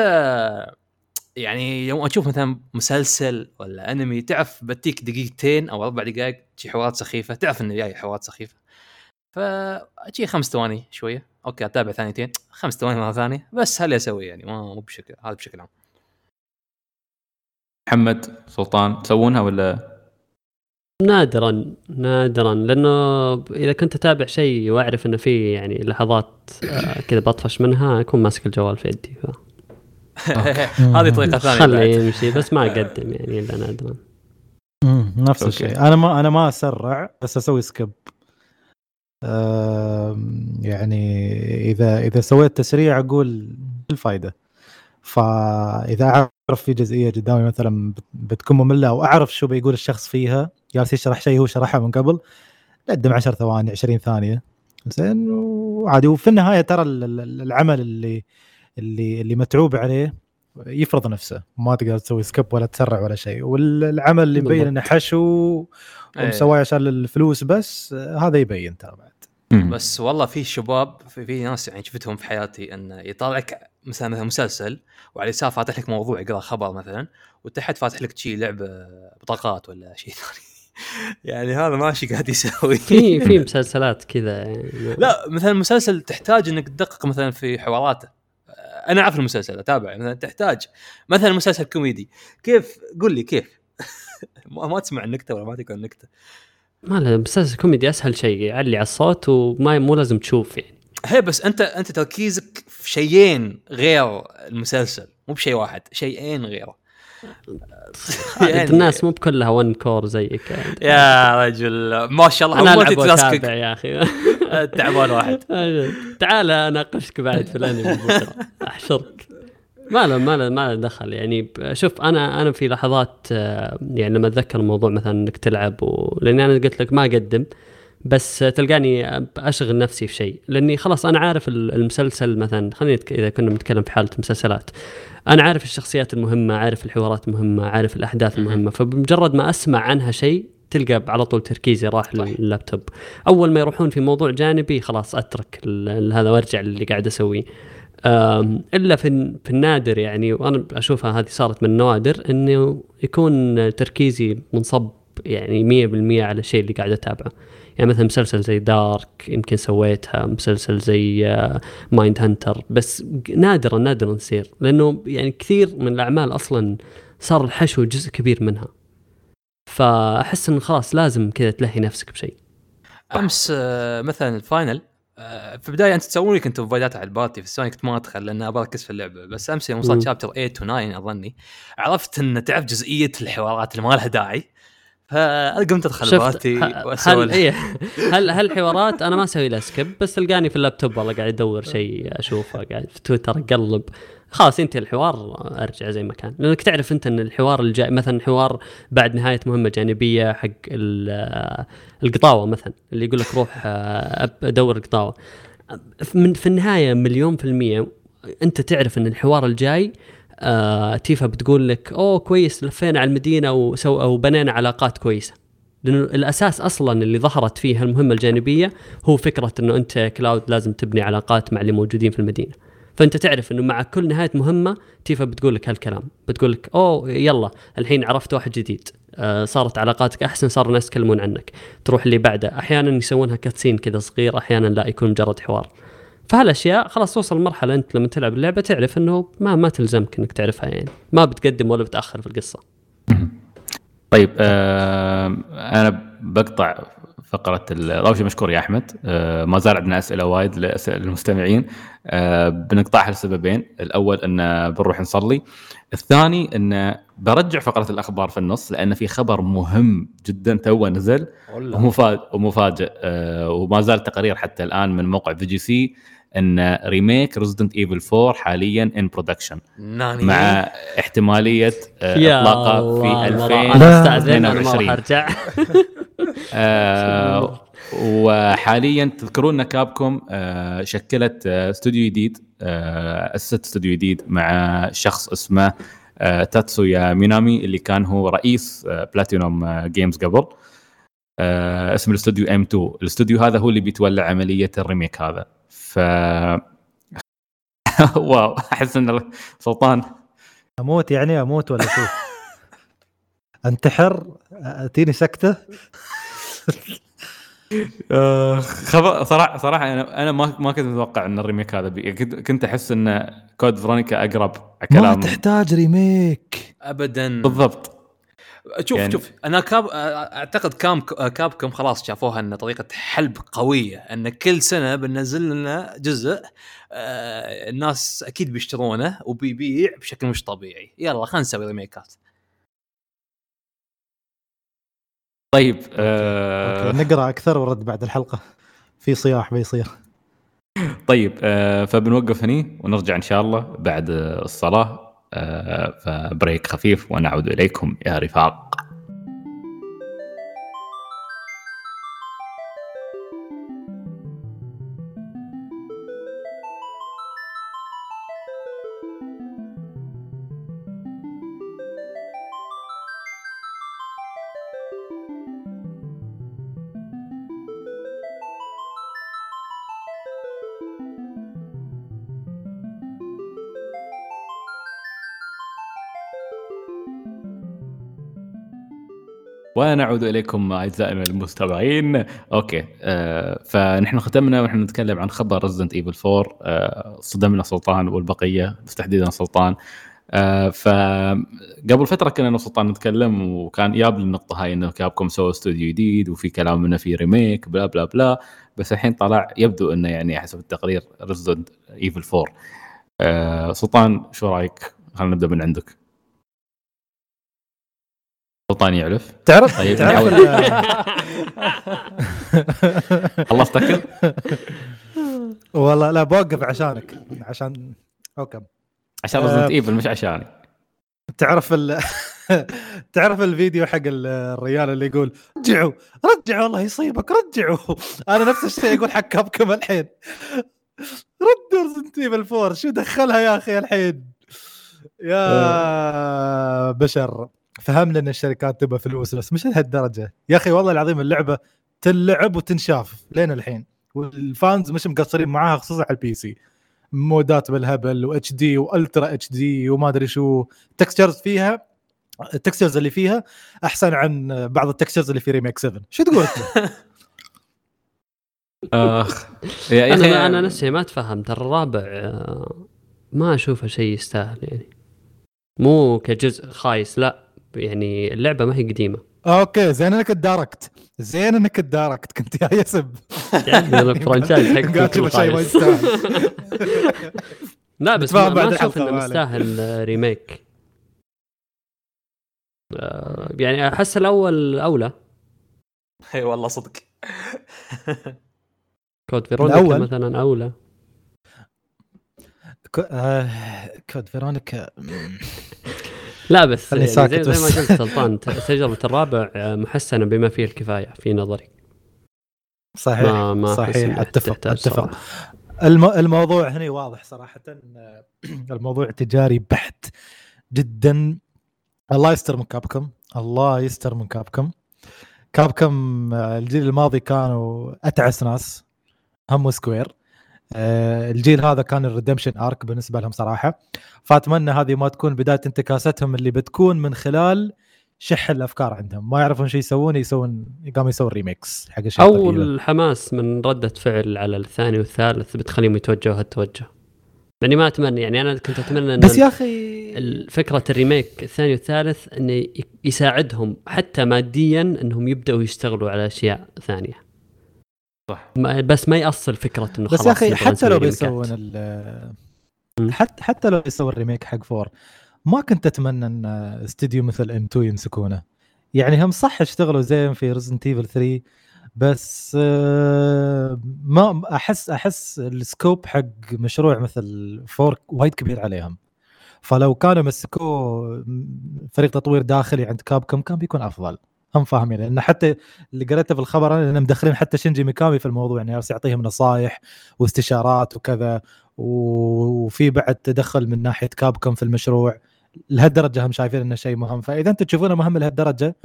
يعني يوم أشوف مثلا مسلسل ولا أنمي تعرف بتيك دقيقتين أو أربع دقائق شي حوارات سخيفة تعرف إنه جاي حوارات سخيفة. فشي خمس ثواني شوية. أوكي أتابع ثانيتين. خمس ثواني مرة ثانية. بس هل أسوي يعني ما مو بشكل هذا بشكل عام. محمد سلطان تسوونها ولا؟ نادرا نادرا. لأنه إذا كنت أتابع شيء وأعرف إنه في يعني لحظات آه، كذا بطفش منها أكون ماسك الجوال في يدي ف- هذه طريقة ثانية خليه بعد. يمشي بس ما أقدم يعني إلا نادرا نفس. الشيء. أنا ما أنا ما أسرع بس أسوي skip يعني إذا إذا سويت تسريع أقول شو الفائده فإذا أعرف في جزئية قدامي مثلا بت- بتكون مملة أو أعرف شو بيقول الشخص فيها جالس يشرح شيء هو شرحه من قبل قدم 10 ثواني 20 ثانية. زين وعادي. وفي النهاية ترى ال- ال- العمل اللي اللي اللي متعوب عليه يفرض نفسه. ما تقدر تسوي سكيب ولا تسرع ولا شيء. والعمل اللي مبين. إنه حشو إيه. ومسواه عشان الفلوس بس هذا يبين ترى بعد. بس والله في شباب في, في ناس يعني شفتهم في حياتي انه يطالعك مثلا مثلا مسلسل وعلى اليسار فاتح لك موضوع يقرأ خبر مثلا وتحت فاتح لك شي لعبة بطاقات ولا شيء ثاني. يعني هذا ماشي قاعد يسوي. في في مسلسلات كذا. يعني لا مثلا مسلسل تحتاج إنك تدقق مثلا في حواراته. أنا أعرف المسلسل اتابع مثلا تحتاج مثلا مسلسل كوميدي. كيف؟ قول لي كيف؟ ما تسمع النكتة ولا ما تقرأ النكتة. ما له مسلسل كوميدي أسهل شيء يعلي على الصوت وما مو لازم تشوف يعني. هي بس انت أنت تركيزك في شيئين غير المسلسل مو بشيء واحد شيئين غيره. يعني الناس مو بكلها one core زيك يعني. يا رجل ما شاء الله أنا ألعب يا أخي. تعبان واحد. تعال أناقشك بعد في الأنمي بكرة. أحشرك. ما له ما له ما له دخل. يعني شوف أنا أنا في لحظات آه، يعني لما أتذكر الموضوع مثلا إنك تلعب و... لأني أنا قلت لك ما أقدم بس آه، تلقاني أشغل نفسي في شيء. لأني خلاص أنا عارف ال- المسلسل مثلا خلينا إذا كنا بنتكلم في حالة مسلسلات أنا عارف الشخصيات المهمة عارف الحوارات المهمة عارف الأحداث المهمة. فبمجرد ما أسمع عنها شيء تلقى على طول تركيزي راح. لللابتوب. أول ما يروحون في موضوع جانبي خلاص أترك هذا وأرجع اللي قاعد أسويه. إلا في في النادر يعني وأنا أشوفها هذه صارت من النوادر إنه يكون تركيزي منصب يعني 100% على الشيء اللي قاعد أتابعه. يعني مثلا مسلسل زي Dark يمكن سويتها مسلسل زي Mindhunter بس نادرا نادرا تصير لأنه يعني كثير من الأعمال أصلا صار الحشو جزء كبير منها. فأحس انه خلاص لازم كذا تلهي نفسك بشيء. أمس آه، مثلا الفاينل آه، في البداية أنت تسوون كنتوا فايدات على البارتي في الثاني كنت ما أدخل لأن أبغى أركز في اللعبة. بس أمس يوم. وصلت شابتر 8 و 9 أظني عرفت إن تعرف جزئية الحوارات اللي ما لها داعي. فقمت أدخل بارتي هل واسولف إيه هل هالحوارات أنا ما أسوي لها سكيب بس تلقاني في اللابتوب والله قاعد ادور شيء أشوفه قاعد في تويتر أقلب. خلاص ينتهي الحوار ارجع زي ما كان. لأنك تعرف انت إن الحوار الجاي مثلا حوار بعد نهاية مهمة جانبية حق ال- القطاوة مثلا اللي يقول لك روح ادور قطاوه من في النهاية مليون في المية انت تعرف إن الحوار الجاي آه تيفا بتقول لك أوه كويس لفينا على المدينة وسو وبنينا علاقات كويسة. لأنه الأساس أصلا اللي ظهرت فيه المهمه الجانبية هو فكرة إنه أنت كلاود لازم تبني علاقات مع اللي موجودين في المدينة. فأنت تعرف إنه مع كل نهاية مهمة تيفا بتقول لك هالكلام بتقول لك أوه يلا الحين عرفت واحد جديد آه صارت علاقاتك أحسن صار الناس يتكلمون عنك. تروح اللي بعده أحيانا يسوونها كاتسين كذا صغير أحيانا لا يكون مجرد حوار. فهالأشياء خلاص توصل مرحلة أنت لما تلعب اللعبة تعرف إنه ما ما تلزمك إنك تعرفها يعني. ما بتقدم ولا بتأخر في القصة. طيب آه أنا بقطع فقرة ال- أول شيء مشكور يا أحمد. آه ما زال عندنا أسئلة وايد لأسئلة المستمعين آه بنقطعها لسببين. الأول إن بنروح نصلي. الثاني إن برجع فقرة الأخبار في النص لأن في خبر مهم جدا تو نزل ومفاجئ ومفاجئ. آه وما زال تقارير حتى الآن من موقع في جي سي. إن ريميك ريزدنت ايفل 4 حاليا ان برودكشن مع احتمالية آه الله، في أنا 2000 راح استأذن أنا ما 22. راح أرجع. آه وحاليا تذكرون إن كابكوم آه شكلت آه استوديو جديد آه أسست استوديو جديد مع شخص اسمه آه تاتسويا مينامي اللي كان هو رئيس آه بلاتينوم آه Games قبل. آه اسم الاستوديو M2 الاستوديو هذا هو اللي بيتولى عملية ال remake هذا. ف wow أحس ان سلطان. أموت يعني؟ أموت ولا شو؟ أنتحر؟ أتيني سكتة؟ آه، خبر صراحة صراحة أنا أنا ما ما كنت متوقع إن ال remake هذا بي... كنت كنت أحس إن Code Veronica أقرب ما كلام تحتاج remake. ابدا. بالضبط. شوف يعني- شوف أنا كاب أعتقد كام كابكم خلاص شافوها إن طريقة حلب قوية إن كل سنة بننزل لنا جزء آه، الناس أكيد بيشترونه وبيبيع بشكل مش طبيعي. يلا خلينا نسوي remake ات. طيب آه أوكي، نقرأ أكثر ورد بعد الحلقة. في صياح بيصير. طيب آه فبنوقف هني ونرجع إن شاء الله بعد الصلاة. فبريك خفيف ونعود إليكم. يا رفاق. ونعود إليكم اعزائنا المستمعين. okay آه فنحن ختمنا ونحن نتكلم عن خبر Resident Evil 4 آه صدمنا سلطان والبقية بس تحديدا سلطان. آه فقبل فترة كنا أنا وسلطان نتكلم وكان ياب النقطه هاي إنه كابكم سووا استوديو جديد وفي كلام إنه في remake بلا بلا بلا. بس الحين طلع يبدو إنه يعني حسب التقرير Resident Evil 4 آه سلطان شو رأيك؟ خلينا نبدأ من عندك. سلطان يعرف. تعرف؟ طيب، تعرف خلصت أكل؟ والله لا بوقف عشانك. عشان okay. عشان آه. Resident Evil مش عشاني. تعرف ال... تعرف الفيديو حق ال- الرجال اللي يقول رجعوا رجعوا الله يصيبك رجعوا. أنا نفس الشيء أقول حق كابكم الحين. ردوا Resident Evil 4 شو دخلها يا أخي الحين؟ يا بشر. فهمنا إن الشركات تبى فلوس بس مش لهالدرجة. يا أخي والله العظيم اللعبة تلعب وتنشاف لين الحين. وال fans مش مقصرين معاها خصوصا على ال PC mod ات بالهبل و HD و Ultra HD وما أدري شو. textures فيها ال textures اللي فيها أحسن عن بعض ال textures اللي في remake 7 شو تقول؟ أخ. يا أخي أنا أنا نفسي ما أتفهم ترى الرابع آه، ما أشوفه شيء يستاهل يعني. مو كجزء خايس لا. يعني اللعبة ما هي قديمة. okay زين انك تداركت زين انك تداركت كنت جاي اسب يعني ال franchise حق قاعد تشوف شيء ما خايس. يستاهل لا بس ما, بعد ما أشوف إنه. مستاهل remake آه، يعني أحس الأول أولى. إي والله صدق. Code Veronica الأول؟ مثلا أولى. ك- آه، Code Veronica لا بس يعني زي, زي ما. قلت سلطان تجربه الرابع آه، محسنه بما فيه الكفاية في نظري. صحيح ما ما صحيح. اتفق أتفق. الم... الموضوع هنا واضح صراحة إن الموضوع تجاري بحت جدا. الله يستر من كابكم. الله يستر من كابكم. كابكم آه، الجيل الماضي كانوا أتعس ناس. هم Square. آه، الجيل هذا كان ال redemption arc بالنسبة لهم صراحة. فأتمنى هذه ما تكون بداية انتكاستهم اللي بتكون من خلال شح الأفكار عندهم. ما يعرفون شو يسوون يسوون قاموا يسوون remakes حق الشيء أو القديم. الحماس من ردة فعل على الثاني والثالث بتخليهم يتوجهوا هالتوجه. يعني ما أتمنى يعني أنا كنت أتمنى إن بس يا أخي فكرة ال remake الثاني والثالث إنه يساعدهم حتى ماديا إنهم يبدأوا يشتغلوا على أشياء ثانية. صح. ما بس ما يأصل فكرة إنه بس خلاص يا أخي حتى لو. بيسوون. حتى حتى لو بيسوون ال remake حق four ما كنت أتمنى إن استديو مثل M2 يمسكونه يعني هم صح اشتغلوا زين في Resident Evil 3 بس آه، ما أحس أحس ال scope حق مشروع مثل four وايد كبير عليهم فلو كانوا مسكوه فريق تطوير داخلي عند كابكم كان بيكون أفضل هم فاهمين لأن حتى اللي قريته في الخبر أنا مدخلين حتى شينجي ميكامي في الموضوع يعني يعطيهم نصائح واستشارات وكذا وفي بعد تدخل من ناحية كابكم في المشروع لهالدرجة هم شايفين إنه شيء مهم. فإذا أنتم تشوفونه مهم لهالدرجة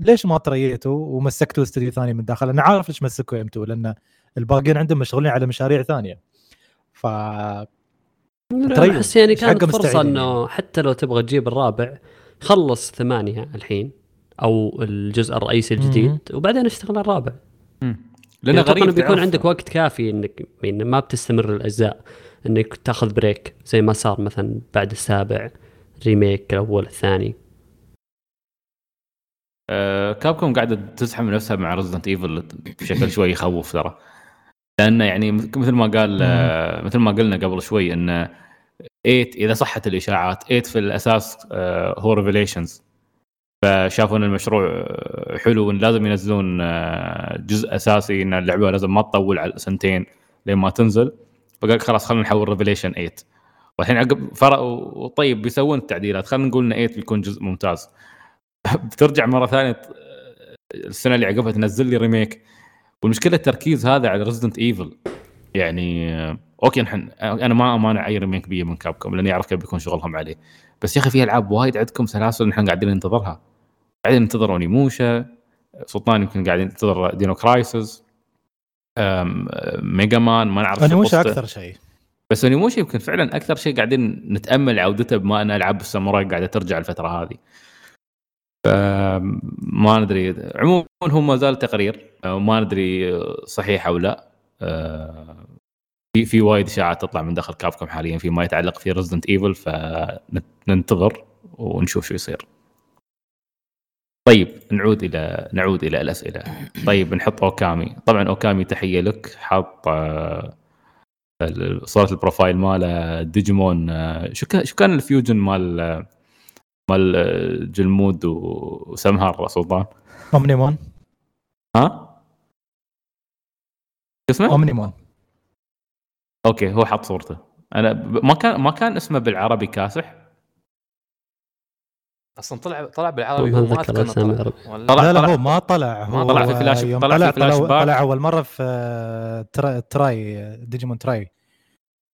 ليش ما تريتوا ومسكتوا استوديو ثاني من داخل؟ أنا عارف ليش مسكوا M2 لأن الباقيين عندهم مشغولين على مشاريع ثانية. ف. أحس يعني كانت فرصة إنه حتى لو تبغى تجيب الرابع خلص ثمانية الحين. أو الجزء الرئيسي الجديد. وبعدين اشتغل الرابع. لأنه لأنه غريب بيكون تعرف. عندك وقت كافي إنك يعني ما بتستمر الأجزاء إنك تأخذ break زي ما صار مثلا بعد السابع remake الأول الثاني. آه، كابكوم قاعدة تزحم نفسها مع Resident Evil بشكل شوي يخوف ترى. لأنه يعني مثل ما قال آه، مثل ما قلنا قبل شوي انه 8 إذا صحت الإشاعات 8 في الأساس آه، هو Revelations فشافوا إن المشروع آه، حلو وإن لازم ينزلون آه، جزء أساسي إن اللعبة لازم ما تطول على سنتين لين ما تنزل. فقال خلاص خلينا نحول Revelation 8 والحين عقب فرق طيب بيسوون التعديلات. خلينا نقول إن 8 بيكون جزء ممتاز. بترجع مرة ثانية السنة اللي عقبها تنزل لي remake والمشكلة التركيز هذا على Resident Evil يعني آه، okay نحن أنا ما أمانع أي remake بيه من Capcom لأني أعرف كيف بيكون شغلهم عليه. بس يا أخي في ألعاب وايد عندكم سلاسل نحن قاعدين ننتظرها. قاعدين ننتظر Onimusha سلطان يمكن قاعدين ننتظر Dino Crisis Mega Man ما نعرف قصته. أكثر شيء بس Onimusha يمكن فعلا أكثر شيء قاعدين نتأمل عودته بما ان العاب الساموراي قاعدة ترجع الفترة هذه ما ندري عموما هو ما زال تقرير ما ندري صحيح أو لا آه، في في وايد إشاعات تطلع من داخل Capcom حاليا فيما يتعلق في Resident Evil فننتظر ونشوف شو يصير. طيب نعود إلى نعود إلى الأسئلة. طيب نحط Okami، طبعا Okami تحية لك حاط آه، صورة ال profile ماله ديجيمون آه، شو كان شو كان ال fusion مال مال جلمود وسمهر سلطان؟ Omnimon ها؟ شو اسمه؟ Omnimon okay هو حط صورته أنا ما كان ما كان اسمه بالعربي كاسح أصلا طلع طلع بالعربي ما أسامي طلع. طلع- لا لا طلع- هو ما طلع ما هو طلع في flash- يوم طلع في فلاش طلع, back. طلع أول مرة في آه، ترا- tri Digimon tri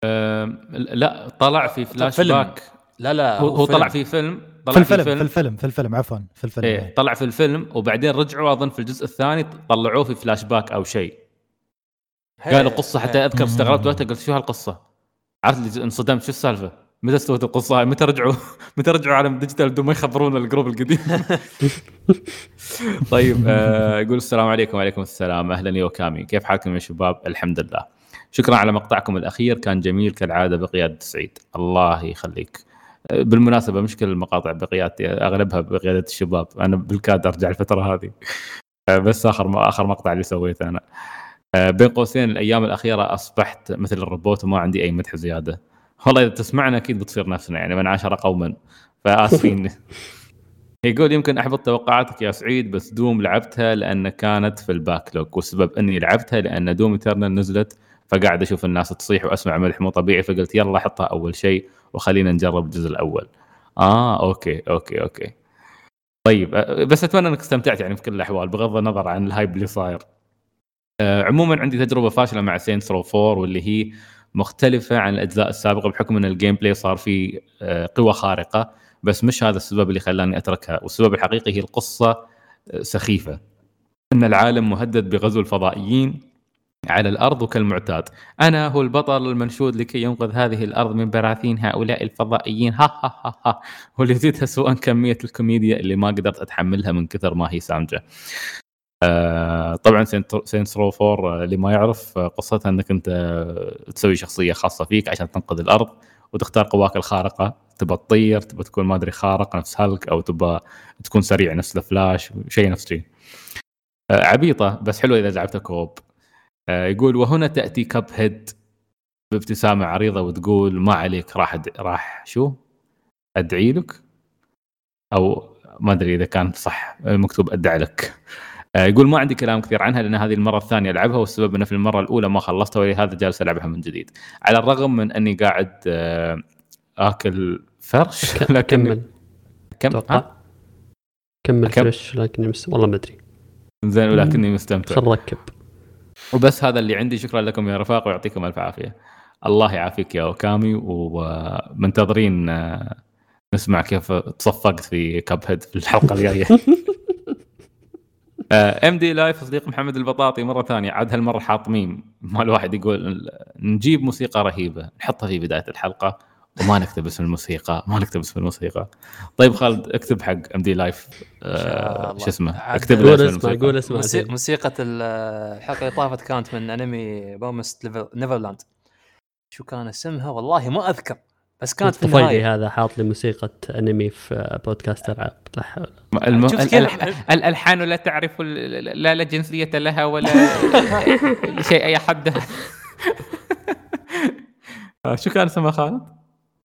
أم، لا طلع في فلاش فيلم. back لا لا هو, هو فيلم. طلع في فيلم طلع في الفيلم في الفيلم في الفيلم عفوا في الفيلم إيه طلع في الفيلم وبعدين رجعوا أظن في الجزء الثاني طلعوه في فلاش باك أو شيء قالوا قصة حتى. أذكر استغربت وقتها قلت شو هالقصة؟ عرفت اللي انصدمت شو السالفة؟ متى استوت القصة؟ متى رجعوا؟ متى رجعوا عالم digital بدون ما يخبرونا ال group القديم؟ طيب آه يقول السلام عليكم. وعليكم السلام. أهلا Okami كيف حالكم يا شباب؟ الحمد لله. شكرا على مقطعكم الأخير. كان جميل كالعادة بقيادة سعيد. الله يخليك. بالمناسبة مشكله المقاطع بقيادتي أغلبها بقيادة الشباب. أنا بالكاد أرجع الفترة هذه. آه، بس آخر آخر مقطع اللي سويته أنا. آه، بين قوسين الأيام الأخيرة أصبحت مثل الروبوت وما عندي أي مدح زيادة. والله إذا تسمعنا أكيد بتصير نفسنا يعني من عاشر قوما فآسفين يقول يمكن أحبط توقعاتك يا سعيد بس Doom لعبتها لأن كانت في ال backlog والسبب إني لعبتها لأن Doom Eternal نزلت فقاعد أشوف الناس تصيح وأسمع مدح مو طبيعي فقلت يلا حطها أول شيء وخلينا نجرب الجزء الأول. آه okay okay okay. طيب بس أتمنى إنك استمتعت يعني في كل الأحوال بغض النظر عن ال hype اللي صاير. آه، عموما عندي تجربة فاشلة مع Saints Row 4 واللي هي مختلفة عن الأجزاء السابقة بحكم إن ال gameplay صار فيه آه، قوه خارقة بس مش هذا السبب اللي خلاني أتركها. والسبب الحقيقي هي القصة آه، سخيفة. إن العالم مهدد بغزو الفضائيين على الأرض وكالمعتاد. أنا هو البطل المنشود لكي ينقذ هذه الأرض من براثين هؤلاء الفضائيين. ها ها ها ها. واللي يزيدها سوءا كمية الكوميديا اللي ما قدرت أتحملها من كثر ما هي سامجة. آه، طبعا Saints Row 4 اللي ما يعرف آه، قصتها إنك أنت آه، تسوي شخصية خاصة فيك عشان تنقذ الأرض وتختار قواك الخارقة. تبى تطير تبى تكون ما أدري خارق نفس هالك أو تبى تكون سريع نفس الفلاش شيء نفس شيء. عبيطة بس حلوة إذا لعبتها كوب. يقول وهنا تأتي كاب هيد بابتسامة عريضة وتقول ما عليك راح أد... راح شو؟ أدعي لك؟ أو ما أدري إذا كان صح مكتوب أدعي لك. يقول ما عندي كلام كثير عنها لأن هذه المرة الثانية ألعبها والسبب إنه في المرة الأولى ما خلصتها ولهذا جالس ألعبها من جديد. على الرغم من أني قاعد آه، آكل فرش لكن كمل كم؟ ها؟ كمل كم- فريش لكني مس... والله ما أدري. زين ولكني مستمتع. خل نركب. وبس هذا اللي عندي. شكرا لكم يا رفاق ويعطيكم ألف عافية. الله يعافيك يا أوكامي ومنتظرين آه، نسمع كيف تصفقت في كاب هيد في الحلقة الجاية. ام دي لايف صديق محمد البطاطي مرة ثانية. عاد هالمرة حاط ميم. ما الواحد يقول نجيب موسيقى رهيبة. نحطها في بداية الحلقة. وما نكتب اسم الموسيقى. ما نكتب اسم الموسيقى. طيب خالد اكتب حق MD Life. شو اسمه؟ اكتب قول له اسم الموسيقى. قول زين. موسيقى ال- الحلقة اللي طافت كانت من انمي Promised Neverland شو كان اسمها؟ والله ما أذكر. بس كانت في النهاية. هذا حاط لي موسيقى أنمي في بودكاست ألعاب. لا حول الم... الألحان لا تعرف ال- لا لا جنسية لها ولا شيء أي حد. آه، شو كان اسمها خالد؟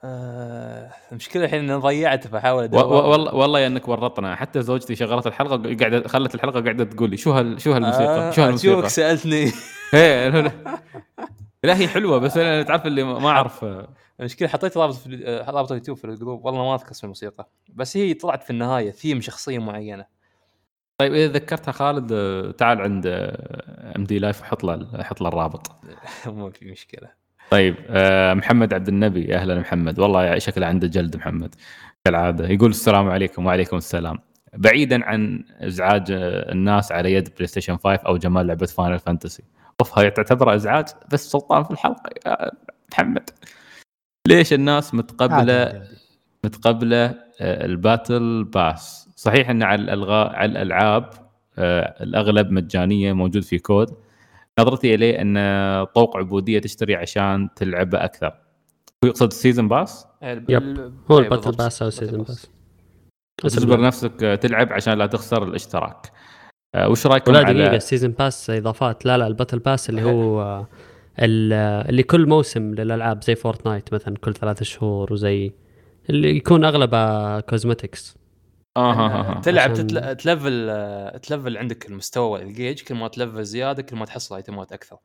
آه، المشكلة الحين إني ضيعت فاحاول و- أدور. و- والله والله يا إنك ورطنا. حتى زوجتي شغلت الحلقة قاعدة خلت الحلقة قاعدة تقول لي شو هال شو هالموسيقى؟ آه، شو أشوفك هالموسيقى؟ سألتني. إيه، لا- هي حلوة بس أنا تعرف اللي ما أعرف. آه، المشكلة حطيت رابط في آه، رابط اليوتيوب في ال group. والله ما أذكر اسم الموسيقى. بس هي طلعت في النهاية ثيم شخصية معينة. طيب إذا ذكرتها خالد آه، تعال عند MD Life وحط له حط له الرابط. ما في مشكلة. طيب آه، محمد عبد النبي. أهلا محمد. والله شكله عنده جلد محمد. كالعادة. يقول السلام عليكم وعليكم السلام. بعيدا عن إزعاج الناس على يد PlayStation 5 أو جمال لعبة Final Fantasy أوف هاي تعتبر إزعاج بس سلطان في الحلقة يا محمد. ليش الناس متقبلة. متقبلة آه، ال battle pass؟ صحيح إن على الأغلب على الألعاب آه، الأغلب مجانية موجود في COD. نظرتي إليه إن طوق عبودية تشتري عشان تلعبه أكثر. هو يقصد ال season pass yep. هو ال battle pass أو ال season pass. تجبر نفسك آه، تلعب عشان لا تخسر الاشتراك. وش رأيكم لا دقيقة على... ال season pass إضافات. لا لا ال battle pass اللي هو اللي كل موسم للألعاب زي Fortnite مثلا كل ثلاثة شهور وزي اللي يكون اغلبها cosmetics آه ها ها تلعب عشان... تلفل تلفل عندك المستوى الجيج كل ما تلفل زيادة كل ما تحصل ايتمات أكثر.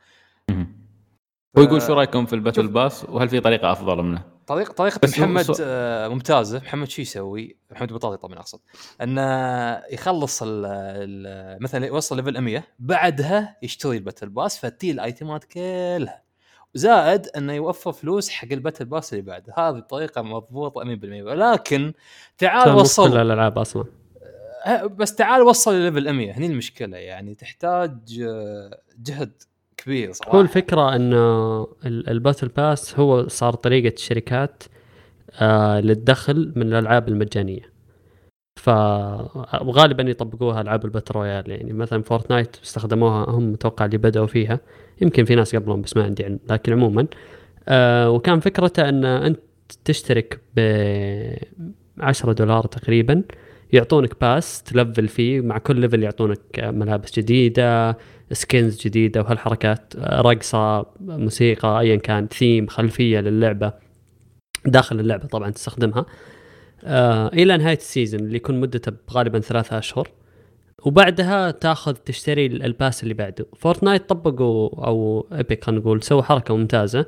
هو يقول شو رأيكم في ال battle pass؟ وهل في طريقة أفضل منه؟ طريقة طريقه محمد سو... آه ممتازة. محمد شو يسوي؟ محمد بطاطي طبعا أقصد. إنه يخلص ال ال مثلا يوصل level 100 بعدها يشتري ال battle pass فتي الأيتمات كلها. زائد إنه يوفر فلوس حق ال battle pass اللي بعده. هذه الطريقة مضبوطة 100% ولكن تعال وصل كل الألعاب أصلا. آه، بس تعال وصل ل level 100 هني المشكلة يعني تحتاج آه، جهد كبير صراحة. هو الفكرة انه ال battle pass هو صار طريقة الشركات آه للدخل من الألعاب المجانية. فغالبا يطبقوها ألعاب ال battle royale. يعني مثلا Fortnite استخدموها هم متوقع اللي بدأوا فيها. يمكن في ناس قبلهم بس ما عندي علم لكن عموما. آه وكان فكرته إن أنت تشترك ب 10 دولار تقريبا يعطونك pass تلفل فيه مع كل level يعطونك ملابس جديدة skins جديدة وهالحركات رقصة موسيقى ايا كان ثيم خلفية للعبة داخل اللعبة طبعا تستخدمها. آه إلى نهاية ال season اللي يكون مدته غالبا ثلاثة أشهر. وبعدها تاخذ تشتري ال pass اللي بعده. Fortnite طبقوا أو Epic خلينا نقول سووا حركة ممتازة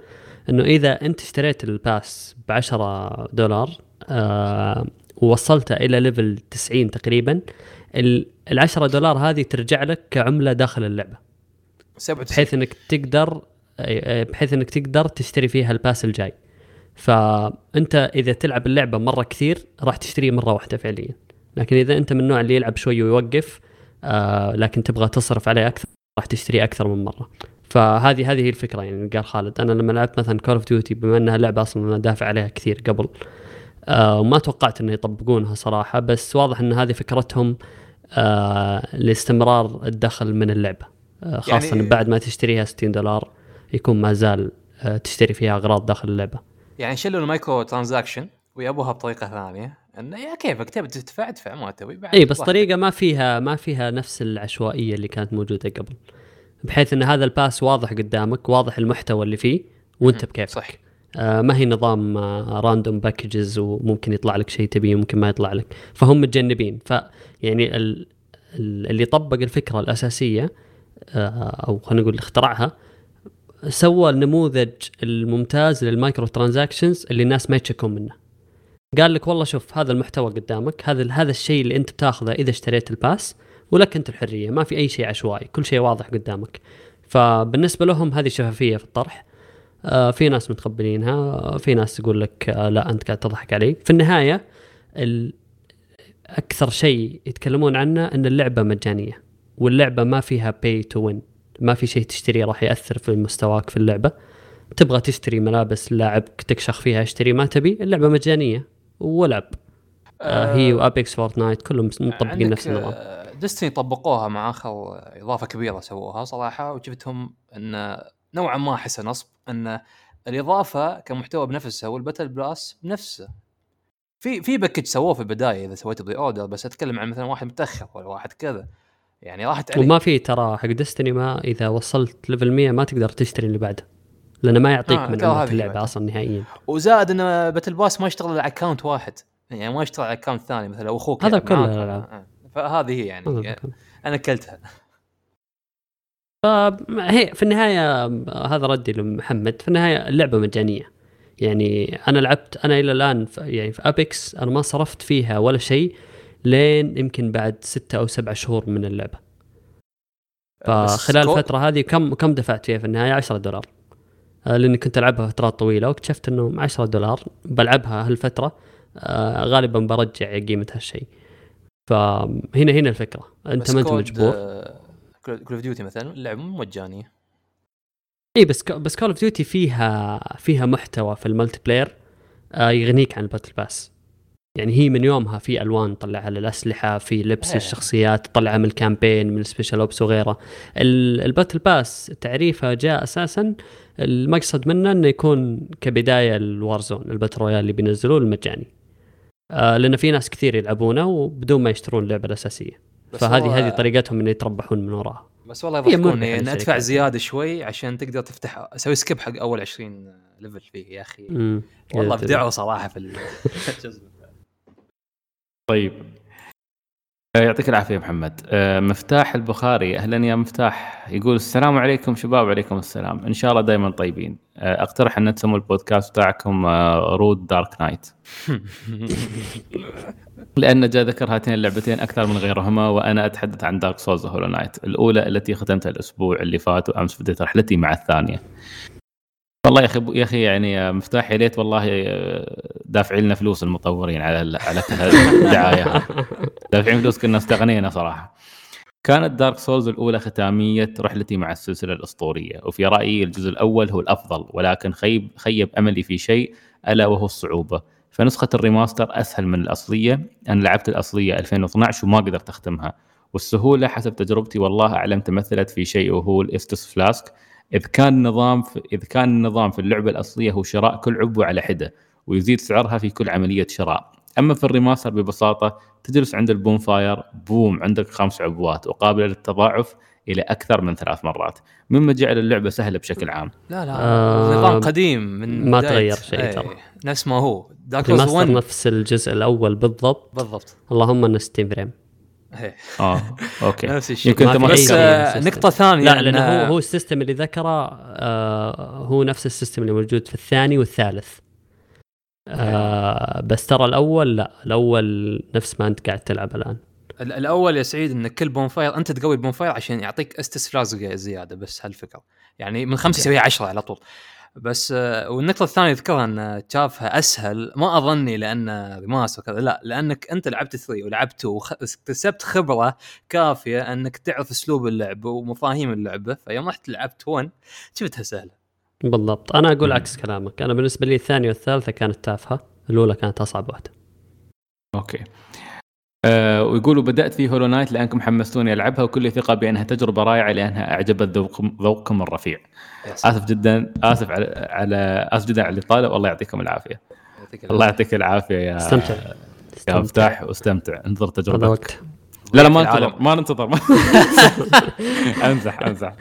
إنه إذا أنت اشتريت ال pass ب 10 دولار آه ووصلته إلى level 90 تقريبا ال 10 دولار هذه ترجع لك كعملة داخل اللعبة. بحيث إنك تقدر بحيث إنك تقدر تشتري فيها ال pass الجاي. فأنت إذا تلعب اللعبة مرة كثير راح تشتريه مرة واحدة فعليا. لكن إذا أنت من النوع اللي يلعب شوي ويوقف آه لكن تبغى تصرف عليه أكثر راح تشتريه أكثر من مرة. فهذه هذه هي الفكرة يعني قال خالد. أنا لما لعبت مثلا Call of Duty بما إنها لعبة أصلا أنا دافع عليها كثير قبل آه وما توقعت إنه يطبقونها صراحة بس واضح إن هذه فكرتهم لاستمرار الدخل من اللعبة. آه خاصه يعني بعد ما تشتريها 60 دولار يكون ما زال آه تشتري فيها أغراض داخل اللعبة. يعني شلوا ال microtransaction ويابوها بطريقة ثانية. انه يا كيفك تبي تدفع ادفع ما تبي إي بس طريقة ما فيها ما فيها نفس العشوائية اللي كانت موجودة قبل. بحيث إن هذا ال pass واضح قدامك واضح المحتوى اللي فيه وأنت بكيفك. صح آه ما هي نظام آه random packages وممكن يطلع لك شيء تبيه وممكن ما يطلع لك. فهم متجنبين. فيعني ال اللي طبق الفكرة الأساسية آه أو خلينا نقول اخترعها سوى النموذج الممتاز لل microtransactions اللي الناس ما يتشكون منه. قال لك والله شوف هذا المحتوى قدامك هذا هذا الشيء اللي أنت بتاخذه إذا اشتريت ال pass ولك أنت الحرية ما في أي شيء عشوائي كل شيء واضح قدامك. فبالنسبة لهم هذه شفافية في الطرح. آه في ناس متقبلينها في ناس تقول لك آه لا أنت قاعد تضحك علي. في النهاية أكثر شيء يتكلمون عنه إن اللعبة مجانية واللعبة ما فيها pay to win ما في شيء تشتريه راح يأثر في مستواك في اللعبة. تبغى تشتري ملابس لاعبك تكشخ فيها اشتري ما تبي اللعبة مجانية والعب آه هي و Apex Fortnite كلهم مطبقين نفس النظام. Destiny طبقوها مع آخر إضافة كبيرة سووها صراحة وشفتهم إن نوعا ما احسها نصب أن الإضافة كمحتوى بنفسها وال battle pass بنفسه. في في package سووه في البداية إذا سويت pre-order بس أتكلم عن مثلا واحد متأخر ولا واحد كذا. يعني راحت عليك وما في ترى حق Destiny ما إذا وصلت level 100 ما تقدر تشتري اللي بعده لأنه ما يعطيك آه من اللعبة. أصلا نهائيا. وزائد انه battle pass ما يشتغل على account واحد. يعني ما يشتغل على account ثاني مثلا أخوك هذا كله الألعاب. آه. فهذه هي يعني, يعني أنا أكلتها. فهي في النهاية هذا ردي لمحمد. في النهاية اللعبة مجانية. يعني أنا لعبت أنا إلى الآن في يعني في Apex أنا ما صرفت فيها ولا شيء لين يمكن بعد ستة أو سبعة شهور من اللعبة. فخلال الفترة هذه كم كم دفعت فيها في النهاية؟ 10 دولار. آه، لأني كنت ألعبها فترات طويلة واكتشفت إنه 10 دولار بلعبها هالفترة آه، غالبا برجع قيمة هالشيء. فهنا هنا الفكرة. أنت ما انت مجبور. Call of Duty مثلا اللعبة مو مجانيه اي بس بس Call of Duty فيها فيها محتوى في ال multiplayer آه، يغنيك عن ال battle pass يعني هي من يومها في ألوان طلعها للأسلحة في لبس إيه. الشخصيات طلعها من ال campaign من ال special ops وغيره ال- ال battle pass تعريفه جاء أساسا المقصد منه إنه يكون كبداية ال Warzone ال battle royale اللي بينزلوه المجاني. آه لأن في ناس كثير يلعبونه وبدون ما يشترون اللعبة الأساسية. فهذه هذه طريقتهم انه يتربحون من وراها بس والله يضحكون إن. أدفع زيادة شوي عشان تقدر تفتح أسوي skip حق أول 20 level فيه يا أخي. والله. ابدعوا صراحة في الجزء طيب يعطيك العافية محمد. آه، مفتاح البخاري أهلا يا مفتاح. يقول السلام عليكم شباب وعليكم السلام. إن شاء الله دائما طيبين. آه، أقترح أن تسموا البودكاست بتاعكم آه، روت Dark Knight. لأن جاء ذكر هاتين اللعبتين أكثر من غيرهما وأنا أتحدث عن Dark Souls Hollow Knight الأولى التي ختمتها الأسبوع اللي فات وأمس بديت رحلتي مع الثانية. والله يا أخي يا أخي يعني يا مفتاح يا ريت والله آه، دافعين لنا فلوس المطورين على على الدعاية. دافعين فلوس كنا استغنينا صراحة. كانت Dark Souls الأولى ختامية رحلتي مع السلسلة الأسطورية وفي رأيي الجزء الأول هو الأفضل ولكن خيب خيب أملي في شيء ألا وهو الصعوبة. فنسخة ال remaster أسهل من الأصلية. أنا لعبت الأصلية 2012 وما قدرت أختمها. والسهولة حسب تجربتي والله أعلم تمثلت في شيء وهو ال Estus Flask. إذ كان النظام في إذ كان النظام في اللعبة الأصلية هو شراء كل عبوة على حدة ويزيد سعرها في كل عملية شراء. أما في ال remaster ببساطة تجلس عند ال bonfire بوم عندك خمس عبوات وقابلة للتضاعف إلى أكثر من ثلاث مرات. مما جعل اللعبة سهلة بشكل عام. لا لا آه، نظام قديم من ما. تغير شيء إيه، ترى. نفس ما هو. Dark 1 نفس الجزء الأول بالضبط. بالضبط. اللهم انه 60 frame آه okay. نفس الشيء. يمكن أنت بس آه،. نقطة ثانية لا لأنه هو هو ال system اللي ذكره آه هو نفس ال system اللي موجود في الثاني والثالث. آه بس ترى الأول لا الأول نفس ما أنت قاعد تلعب الآن. ال- الأول يا سعيد إن كل bonfire أنت تقوي ال bonfire عشان يعطيك Estus Flask زيادة بس هالفكرة. يعني من خمسة يسويها 10 على طول. بس آه، والنقطة الثانية ذكرها أن شافها أسهل ما أظني لأن remaster كذا لا لأنك أنت لعبت 3 ولعبت واكتسبت خبرة كافية أنك تعرف أسلوب اللعب ومفاهيم اللعبة فيوم رحت لعبت 1 شفتها سهلة. بالضبط. أنا أقول. عكس كلامك. أنا بالنسبة لي الثانية والثالثة كانت تافهة الأولى كانت أصعب واحدة. okay. آه ويقولوا بدأت في Hollow Knight لانكم حمستوني العبها وكل ثقه بأنها تجربة رائعة لأنها أعجبت ذوقكم ذوقكم الرفيع. يا سلام. اسف جدا آسف على, على آسف جدا على الاطاله والله يعطيكم العافية. يعطيك الله يعطيك العافية يا استمتع. يا. مفتاح واستمتع. انظر هذا تجربتك. لا لا ما. ننتظر ما ننتظر. أمزح أمزح.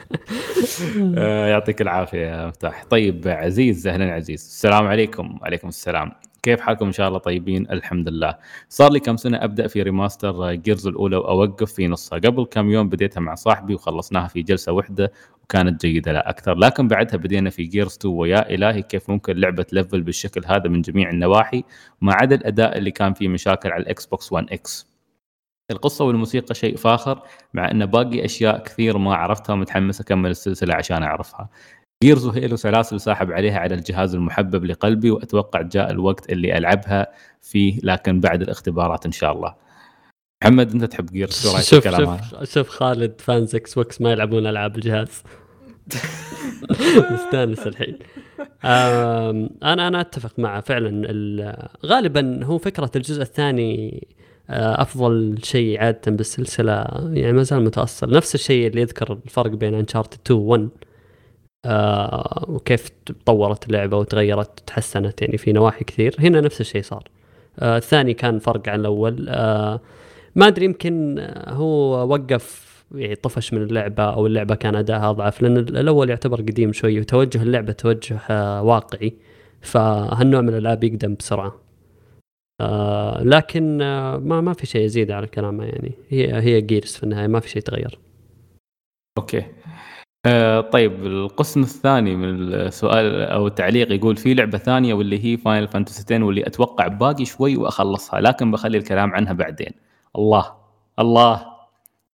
آه، يعطيك العافية يا مفتاح. طيب عزيز أهلا عزيز. السلام عليكم. وعليكم السلام. كيف حالكم؟ إن شاء الله طيبين الحمد لله. صار لي كم سنة أبدأ في remaster Gears الأولى وأوقف في نصها. قبل كم يوم بديتها مع صاحبي وخلصناها في جلسة واحدة وكانت جيدة لا أكثر. لكن بعدها بدينا في Gears 2 ويا إلهي كيف ممكن لعبة تلفل بالشكل هذا من جميع النواحي ما عدا الاداء اللي كان فيه مشاكل على ال Xbox 1 X القصة والموسيقى شيء فاخر مع أن باقي أشياء كثير ما عرفتها ومتحمس أكمل السلسلة عشان أعرفها. Gears و Halo سلاسل ساحب عليها على الجهاز المحبب لقلبي وأتوقع جاء الوقت اللي ألعبها فيه لكن بعد الاختبارات إن شاء الله. محمد أنت تحب Gears شو رأيك في شوف الكلام هذا؟ شوف شوف خالد fans Xbox ما يلعبون ألعاب الجهاز. مستانس الحين. أنا أنا أتفق معه فعلا. ال- غالبا هو فكرة الجزء الثاني آه، أفضل شيء عادة بالسلسلة يعني ما زال متأصل. نفس الشيء اللي يذكر الفرق بين انشارتد 2 و 1 آه وكيف تطورت اللعبة وتغيرت وتحسنت يعني في نواحي كثير. هنا نفس الشيء صار. آه الثاني كان فرق عن الأول. آه ما أدري يمكن هو وقف يعني طفش من اللعبة أو اللعبة كان ادائها أضعف لأن الأول يعتبر قديم شوي وتوجه اللعبة توجه واقعي فهالنوع من الألعاب يقدم بسرعة. آه لكن ما ما في شيء يزيد على كلامه يعني. هي هي Gears في النهاية ما في شيء تغير okay. آه طيب القسم الثاني من السؤال أو التعليق يقول في لعبة ثانية واللي هي Final Fantasy 10 واللي أتوقع باقي شوي وأخلصها لكن بخلي الكلام عنها بعدين. الله الله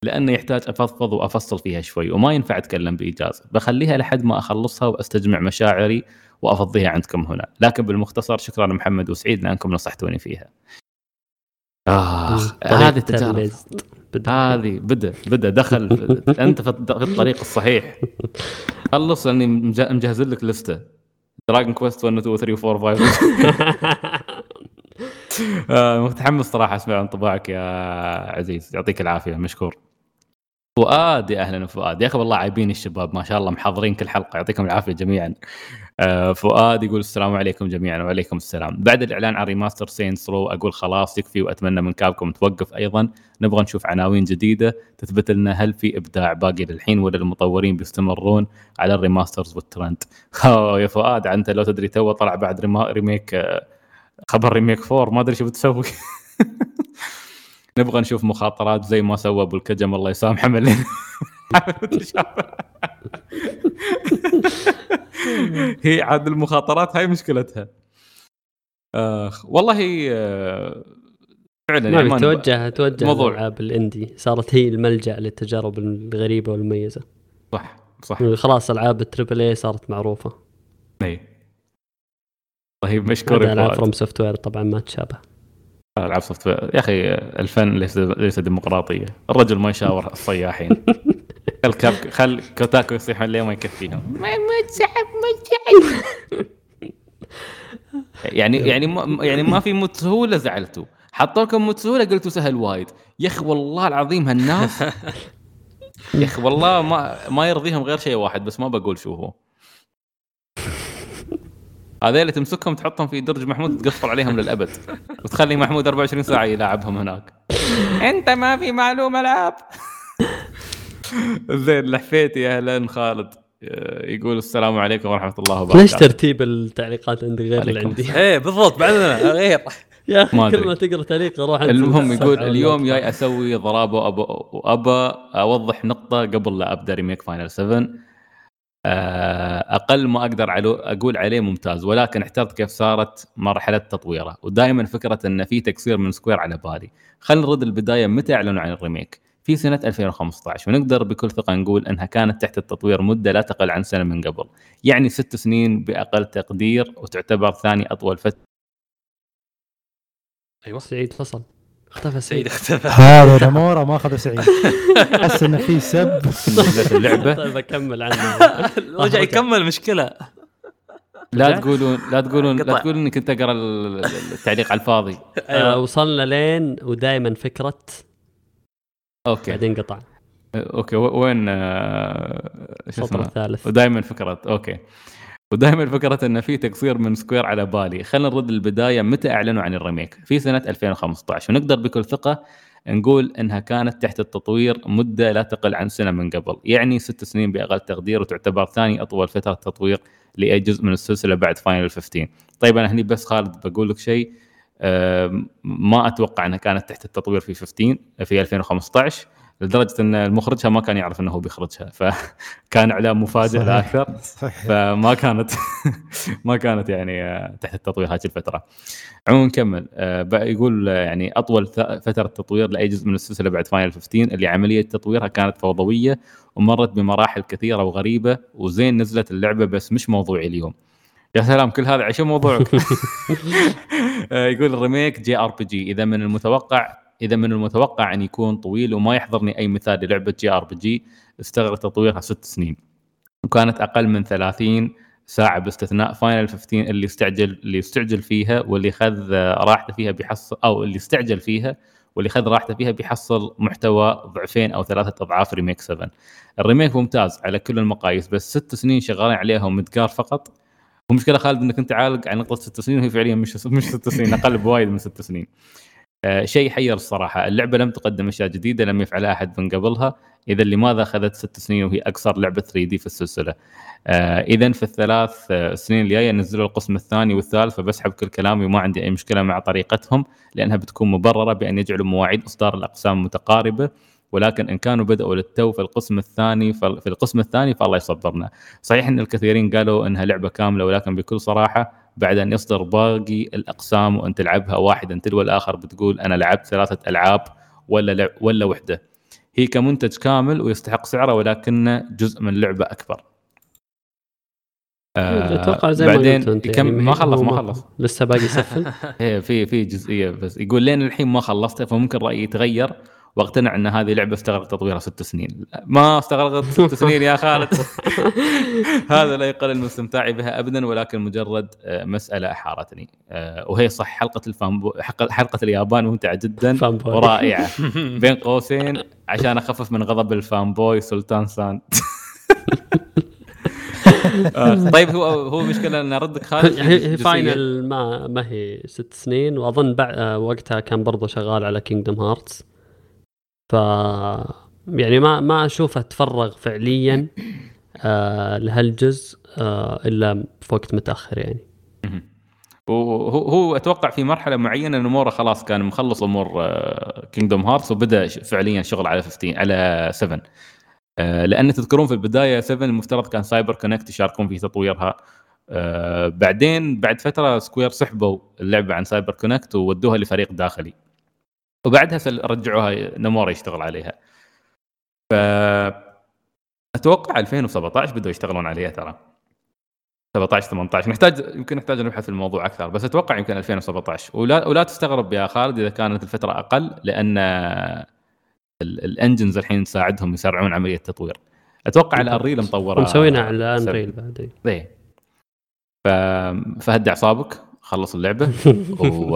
لأنه يحتاج أفضفض وأفصل فيها شوي وما ينفع أتكلم بايجاز بخليها لحد ما أخلصها وأستجمع مشاعري وأفضيها عندكم هنا. لكن بالمختصر شكرا محمد وسعيد لأنكم نصحتوني فيها. طريق هذه التجارب. ترليزد. بدأ. هذه بدأ بدأ دخل أنت في الط- في الطريق الصحيح. خلص لاني مج- مجهز لك لستة. Dragon Quest 1 2 3 4 5 آه، متحمس صراحة أسمع انطباعك يا عزيز. يعطيك العافية مشكور. فؤاد يا أهلا فؤاد. يا أخي والله عايبين الشباب ما شاء الله محاضرين كل حلقة. يعطيكم العافية جميعا. فؤاد يقول السلام عليكم جميعا وعليكم السلام. بعد الإعلان عن remaster Saints Row أقول خلاص يكفي وأتمنى من Capcom توقف أيضا. نبغى نشوف عناوين جديدة. تثبت لنا هل في إبداع باقي للحين ولا المطورين بيستمرون على ال remasters وال trend يا فؤاد أنت لو تدري تو طلع بعد remake آه، خبر remake 4 ما أدري شو بتسوي. نبغى نشوف مخاطرات زي ما سوى أبو الكجم الله يسامحه من هي عاد المخاطرات هاي مشكلتها. آخ والله آه، فعلا ما يعني توجه توجه موضوع. الالعاب ال indie. صارت هي الملجأ للتجارب الغريبة والمميزة. صح صح. خلاص ألعاب ال triple A صارت معروفة. اي طيب مشكور ألعاب From Software طبعا ما تشابه. ألعاب Software يا أخي الفن ليس ليس ديمقراطية. الرجل ما يشاور الصياحين. خل كاب خل Kotaku يصيحون ليه ما يكفيهم. ما ما تسحب ما تسحب يعني يعني ما يعني ما في mode سهولة زعلتوا. حطوا لكم mode سهولة قلتوا سهل وايد. يا أخي والله العظيم هالناس. يا أخي والله ما ما يرضيهم غير شيء واحد بس ما بقول شو هو. اللي تمسكهم تحطهم في درج محمود تقفل عليهم للأبد. وتخلي محمود 24 ساعة يلاعبهم هناك. أنت ما في معلومة العاب زين لحفيتي أهلا خالد. آه، يقول السلام عليكم ورحمة الله ليش وبركاته ترتيب التعليقات عندي غير اللي عندي؟ إيه بالضبط بعدنا غير يا أخي كل. ما تقرأ تعليق أروح أنزل المهم يقول اليوم جاي أسوي ضرابه وابى وابى أوضح نقطة قبل لا أبدأ remake Final 7 آه، أقل ما أقدر علو أقول عليه ممتاز ولكن احترت كيف صارت مرحلة تطويره. ودائما فكرة إن في تقصير من Square على بالي. خلينا نرد البداية متى إعلنوا عن الريميك؟ في سنة 2015 ونقدر بكل ثقة نقول إنها كانت تحت التطوير مدة لا تقل عن سنة من قبل. يعني ست سنين بأقل تقدير وتعتبر ثاني أطول فتره أيوه. سعيد فصل. اختفى سعيد. اختفى. هذا نمورة ما أخذ سعيد. أحس إنه في سب. نزلت اللعبة. طيب أكمل عنه رجع يكمل مشكله لا؟ تقولون لا تقولون لا. تقولون اني كنت أقرأ ال- التعليق على الفاضي. آه وصلنا لين ودائما فكرة okay. بعدين قطع okay. و- وين آه، شو اسمه؟ الثالث. ودائما فكرة okay. ودائما فكرة إن في تقصير من Square على بالي. خلينا نرد البدايه متى أعلنوا عن ال remake؟ في سنة 2015 ونقدر بكل ثقة نقول إنها كانت تحت التطوير مدة لا تقل عن سنة من قبل. يعني ست سنين بأقل تقدير وتعتبر ثاني أطول فترة تطوير لأي جزء من السلسلة بعد Final 15 طيب أنا هني بس خالد بقول لك شيء. ما أتوقع إنها كانت تحت التطوير في 15 في 2015 لدرجة إن المخرجها ما كان يعرف إنه هو بيخرجها فكان اعلان مفاجئ صحيح. لا أكثر فما كانت ما كانت يعني تحت التطوير هذه الفترة. عموما نكمل آه، يقول آه، يعني أطول فترة تطوير لأي جزء من السلسلة بعد Final 15 اللي عملية تطويرها كانت فوضوية ومرت بمراحل كثيرة وغريبة وزين نزلت اللعبة بس مش موضوعي اليوم. يا سلام كل هذا عشان موضوعك. آه، يقول ال remake JRPG إذا من المتوقع إذا من المتوقع أن يكون طويل وما يحضرني أي مثال للعبة JRPG استغرق تطويرها ست سنين. وكانت أقل من 30 ساعة باستثناء Final 15 اللي استعجل اللي استعجل فيها واللي خذ راحته فيها بيحصل أو اللي استعجل فيها واللي خذ راحته فيها بيحصل محتوى ضعفين أو ثلاثة أضعاف remake 7 ال remake ممتاز على كل المقاييس بس ست سنين شغالين عليها و Midgar فقط. ومشكله خالد إنك أنت عالق على نقطه ست سنين وهي فعليا مش مش ست سنين أقل بوايد من ست سنين. آه شيء حير الصراحة، اللعبة لم تقدم أشياء جديدة لم يفعلها أحد من قبلها، اذا لماذا أخذت ست سنين وهي أقصر لعبة 3D في السلسلة؟ آه اذا في الثلاث سنين الجاية نزلوا القسم الثاني والثالث فبسحب كل كلامي وما عندي أي مشكلة مع طريقتهم لأنها بتكون مبررة بأن يجعلوا مواعيد إصدار الأقسام متقاربة ولكن إن كانوا بدأوا للتو في القسم الثاني في القسم الثاني فالله يصبرنا. صحيح إن الكثيرين قالوا إنها لعبة كاملة ولكن بكل صراحة بعد أن يصدر باقي الأقسام وان تلعبها واحدا تلو الآخر بتقول أنا لعبت ثلاثة ألعاب ولا لعب ولا وحدة. هي كمنتج كامل ويستحق سعره ولكنه جزء من لعبة أكبر. آه، أتوقع زي ما بعدين قلت أنت يكم- يعني ما خلص ما خلص لسه باقي يسفل إيه في في جزئية بس يقول لين الحين ما خلصتها فممكن رأيي يتغير واقتنع إن هذه لعبة استغرق تطويرها ست سنين. ما استغرقت ست سنين يا خالد. هذا لا يقلل من استمتاعي بها ابدا ولكن مجرد آه، مسألة احارتني آه، وهي صح حلقة ال fanboy حلقة اليابان ممتعة جدا. ورائعة. بين قوسين عشان أخفف من غضب ال fanboy سلطان سان. طيب هو هو مشكلة إن ردك خالد؟ هي. Final ما ما هي ست سنين وأظن بعد آه، وقتها كان برضو شغال على Kingdom Hearts ف يعني ما ما اشوفه تفرغ فعليا آه لهالجزء آه إلا في وقت متأخر يعني. وهو هو أتوقع في مرحلة معينة ان اموره خلاص كان مخلص أمور Kingdom Hearts وبدأ فعليا شغل على 15 على 7 آه، لأن تذكرون في البداية 7 المفترض كان CyberConnect يشاركون في تطويرها. آه، بعدين بعد فترة Square سحبوا اللعبة عن CyberConnect وودوها لفريق داخلي. وبعدها رجعوها نمورا يشتغل عليها. ف أتوقع 2017 بدوا يشتغلون عليها ترى. 17 18 نحتاج يمكن نحتاج نبحث في الموضوع أكثر بس أتوقع يمكن 2017 ولا ولا تستغرب يا خالد إذا كانت الفترة أقل لأن ال- ال engines الحين تساعدهم يسرعون عملية التطوير. أتوقع ال Unreal مطورة مسوينها على سب- Unreal بعد إيه. ف... فهدي أعصابك. خلص اللعبة و...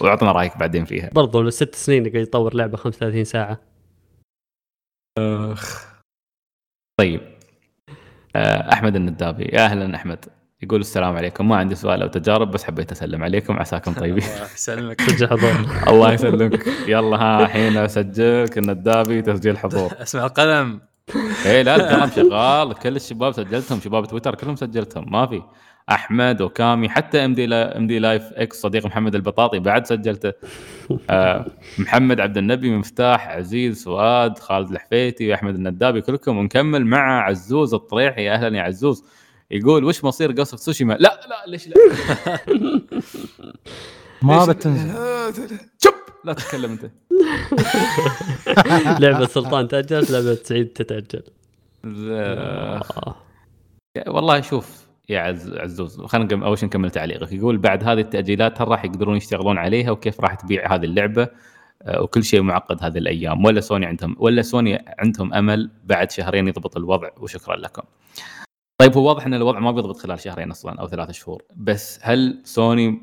وأعطنا رأيك بعدين فيها. برضو لست سنين يقعد يطور لعبة 35 ساعة. طيب. آه، أحمد الندابي. يا أهلا أحمد. يقول السلام عليكم. ما عندي سؤال أو تجارب بس حبيت أسلم عليكم. عساكم طيبين. الله يسلمك. سجل حضور الله يسلمك. يلا ها الحين أسجلك الندابي تسجيل حضور. أسمع القلم. إيه لا الكلام شغال. كل الشباب سجلتهم. شباب تويتر كلهم سجلتهم. ما في. أحمد وكامي حتى إم دي إم دي لايف إكس صديق محمد البطاطي بعد سجلته. آه محمد عبد النبي مفتاح عزيز فؤاد خالد الحفيتي واحمد الندابي كلكم ونكمل مع عزوز الطريحي. أهلا يا عزوز. يقول وش مصير قصف سوشيما لا لا ليش لا؟ ما بتنزل. شب لا تتكلم أنت. لعبة سلطان تأجل لعبة سعيد تتأجل. آه. والله شوف يا عز عزوز خلينا أول شيء نكمل تعليقك. يقول بعد هذه التأجيلات هل راح يقدرون يشتغلون عليها؟ وكيف راح تبيع هذه اللعبة؟ آه، وكل شيء معقد هذه الأيام. ولا سوني عندهم ولا سوني عندهم أمل بعد شهرين يضبط الوضع. وشكرا لكم. طيب هو واضح إن الوضع ما بيضبط خلال شهرين أصلا أو ثلاثة شهور. بس هل سوني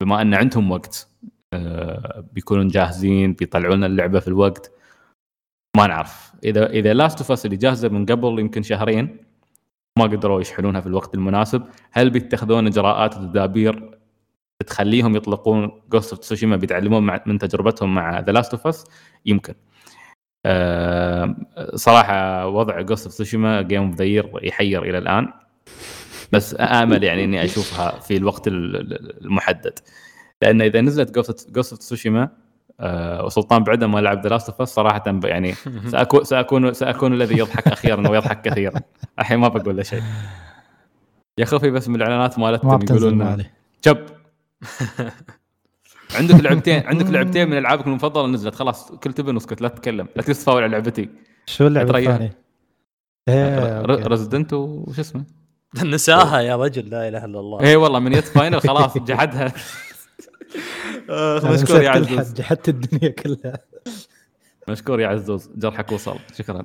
بما أن عندهم وقت آه، بيكونون جاهزين بيطلعون اللعبة في الوقت؟ ما نعرف. إذا إذا Last of اللي جاهزة من قبل يمكن شهرين ما قدروا يشحنونها في الوقت المناسب. هل بيتخذون إجراءات وتدابير تخليهم يطلقون Ghost of Tsushima بيتعلمون من تجربتهم مع The Last of Us يمكن. أه صراحة وضع Ghost of Tsushima game of the يحير إلى الآن. بس آمل يعني إني أشوفها في الوقت ال- ال- المحدد. لأن إذا نزلت Ghost of Tsushima أه وسلطان بعده ما لعب The Last of Us صراحة يعني ساكون ساكون سأكون الذي يضحك أخيرا ويضحك كثيرا. الحين ما بقول له شيء. يا خوفي بس من الإعلانات ما مالتهم يقولون شب عندك لعبتين عندك لعبتين من ألعابك المفضلة نزلت. خلاص كل تبن واسكت لا تتكلم. لا تتفاول على لعبتي. شو اللعبة. الثانية؟ okay. Resident وش اسمه؟ نساها يا رجل لا إله إلا الله. اي والله من يد Final خلاص جحدها. مشكور يا نسيت كل عزوز جحدت الدنيا كلها. مشكور يا عزوز. جرحك وصل. شكرا.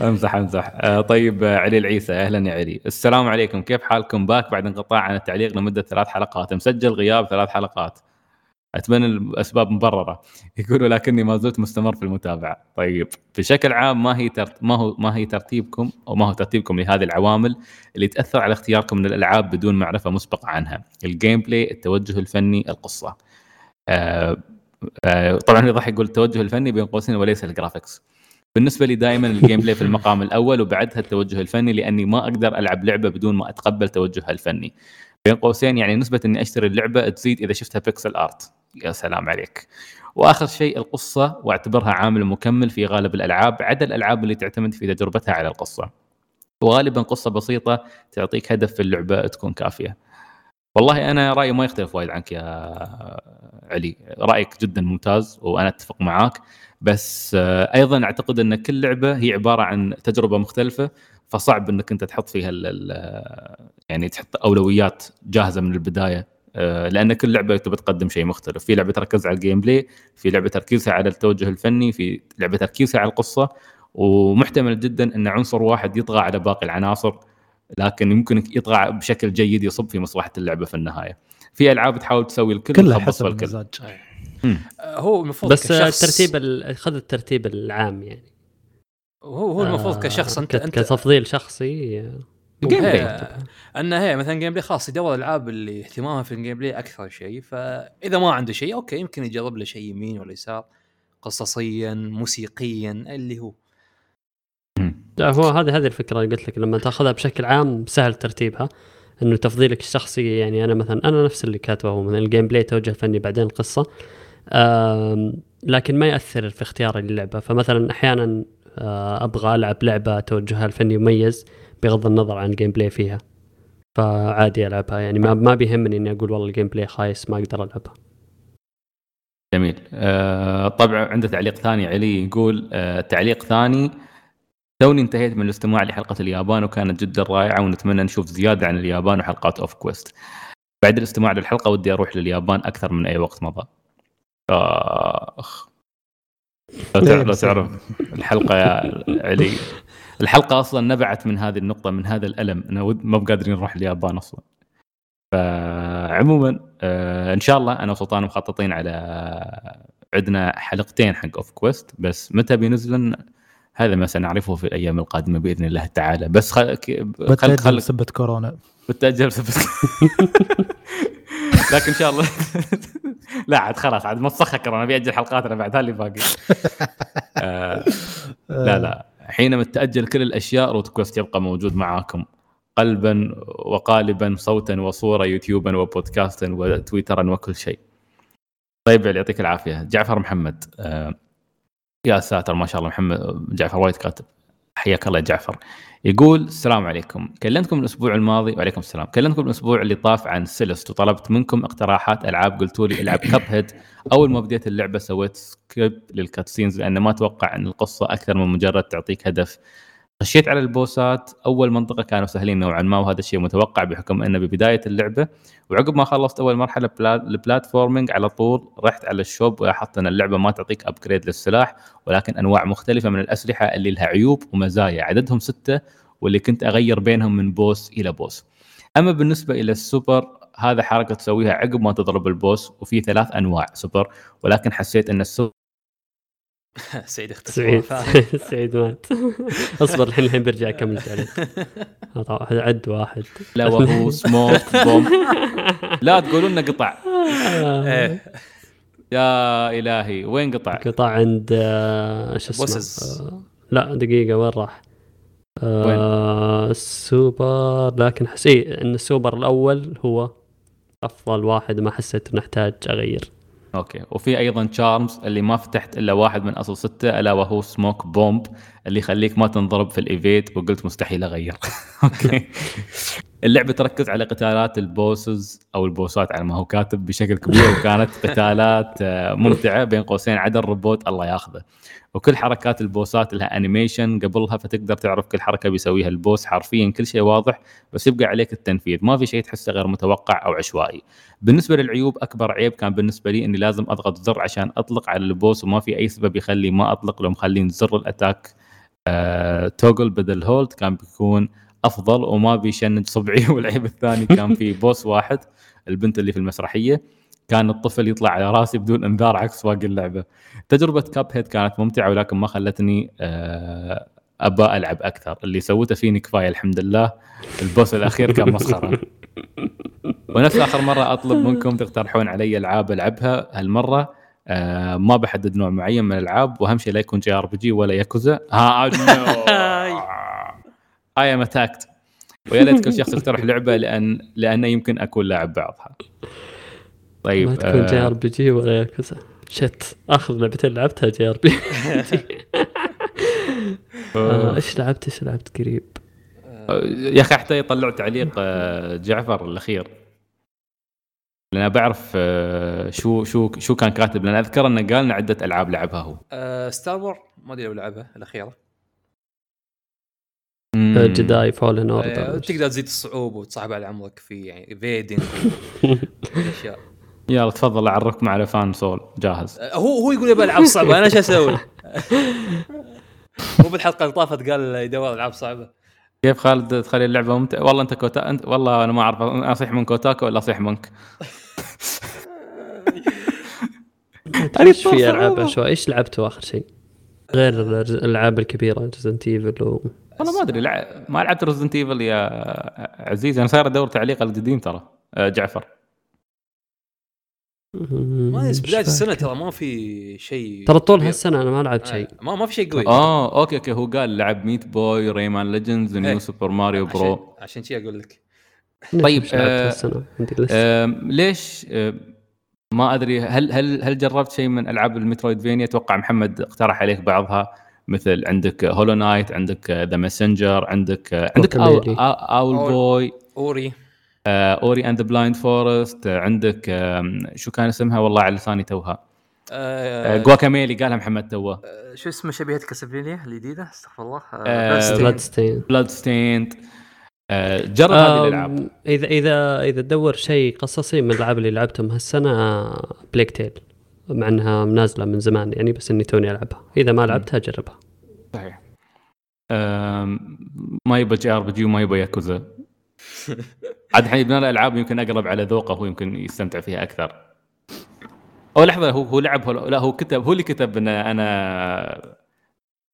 امزح امزح. آه، طيب آه، علي العيسى. أهلا يا علي. السلام عليكم. كيف حالكم؟ باك بعد انقطاع عن التعليق لمدة ثلاث حلقات. مسجل غياب ثلاث حلقات. أتمنى الأسباب مبررة. يقول ولكني ما زلت مستمر في المتابعة. طيب بشكل عام ما هي ترت... ما هو ما هي ترتيبكم أو ما هو ترتيبكم لهذه العوامل اللي تأثر على اختياركم من الألعاب بدون معرفة مسبقة عنها؟ ال gameplay التوجه الفني القصة. آه آه طبعا يضحك يقول التوجه الفني بين قوسين وليس ال graphics بالنسبة لي دائما ال gameplay في المقام الأول وبعدها التوجه الفني لأني ما أقدر ألعب لعبة بدون ما أتقبل توجهها الفني. بين قوسين يعني نسبة إني أشتري اللعبة تزيد إذا شفتها pixel art يا سلام عليك. وآخر شيء القصة وأعتبرها عامل مكمل في غالب الألعاب عدا الألعاب اللي تعتمد في تجربتها على القصة. وغالبا قصة بسيطة تعطيك هدف في اللعبة تكون كافية. والله أنا رأيي ما يختلف وايد عنك يا علي. رأيك جدا ممتاز وأنا أتفق معاك. بس آه، أيضا أعتقد أن كل لعبة هي عبارة عن تجربة مختلفة فصعب أنك أنت تحط فيها ال يعني تحط أولويات جاهزة من البداية آه، لأن كل لعبة تبي تقدم شيء مختلف. في لعبة تركز على ال gameplay في لعبة تركيزها على التوجه الفني في لعبة تركيزها على القصة. ومحتمل جدا أن عنصر واحد يطغى على باقي العناصر لكن يمكن يطغى بشكل جيد يصب في مصلحة اللعبة في النهاية. في ألعاب تحاول تسوي الكل كلها حسب بالكل. المزاج آه، هو المفروض بس كشخص الترتيب ال- خذ الترتيب العام يعني. هو هو المفروض آه، كشخص انت انت كتفضيل شخصي آه، ال game هي- play. أنه هي مثلا gameplay خلاص يدور الألعاب اللي اهتمامها في ال gameplay أكثر شيء فإذا ما عنده شيء okay يمكن يجرب له شيء يمين ولا يسار قصصيا موسيقيا اللي هو. لا هو هذه هذه الفكرة اللي قلت لك لما تأخذها بشكل عام سهل ترتيبها إنه تفضيلك الشخصي يعني أنا مثلا أنا نفس اللي كاتبه هو مثلا ال gameplay توجه فني بعدين القصة. لكن ما يأثر في اختياري للعبة. فمثلا أحيانا آه، أبغى ألعب لعبة توجهها الفني مميز بغض النظر عن ال gameplay فيها. فعادي ألعبها. يعني ما ما بيهمني إني أقول والله ال gameplay خايس ما أقدر ألعبها. جميل. آه طبعا عنده تعليق ثاني. علي يقول آه تعليق ثاني. توني انتهيت من الاستماع لحلقة اليابان وكانت جدا رائعة ونتمنى نشوف زيادة عن اليابان وحلقات off quest بعد الاستماع للحلقة ودي أروح لليابان أكثر من أي وقت مضى. أخ. لو تعرف, لو تعرف. الحلقة يا علي. الحلقة أصلا نبعت من هذه النقطة من هذا الألم. أنا ود- ما بقادرين نروح اليابان أصلا. فعموما آه إن شاء الله أنا وسلطان مخططين على عندنا حلقتين حق أوف كويست بس متى بينزلن؟ هذا ما سنعرفه في الأيام القادمة بإذن الله تعالى. بس خل خل بتأجل خل سبة كورونا. بتأجل لكن إن شاء الله. لا عاد خلاص عاد ما تسخك أنا بيأجل حلقاتنا بعد هاللي باقي. آه لا لا. حينما تأجل كل الأشياء روت كويست يبقى موجود معاكم. قلبا وقالبا صوتا وصوره يوتيوبا وبودكاستا وتويترا وكل شيء. طيب علي يعطيك العافية. جعفر محمد آه يا ساتر ما شاء الله محمد جعفر وايد كاتب. حياك الله يا جعفر. يقول السلام عليكم. كلمتكم الأسبوع الماضي وعليكم السلام. كلمتكم الأسبوع اللي طاف عن سيلست وطلبت منكم اقتراحات ألعاب. قلتوا لي العب كاب هيد أول ما بديت اللعبة سويت skip لل cutscenes لأن ما أتوقع أن القصة أكثر من مجرد تعطيك هدف. خشيت على ال boss ات أول منطقة كانوا سهلين نوعا ما وهذا الشيء متوقع بحكم إنه ببداية اللعبة. وعقب ما خلصت أول مرحلة بلا- ال platforming على طول رحت على ال shop ولاحظت إن اللعبة ما تعطيك upgrade للسلاح ولكن أنواع مختلفة من الأسلحة اللي لها عيوب ومزايا. عددهم ستة واللي كنت أغير بينهم من boss إلى boss. أما بالنسبة إلى السوبر هذا حركة تسويها عقب ما تضرب ال boss وفي ثلاث أنواع سوبر ولكن حسيت إن السوبر سعيد اختفى. سعيد. سعيد مات. اصبر الحين الحين برجع اكمل عليك واحد عد واحد. لا وهو smoke bomb لا تقولوا لنا قطع. إيه. يا إلهي وين قطع؟ قطع عند آه، شو اسمه؟ bosses. آه، لا دقيقة وين راح؟ آه السوبر لكن حس إيه إن السوبر الأول هو أفضل واحد ما حسيت إنه احتاج أغير. okay. وفي أيضا charms اللي ما فتحت إلا واحد من أصل ستة ألا وهو smoke bomb اللي يخليك ما تنضرب في ال evade وقلت مستحيل أغير. okay. اللعبة تركز على قتالات ال bosses أو ال boss ات على ما هو كاتب بشكل كبير وكانت قتالات آه، ممتعة بين قوسين عدا الروبوت الله ياخذه. وكل حركات ال boss ات لها animation قبلها فتقدر تعرف كل حركة بيسويها ال boss. حرفيا كل شيء واضح بس يبقى عليك التنفيذ. ما في شيء تحسه غير متوقع أو عشوائي. بالنسبة للعيوب أكبر عيب كان بالنسبة لي إني لازم أضغط زر عشان أطلق على ال boss وما في أي سبب يخلي ما أطلق لو مخلين زر ال attack آه، toggle بدل hold كان بيكون أفضل وما بيشنج صبعي والعيب الثاني كان في boss واحد البنت اللي في المسرحية. كان الطفل يطلع على راسي بدون إنذار عكس باقي اللعبة. تجربة كاب هيد كانت ممتعة ولكن ما خلتني آه، أبى ألعب أكثر. اللي سويته فيني كفاية الحمد لله. ال boss الأخير كان مسخرة. ونفس آخر مرة أطلب منكم تقترحون علي ألعاب ألعبها هالمرة. آه ما بحدد نوع معين من الألعاب وأهم شيء لا يكون JRPG ولا ياكوزا. ها I am attacked ويا ليت كل شخص يقترح لعبة لأن لأنه يمكن أكون لاعب بعضها. طيب ما تكون J آه، R PG ولا ياكوزا shit. اخر لعبتين لعبتها JRP. آه، إيش لعبت؟ إيش لعبت قريب؟ يا أخي حتى يطلعوا تعليق آه، جعفر الأخير. لأن بعرف آه، شو شو شو كان كاتب. لأن أذكر إنه قال لنا عدة ألعاب لعبها هو. آه، ستار وور ما أدري لو لعبها الأخيرة. جداي فولن اوردر تقدر تزيد الصعوبة وتصعب على عمرك في يعني فيدنج اشياء يلا تفضل اعرفكم على فان سول. جاهز. هو هو يقول يبغى ألعاب صعبة أنا إيش أسوي؟ هو بالحلقة اللي طافت قال يدور ألعاب صعبة. كيف خالد تخلي اللعبة ممتعة؟ والله أنت كوتا- انت والله أنا ما أعرف أصيح من كوتاكو ولا أصيح منك؟ إيش في ألعاب إيش لعبتوا آخر شيء؟ غير الألعاب الكبيرة Resident Evil و... والله ما أدري لع... ما لعبت Resident Evil يا عزيز أنا صاير أدور تعليق القديم ترى آه، جعفر. ما أدري، مش بداية السنة. ترى ما في شيء ترى طول. هالسنة أنا ما لعبت شيء. آه، ما ما في شيء قوي. آه okay okay هو قال لعب Meat Boy Rayman Legends إيه. New Super Mario عشان- Bro عشان شي أقول لك. طيب، آه، ليش ما أدري هل هل هل جربت شيء من ألعاب ال metroidvania؟ أتوقع محمد اقترح عليك بعضها. مثل عندك Hollow Knight عندك The Messenger عندك آه، عندك Guacamelee. اول أول- بوي Ori Ori and the Blind Forest عندك شو كان اسمها؟ والله على لساني توها. آه Guacamelee قالها محمد توه. آه، شو اسمه شبيهة Castlevania الجديدة؟ استغفر الله. آه، Bloodstained. Blood stained Bloodstained جرب هذه الألعاب. إذا إذا إذا تدور شيء قصصي من الألعاب اللي لعبتهم هالسنة Plague Tale مع انها نازله من زمان يعني بس إني توني ألعبها. إذا ما لعبتها جربها. صحيح. ما يبغى JRPG وما يبغى ياكوزا. عاد الحين يبنى له العاب يمكن أقرب على ذوقه هو يمكن يستمتع فيها أكثر. أو لحظة هو هو لعب هو لا هو كتب هو اللي كتب إن أنا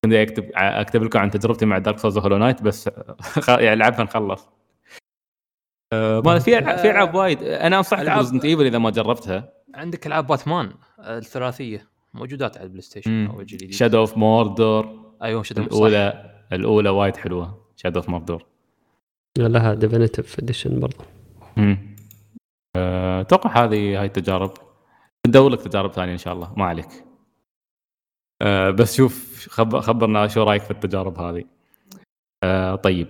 كنت أكتب أكتب لكم عن تجربتي مع Dark Souls Hollow Knight بس خ- يعني لعبها نخلص. ما في في ألعاب وايد. أنا أنصحك ألعاب- Resident Evil إذا ما جربتها. عندك ألعاب باتمان آه، الثلاثية موجودات على ال PlayStation. أو الجديد Shadow of Mordor أيوه Shadow صح. الاولى الأولى وايد حلوة Shadow of Mordor لها definitive edition برضو. امم أه، أتوقع هذه هاي التجارب ندور لك تجارب ثانية إن شاء الله ما عليك. أه بس شوف خب خبرنا شو رأيك في التجارب هذه. أه طيب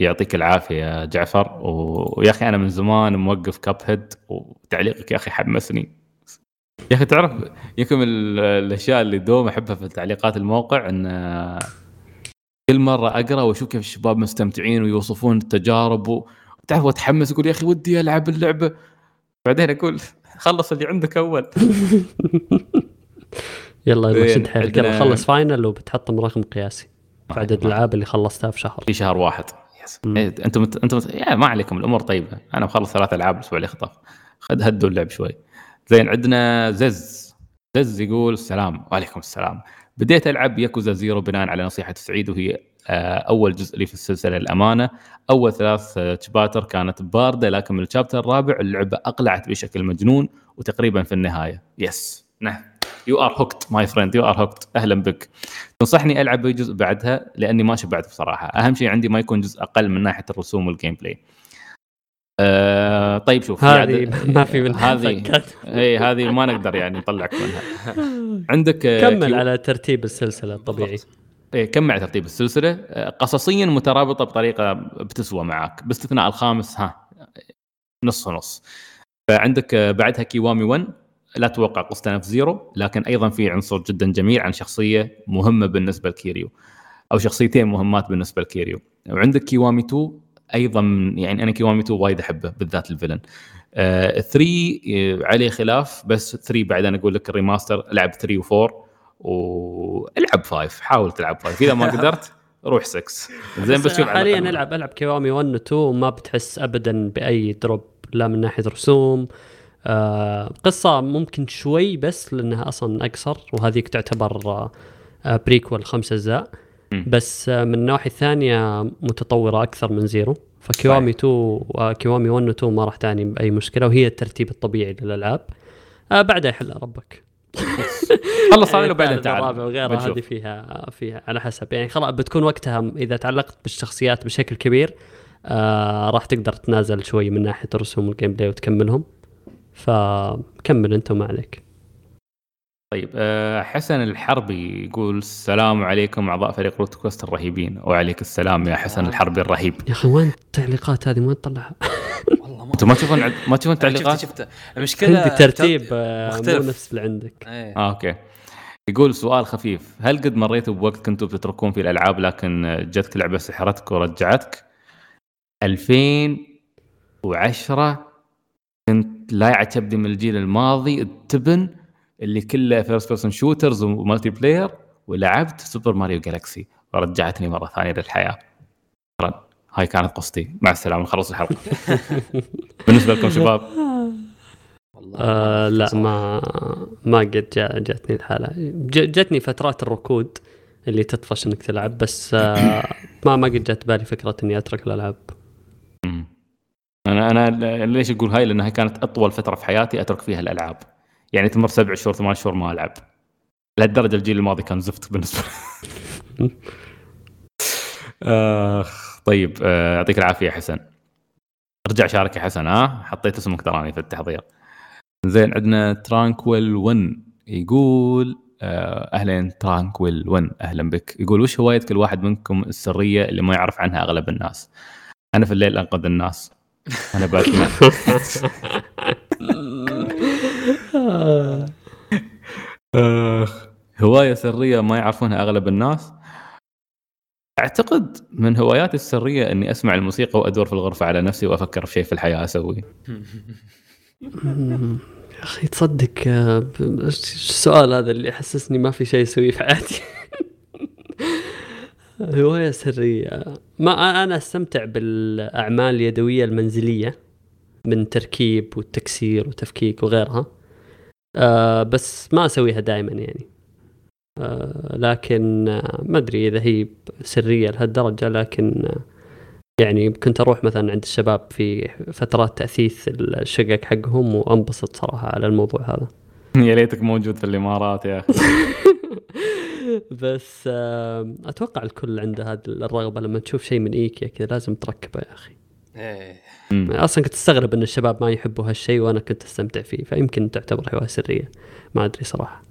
يعطيك العافية يا جعفر ويا أخي أنا من زمان موقف Cuphead وتعليقك يا أخي حمسني. يا أخي تعرف يمكن الأشياء اللي دوم أحبها في تعليقات الموقع إن كل مرة أقرأ وأشوف كيف الشباب مستمتعين ويوصفون التجارب و... تعرف وأتحمس أقول يا أخي ودي ألعب اللعبة. بعدين أقول خلص اللي عندك أول. يلا شد حيلك يلا خلص فاينل وبتحطم رقم قياسي. في عدد الألعاب اللي خلصتها في شهر. في شهر واحد. إيه، أنتم أنتم ما عليكم الأمور طيبة. أنا مخلص ثلاث ألعاب الأسبوع اللي خطف. خد هدوا اللعب شوي. زين عندنا زز. زز يقول السلام. وعليكم السلام. بديت ألعب Yakuza Zero بناء على نصيحة سعيد وهي آه، أول جزء لي في السلسلة الأمانة. أول ثلاث آه، شباتر كانت باردة لكن من ال chapter الرابع اللعبة أقلعت بشكل مجنون وتقريبا في النهاية. yes نعم. you are hooked my friend you are hooked أهلا بك. تنصحني ألعب أي جزء بعدها؟ لأني ما شبعت بصراحة. أهم شيء عندي ما يكون جزء أقل من ناحية الرسوم وال gameplay أه طيب شوف هذه عدد- ما في منها. هذه. اي هذه ما نقدر يعني نطلعك منها. عندك آه، كمل Kiwa- على ترتيب السلسلة الطبيعي؟ إيه كمل ترتيب السلسلة؟ آه، قصصيا مترابطة بطريقة بتسوى معك باستثناء الخامس ها نص ونص فعندك آه، بعدها Kiwami 1 لا توقع قصة نفس Zero لكن أيضا في عنصر جدا جميل عن شخصية مهمة بالنسبة ل Kiryu أو شخصيتين مهمات بالنسبة ل Kiryu. وعندك Kiwami 2 أيضا يعني أنا Kiwami 2 وايد أحبه بالذات ال villain. 3 عليه خلاف بس 3 بعد أنا أقول لك ال remaster لعب 3 و4 والعب 5 حاول تلعب 5 إذا ما قدرت روح 6 زين بس شوف حاليا. العب ألعب Kiwami 1 و 2 وما بتحس ابدا بأي drop لا من ناحية رسوم. آه قصة ممكن شوي بس لأنها أصلا أقصر وهذيك تعتبر آه آه prequel خمس أجزاء. مم. بس من الناحيه الثانية متطورة أكثر من Zero. ف Kiwami 2 و Kiwami 1 و 2 ما راح تعني بأي مشكلة وهي الترتيب الطبيعي للألعاب. آه بعدها يحل ربك. خلص هذا وبعدين تعال. وغيرها. هذه فيها فيها على حسب. يعني خلاص بتكون وقتها إذا تعلقت بالشخصيات بشكل كبير آه راح تقدر تنازل شوي من ناحية الرسوم وال gameplay وتكملهم. فكمل أنت وما عليك. طيب أه حسن الحربي يقول السلام عليكم أعضاء فريق Root Quest الرهيبين. وعليك السلام يا حسن الحربي الرهيب. يا أخي وين التعليقات هذه؟ وين تطلعها؟ والله ما أنتم ما تشوفون ما تشوفون شفت تعليقات؟ شفت. المشكلة عندي ترتيب تر- آه، مو مختلف. نفس اللي عندك. إيه. آه أوكي. يقول سؤال خفيف. هل قد مريتوا بوقت كنتوا بتتركون فيه الألعاب لكن جتك لعبة سحرتك ورجعتك؟ 2010 كنت لايعه تبدي من الجيل الماضي التبن اللي كله first person shooters و multiplayer ولعبت سوبر ماريو جالكسي ورجعتني مرة ثانية للحياة. شكرا هاي كانت قصتي. مع السلامة. نخلص الحلقة. بالنسبة لكم شباب. والله آه لا. ما ما قد جا جاتني الحالة. ج- جتني فترات الركود اللي تطفش إنك تلعب بس آه ما ما قد جات بالي فكرة إني أترك الألعاب. أنا أنا ليش أقول هاي؟ لأن هاي كانت أطول فترة في حياتي أترك فيها الألعاب. يعني تمر سبع شهور ثمان شهور ما ألعب. لهالدرجة الجيل الماضي كان زفت بالنسبة لي. آخ طيب آه، يعطيك العافية يا حسن. ارجع شارك يا حسن ها؟ حطيت اسمك تراني في التحضير. زين عندنا Tranquil 1 يقول آه، أهلا Tranquil 1 أهلا بك. يقول وش هواية كل واحد منكم السرية اللي ما يعرف عنها أغلب الناس؟ أنا في الليل أنقذ الناس. أنا باتمان آخ. هواية سرية ما يعرفونها أغلب الناس. أعتقد من هواياتي السرية إني أسمع الموسيقى وأدور في الغرفة على نفسي وأفكر في شيء في الحياة أسويه. يا أخي تصدق آه، السؤال هذا اللي يحسسني ما في شيء أسويه في حياتي. هواية سرية. ما أنا أستمتع بالأعمال اليدوية المنزلية من تركيب والتكسير وتفكيك وغيرها. آه بس ما أسويها دائما يعني. آه لكن آه ما أدري إذا هي سرية لهالدرجة لكن آه يعني كنت أروح مثلا عند الشباب في فترات تأثيث الشقق حقهم وأنبسط صراحة على الموضوع هذا. يا ليتك موجود في الإمارات يا أخي. بس آه، أتوقع الكل عنده هذه الرغبة لما تشوف شيء من إيكيا كذا لازم تركبه يا أخي. إيه. مم. أصلا كنت أستغرب إن الشباب ما يحبوا هالشيء وأنا كنت أستمتع فيه فيمكن تعتبر هواية سرية ما أدري صراحة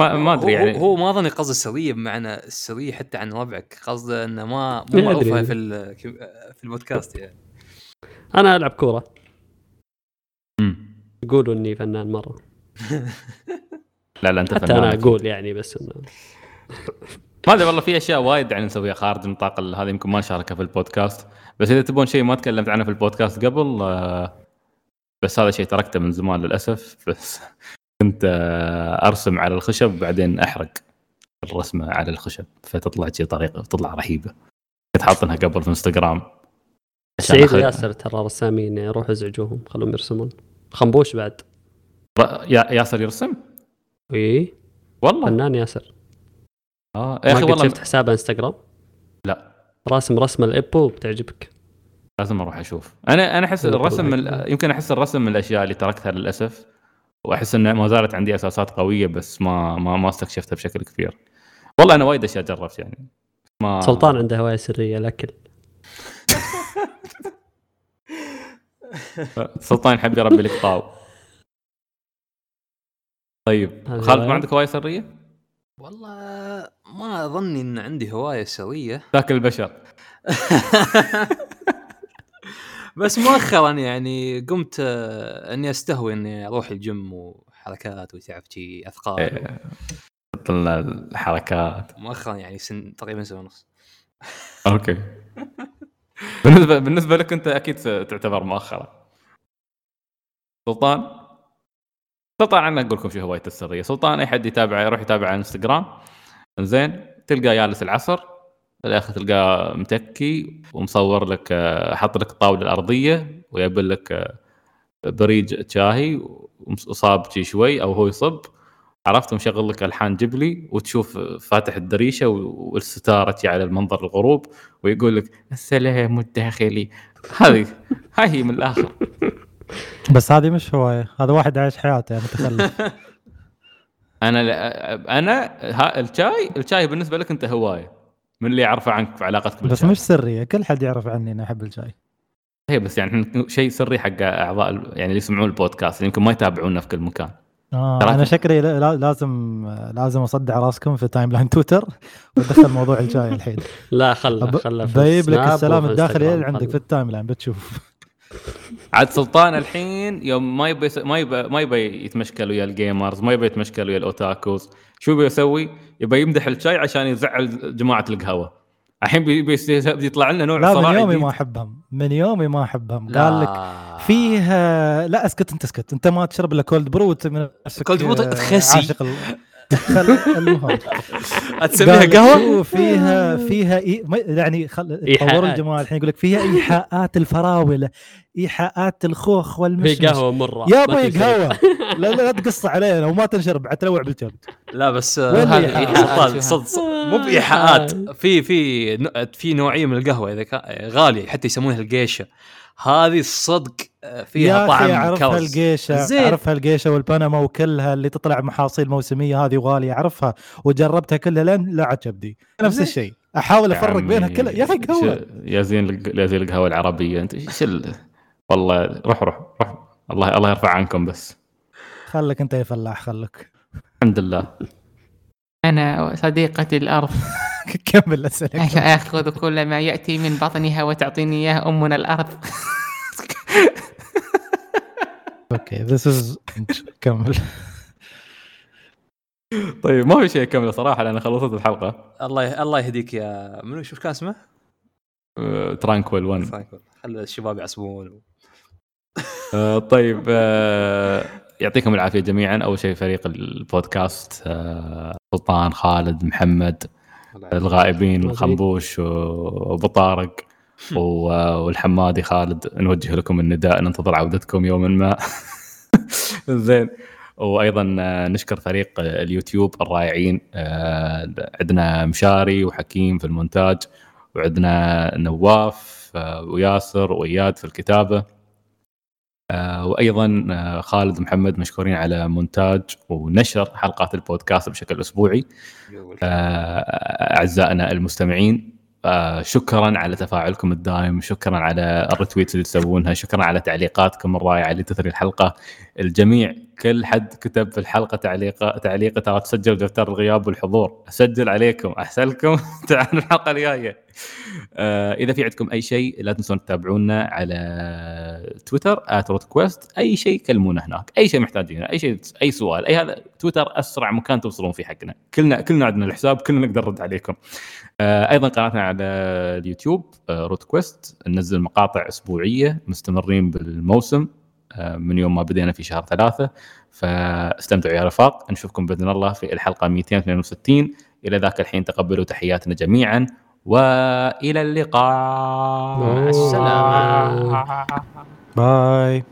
ما, ما أدري هو- يعني هو, هو ما أظني قصد السويه بمعنى السويه حتى عن ربعك قصده إنه ما ما مو. معروفة في ال- في البودكاست يعني أنا ألعب كورة. يقولوا إني فنان مرة لا لا أنت حتى فنان أنا. أقول يعني بس إنه ما أدري والله في أشياء وايد يعني نسويها خارج نطاق ال- هذه يمكن ما نشاركها في البودكاست بس إذا تبون شيء ما تكلمت عنه في البودكاست قبل آه، بس هذا شيء تركته من زمان للأسف. بس كنت آه، أرسم على الخشب وبعدين أحرق الرسمة على الخشب فتطلع شيء طريقة تطلع رهيبة. كنت حاطنها قبل في إنستغرام. سعيد وياسر ترى رسامين يعني روحوا ازعجوهم خلوهم يرسمون. خنبوش بعد. ر- يا- ياسر يرسم؟ إي. والله؟ فنان ياسر. آه يا أخي والله شفت حسابه إنستغرام؟ لا. راسم رسمة الايبو بتعجبك. لازم أروح أشوف. أنا أنا أحس الرسم من. يمكن أحس الرسم من الأشياء اللي تركتها للأسف وأحس إنه ما زالت عندي أساسات قوية بس ما ما ما استكشفتها بشكل كبير. والله أنا وايد اشياء جربت يعني. ما سلطان عنده هواية سرية الاكل سلطان يحب يربي لك طاو. طيب خالد ما؟ عندك هواية سرية؟ والله ما اظني إن عندي هواية سوية. تاكل البشر. بس مؤخرا يعني قمت آه، إني أستهوي إني أروح الجيم وحركات وتعب شي أثقال إيه، طلع الحركات. مؤخرا يعني سن تقريبا سنة ونص. أوكي. بالنسبة بالنسبة لك أنت أكيد تعتبر مؤخرا. سلطان؟ سلطان أنا أقول لكم شو هوايته السرية. سلطان أي حد يتابع يروح يتابع على إنستغرام. زين تلقاه جالس العصر. الآخر تلقاه متكي ومصور لك آه، حاط لك الطاوله الأرضية ويبل لك آه، بريج شاهي وصاب شي شوي أو هو يصب. عرفت مشغل لك ألحان جبلي وتشوف فاتح الدريشة والستارة على المنظر الغروب ويقول لك السلام الداخلي. هذه هاي هي من الآخر. بس هذه مش هواية هذا واحد عايش حياته يعني متخلف أنا لا أنا ها الشاي الشاي بالنسبة لك أنت هواية. من اللي يعرفه عنك في علاقتك بس بالشاي مش سريه كل حد يعرف عني إني أحب الشاي هي بس يعني شيء سري حق أعضاء يعني اللي يسمعون البودكاست يمكن ما يتابعونا في كل مكان. آه أنا شكلي لا- لا- لازم لازم أصدع راسكم في timeline تويتر وأدخل موضوع الشاي الحين. لا خله خله في بجيب لك السلام الداخلي عندك في. ال timeline بتشوف. عاد سلطان الحين يوم ما يبي ما يبي ما يبي يتمشكل ويا ال gamers ما يبي يتمشكل ويا ال otakus شو يبي يسوي؟ يبي يمدح الشاي عشان يزعل جماعة القهوة الحين بي- بي- بي- يطلع لنا نوع لا من يومي. ما أحبهم من يومي ما أحبهم لا. قال لك فيه لا اسكت انت اسكت انت ما تشرب إلا cold brew من cold brew خسي. عاشق ال... خل... المهم تسميها قهوة؟ فيها فيها إي... يعني خل... طوروا الجماعة الحين يقول لك فيها إيحاءات الفراولة إيحاءات الخوخ في والمشمش. قهوه مرة. يا أبوي. قهوة. لا لا, تقص علينا وما تنشر بعد تلوع بالجلد لا بس آه، هذه الإيحاءات؟ سلطان صد صد- مو بإيحاءات. في في ن- في نوعية من القهوة إذا غالية حتى يسمونها القيشه هذه الصدق آه، فيها يا طعم أخي أعرفها كوز. القيشه زين. أعرفها القيشه والبنما وكلها اللي تطلع محاصيل موسمية هذه غاليه أعرفها وجربتها كلها لين لا عجبني. نفس. الشيء. أحاول أفرق بينها كلها. يا أخي قهوة. يا زين الق- يا زين القهوة العربية أنت إيش ال... والله روح روح روح. الله الله يرفع عنكم بس. خلك أنت يا فلاح خلك. الحمد لله. أنا صديقة الأرض. كمل اسالك آخذ كل ما يأتي من بطنها وتعطيني إياه أمنا الأرض. okay this is كمل. طيب ما في شيء كامله صراحة لأن خلصت الحلقة. الله الله يهديك يا منو شو كان اسمه؟ Tranquil 1 خلي الشباب يعصبون. آه، طيب آه، يعطيكم العافية جميعا. أول شيء فريق البودكاست آه، سلطان خالد محمد. الغائبين الخنبوش و- وابو طارق و- والحمادي خالد نوجه لكم النداء ننتظر عودتكم يوما ما. زين. وأيضا نشكر فريق اليوتيوب الرائعين. آه، عندنا مشاري وحكيم في المونتاج وعندنا نواف آه، وياسر وإياد في الكتابة. وأيضا آه، خالد محمد مشكورين على مونتاج ونشر حلقات البودكاست بشكل أسبوعي. آه، أعزائنا المستمعين آه، شكرا على تفاعلكم الدائم شكرا على ال retweets اللي تسوونها شكرا على تعليقاتكم الرائعة اللي تثري الحلقة. الجميع كل حد كتب في الحلقة تعليقة تعليقة ترى تسجل دفتر الغياب والحضور أسجل عليكم احسن لكم تعالوا الحلقة الجاية. آه، إذا في عندكم أي شيء لا تنسون تتابعونا على تويتر @RootQuest. أي شيء كلمونا هناك. أي شيء محتاجينه. أي شيء أي سؤال أي هذا تويتر أسرع مكان توصلون فيه حقنا. كلنا كلنا عندنا الحساب كلنا نقدر نرد عليكم. آه، أيضا قناتنا على اليوتيوب آه، روت كويست ننزل مقاطع أسبوعية مستمرين بالموسم. آه، من يوم ما بدينا في شهر ثلاثة. فاستمتعوا يا رفاق. نشوفكم بإذن الله في الحلقة 262 إلى ذاك الحين تقبلوا تحياتنا جميعا. وإلى اللقاء. مع السلامة باي